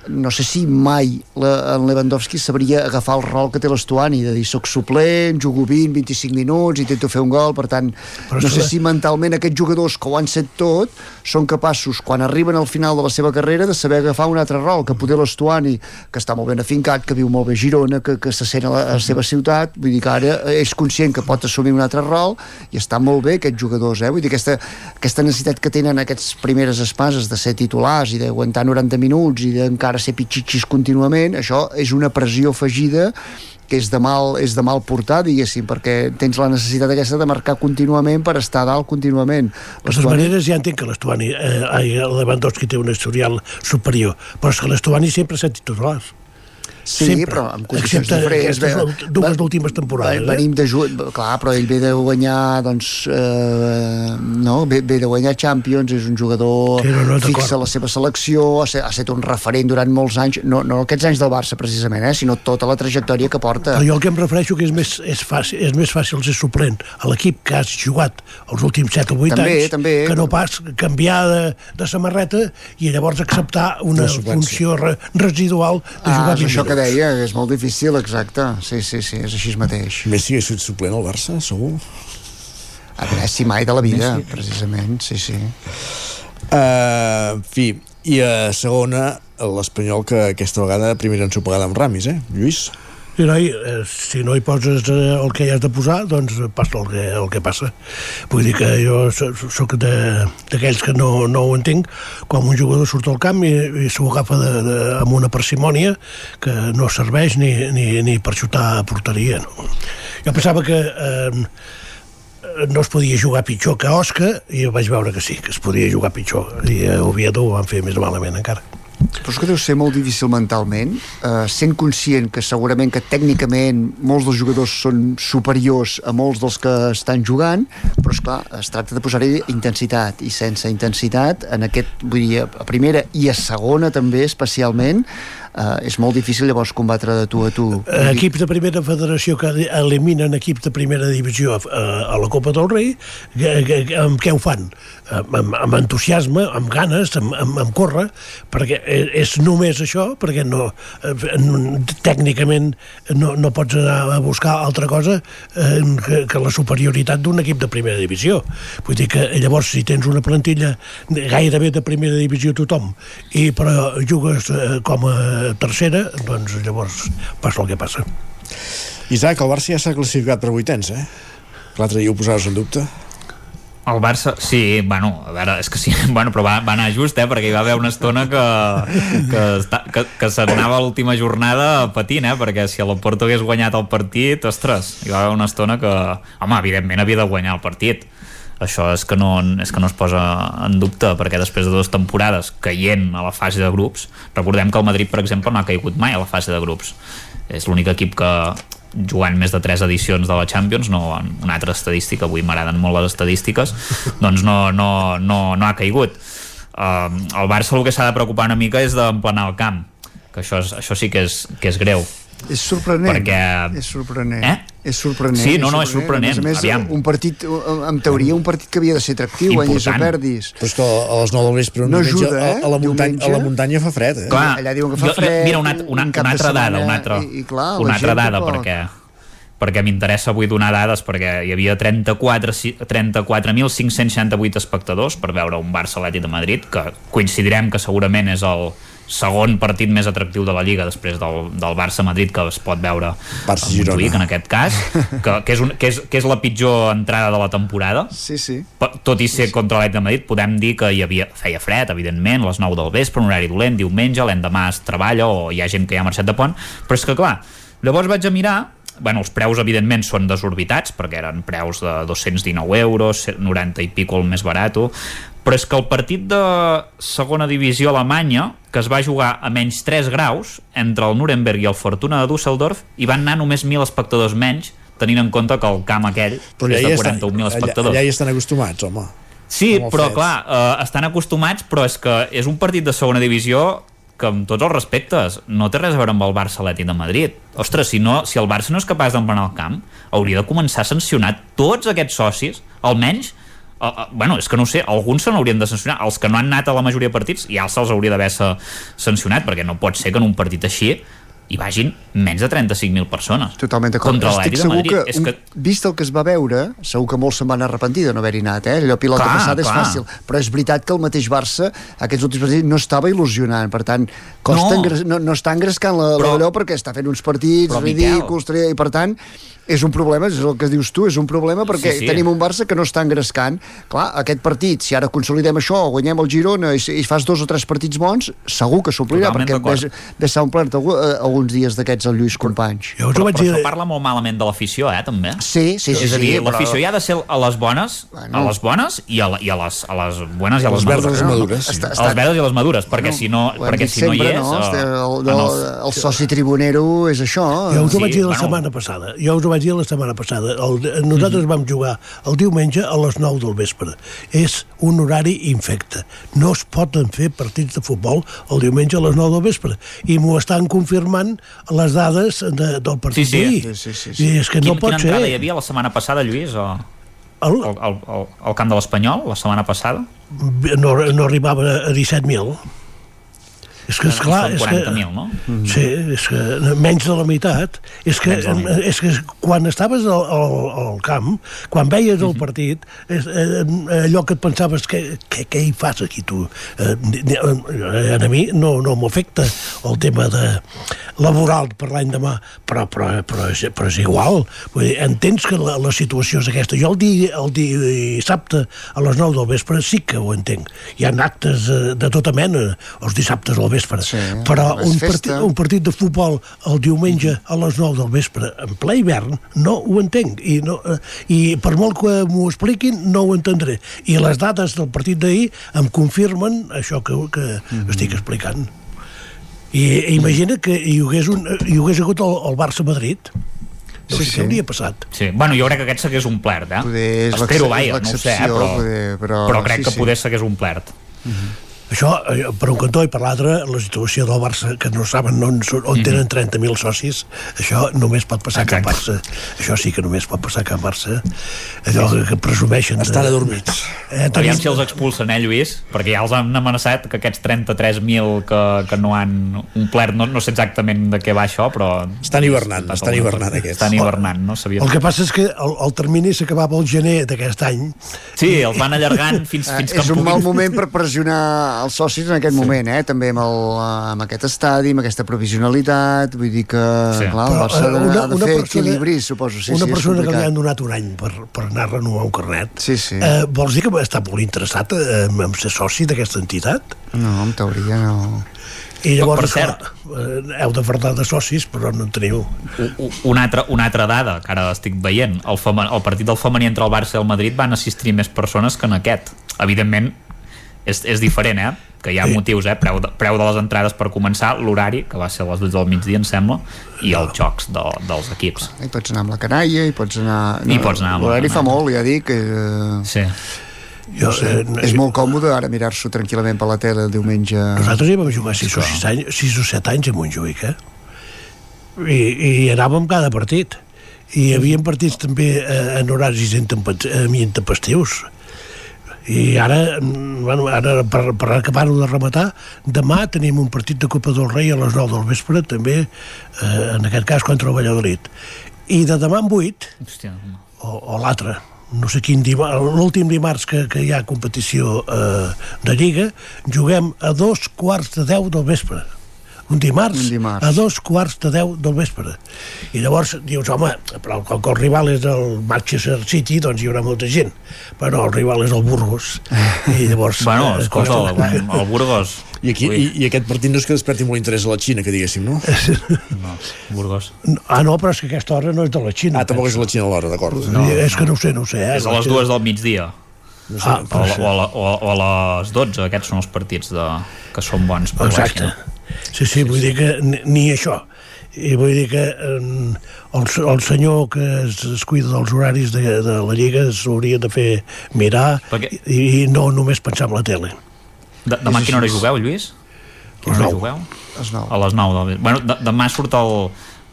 no sé si mai la, en Lewandowski sabria agafar el rol que té l'Estuani, de dir soc suplent, jugo 20, 25 minuts, intento fer un gol, per tant, Però no sé que- si mentalment aquests jugadors que ho han set tot són capaços, quan arriben al final de la seva carrera, de saber agafar un altre rol, que poder l'Estuani, que està molt ben afincat, que viu molt bé a Girona, que, que se sent a la, a la seva ciutat, vull dir que ara és conscient que pot assumir un altre rol i està molt bé aquests jugadors, eh? vull dir, aquesta, aquesta necessitat que tenen aquestes primeres espases de ser titulars i d'aguantar 90 minuts i d'encara ser pitxitxis contínuament, això és una pressió afegida que és de mal, és de mal portar, diguéssim, perquè tens la necessitat aquesta de marcar contínuament per estar dalt contínuament. De totes maneres, ja entenc que l'Estuani, eh, Lewandowski té un historial superior, però és que l'Estuani sempre s'ha titulars. Sí, sempre. però amb condicions Excepte diferents. ult- dues últimes temporades. Ve- Venim de jugar, clar, però ell ve de guanyar, doncs, eh, no, ve, ve de guanyar Champions, és un jugador Sí, no, no, fixa la seva selecció, ha ha set un referent durant molts anys, no, no aquests anys del Barça precisament, eh, sinó tota la trajectòria que porta. Però jo el que em refereixo que és més, és fàcil, és més fàcil ser suplent a l'equip que has jugat els últims 7 o 8 També, anys també. que no pas canviar de, de samarreta i llavors acceptar una funció re, residual de Ah, jugar és 20 això que minuts. deia, que és molt difícil, exacte. Sí, sí, sí, és així mateix. Messi hagués sigut suplent al Barça, segur. A Messi mai de la vida, precisament, sí, sí. Uh, en fi, i a segona, l'Espanyol que aquesta vegada primera ensopegada amb Ramis, eh, Lluís? I noi, eh, si no hi poses eh, el que hi has de posar, doncs passa el que, el que passa. Vull dir que jo sóc d'aquells que no, no ho entenc, quan un jugador surt al camp i, i s'ho agafa de, de, amb una parsimònia que no serveix ni, ni, ni per xutar a porteria. No? Jo pensava que eh, no es podia jugar pitjor que Osca i vaig veure que sí, que es podia jugar pitjor i a Oviedo ho van fer més malament encara Però és que deu ser molt difícil mentalment, eh, sent conscient que segurament que tècnicament molts dels jugadors són superiors a molts dels que estan jugant, però és clar, es tracta de posar-hi intensitat, i sense intensitat, en aquest, vull dir, a primera i a segona també, especialment, eh, és molt difícil llavors combatre de tu a tu. Dir- equips de primera federació que eliminen equips de primera divisió a, a la Copa del Rei amb què ho fan? Amb, amb, entusiasme, amb ganes amb, amb, amb córrer perquè e- és només això perquè no, eh, tècnicament no, no pots anar a buscar altra cosa eh, que, que la superioritat d'un equip de primera divisió vull dir que llavors si tens una plantilla gairebé de primera divisió tothom i però jugues eh, com a tercera doncs llavors passa el que passa Isaac, el Barça ja s'ha classificat per vuitens, eh? L'altre dia ho posaves en dubte. El Barça, sí, bueno, a veure, és que sí, bueno, però va, va anar just, eh, perquè hi va haver una estona que, que, està, que, que s'anava a l'última jornada patint, eh, perquè si el Porto hagués guanyat el partit, ostres, hi va haver una estona que, home, evidentment havia de guanyar el partit. Això és que no, és que no es posa en dubte, perquè després de dues temporades caient a la fase de grups, recordem que el Madrid, per exemple, no ha caigut mai a la fase de grups. És l'únic equip que jugant més de tres edicions de la Champions, no, una altra estadística, avui m'agraden molt les estadístiques, doncs no, no, no, no ha caigut. Uh, el Barça el que s'ha de preocupar una mica és d'emplenar el camp, que això, és, això sí que és, que és greu. És sorprenent. Perquè... És sorprenent. Eh? És sorprenent. Sí, no, no, és sorprenent. A més, a més Aviam. un partit, en teoria, un partit que havia de ser atractiu, o Important. perdis. Però és que a les 9 del vespre No diumenge, ajuda, eh? a, a, la muntanya, Diumenge. a la muntanya fa fred, eh? Clar, allà diuen que fa jo- jo- fred, mira, una, una, un una altra dada, una altra, i- i clar, la una altra dada, tampoc. perquè perquè m'interessa avui donar dades perquè hi havia 34 si- 34.568 espectadors per veure un Barça Atlètic de Madrid que coincidirem que segurament és el segon partit més atractiu de la Lliga després del, del Barça-Madrid que es pot veure a Barça-Girona. Montjuïc en aquest cas que, que, és un, que, és, que és la pitjor entrada de la temporada Sí, sí. Tot i ser contra l'Atlètic de Madrid podem dir que hi havia, feia fred evidentment, a les 9 del vespre, un horari dolent diumenge, l'endemà es treballa o hi ha gent que ja ha marxat de pont, però és que clar llavors vaig a mirar bueno, els preus evidentment són desorbitats perquè eren preus de 219 euros 90 i pico el més barat però és que el partit de segona divisió alemanya que es va jugar a menys 3 graus entre el Nuremberg i el Fortuna de Düsseldorf hi van anar només 1.000 espectadors menys tenint en compte que el camp aquell Però és allà, de ja estan, 41.000 allà, espectadors allà hi estan acostumats, home. Sí, però fred. clar, eh, estan acostumats, però és que és un partit de segona divisió que amb tots els respectes no té res a veure amb el Barça Atlètic de Madrid. Ostres, si, no, si el Barça no és capaç d'emplenar el camp, hauria de començar a sancionar tots aquests socis, almenys bueno, és que no sé, alguns se n'haurien de sancionar. Els que no han anat a la majoria de partits ja se'ls hauria d'haver sa- sancionat perquè no pot ser que en un partit així hi vagin menys de 35.000 persones Totalment d'acord. contra l'Atlètic de segur Madrid que, és que vist el que es va veure, segur que molts se'n van arrepentir de no haver-hi anat, eh? Allò pilota Clar, passada és clar. fàcil, però és veritat que el mateix Barça, aquests últims partits, no estava il·lusionant, per tant, costa No. engres, no, no està engrescant la, Però- l'allò perquè està fent uns partits Però, Miquel- ridículs, tri- i per tant, és un problema, és el que dius tu, és un problema perquè Sí, sí. tenim un Barça que no està engrescant. Clar, aquest partit, si ara consolidem això, guanyem el Girona i, i fas dos o tres partits bons, segur que s'omplirà, perquè ves, ves s'ha omplert algú- eh, alguns dies d'aquests el Lluís Companys. Jo us ho però, vaig però dir... això parla molt malament de l'afició, eh, també. Sí, sí, sí. és a dir, sí, però- l'afició hi ha de ser a les bones, Bueno. a les bones i a, la, i a, les, a les bones i a les, madures. sí. Està- A les verdes i les madures, perquè Bueno, si no, ho perquè si no hi sempre, és... no? eh, El, el, els- el, soci tribunero és això. Jo us ho Sí, vaig dir la setmana passada. Jo us ho vaig dir la setmana passada. El, nosaltres vam jugar el diumenge a les 9 del vespre. És un horari infecte. No es poden fer partits de futbol el diumenge a les 9 del vespre. I m'ho estan confirmant les dades de, del Sí, partit sí. d'ahir. Sí, sí, sí, I és que no Quin, pot quina ser. entrada hi havia la setmana passada, Lluís? O... El, al, al, al camp de l'Espanyol, la setmana passada? no, no arribava a 17.000. És que, esclar, Són és que... 40.000, no? Sí, és que menys de la meitat. És que, és que quan estaves al, al, al camp, quan veies el partit, és, eh, allò que et pensaves, que, que, què hi fas aquí tu? Eh, eh, a mi no, no m'afecta el tema de laboral per l'any demà, però, però, però, és, però és igual. Vull dir, entens que la, la situació és aquesta. Jo el, di, el dissabte a les 9 del vespre sí que ho entenc. Hi ha actes eh, de tota mena els dissabtes al vespre. Sí, però un partit, un partit de futbol el diumenge a les 9 del vespre en ple hivern no ho entenc i, no, eh, i per molt que m'ho expliquin no ho entendré i les dades del partit d'ahir em confirmen això que, que Mhm. estic explicant i, i imagina que hi hagués, un, hi hagués hagut el, el Barça-Madrid no Sí, sí. què hauria passat Sí. Bueno, jo crec que aquest s'hagués omplert, eh? Poder és Espero, vaja, no ho sé, eh? però, poder- però- però crec sí, que sí. poder s'hagués omplert. Això, eh, per un cantó i per l'altre, la situació del Barça, que no saben on, on tenen 30.000 socis, això només pot passar a cap Barça. Això sí que només pot passar cap Barça. Allò que, que presumeixen... de- Estan adormits. Eh, Aviam tenim, si els expulsen, eh, Lluís? Perquè ja els han amenaçat que aquests 33.000 que, que no han omplert, no, no sé exactament de què va això, però... Estan hivernant, estan hivernant aquests. Estan hivernant, no? Sabia. el que passa és que el, el termini s'acabava el gener d'aquest any. Sí, els van allargant fins, Eh, fins que és un mal moment per pressionar els socis en aquest sí. moment, eh? també amb, el, amb aquest estadi, amb aquesta provisionalitat, vull dir que, Sí. clar, el Però, Barça eh, de, una- ha de una fer persona- equilibri, suposo. Sí, una sí, persona que li han donat un any per, per anar a renovar un carnet, Sí, sí. eh, vols dir que està molt interessat eh, en, en ser soci d'aquesta entitat? No, en teoria no. I llavors, Per cert. eh, heu de fardar de socis, però no en teniu. Una altra, una altra dada que ara estic veient el, fema, el partit del femení entre el Barça i el Madrid van assistir més persones que en aquest evidentment és, és diferent eh? que hi ha Sí. motius, eh? preu, de, preu de les entrades per començar, l'horari que va ser a les 12 del migdia em sembla i els jocs de, dels equips Hi pots anar amb la canalla, hi pots anar... Hi pots anar amb la L'horari fa molt, ja dic. Eh, sí. Jo, no sé, eh, és molt còmode ara mirar-s'ho tranquil·lament per la tele el diumenge. Nosaltres hi vam jugar 6 o, 6 anys, 6 o 7 anys a Montjuïc, eh? I, i anàvem cada partit. I hi havia partits també eh, en horaris eh, intempestius. I ara, mm, bueno, ara per, per acabar-ho de rematar, demà tenim un partit de Copa del Rei a les 9 del vespre, també, eh, en aquest cas contra el Valladolid. I de demà en 8, Hòstia, o, o l'altre, no sé quin dimarts, l'últim dimarts que, que hi ha competició eh, de Lliga, juguem a dos quarts de deu del vespre. Un dimarts, Un dimarts. a dos quarts de deu del vespre. I llavors dius, home, però com que el rival és el Manchester City, doncs hi haurà molta gent. Però no, el rival és el Burgos. I llavors... bueno, eh, escolta, costa- el, el Burgos I, aquí, i, I aquest partit no és que desperti molt interès a la Xina, que diguéssim, no? no, Burgos Ah, no, però és que aquesta hora no és de la Xina. Ah, tampoc és la Xina a l'hora, d'acord. No, és que no ho sé, no ho sé. Eh? és a les dues del migdia No sé, Ah, o, a la- o, a la- o, a- o a les 12 aquests són els partits de, que són bons per la Exacte. Xina. Sí, sí, vull dir que ni, ni això. I vull dir que el, el senyor que es, es cuida dels horaris de, de la Lliga s'hauria de fer mirar Perquè- i, i no només pensar en la tele. De, demà a quina hora jugueu, Lluís? A quina hora jugueu? Les nou. A les 9 del... Bueno, de, demà surt el,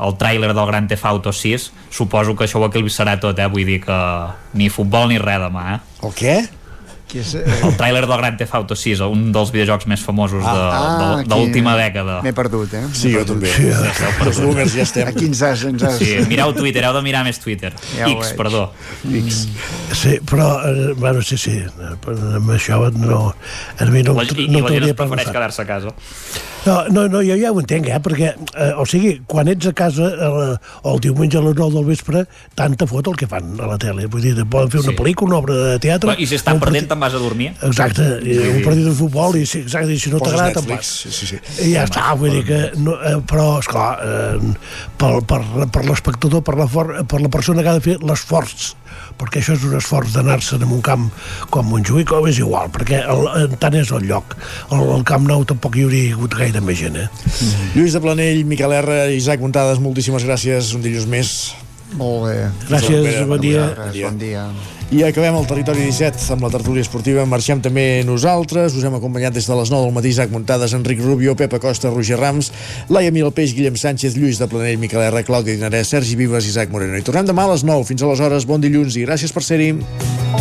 el tràiler del Gran Theft Auto 6 suposo que això ho equilibrarà tot, eh? vull dir que ni futbol ni res demà, eh? El què? Que és, eh... El tràiler del Grand Theft Auto 6, un dels videojocs més famosos de, Ah, de, de l'última dècada. M'he perdut, eh? Sí, jo també. Sí, Els boomers ja estem. Aquí ens has... Ens has... Sí, mireu Twitter, heu de mirar més Twitter. Ja X, veig. perdó. X. Sí, però, eh, bueno, sí, sí, eh, però amb això no, a mi no, La, I, no i la gent es prefereix quedar-se a casa. No, no, no, jo ja ho entenc, eh, perquè, eh, o sigui, quan ets a casa eh, o el diumenge a les 9 del vespre, tanta fot el que fan a la tele. Vull dir, poden fer una Sí. pel·lícula, una obra de teatre... I si estan un perdent, te'n vas a dormir. Exacte, i Sí. un partit de futbol i, sí, exacte, i si no t'agrada te'n vas. sí, sí, sí. I ja està, vull dir que... No, eh, però, esclar, eh, per, per, per l'espectador, per, la for, per la persona que ha de fer l'esforç perquè això és un esforç d'anar-se'n en un camp com Montjuïc, o és igual, perquè el, tant és el lloc. El, el Camp Nou tampoc hi hauria hagut gaire més gent, eh? Lluís de Planell, Miquel R, Isaac Montades, moltíssimes gràcies. Un dilluns més. Molt bé. Gràcies, Pere, bon dia. Res, bon dia. I acabem el territori 17 amb la tertúlia esportiva. Marxem també nosaltres. Us hem acompanyat des de les 9 del matí Isaac Montades, Enric Rubio, Pepa Costa, Roger Rams, Laia Milpeix, Guillem Sánchez, Lluís de Planell, Miquel R, Clàudia Dinarès, Sergi Vives, Isaac Moreno. I tornem demà a les 9. Fins aleshores, bon dilluns i gràcies per ser-hi.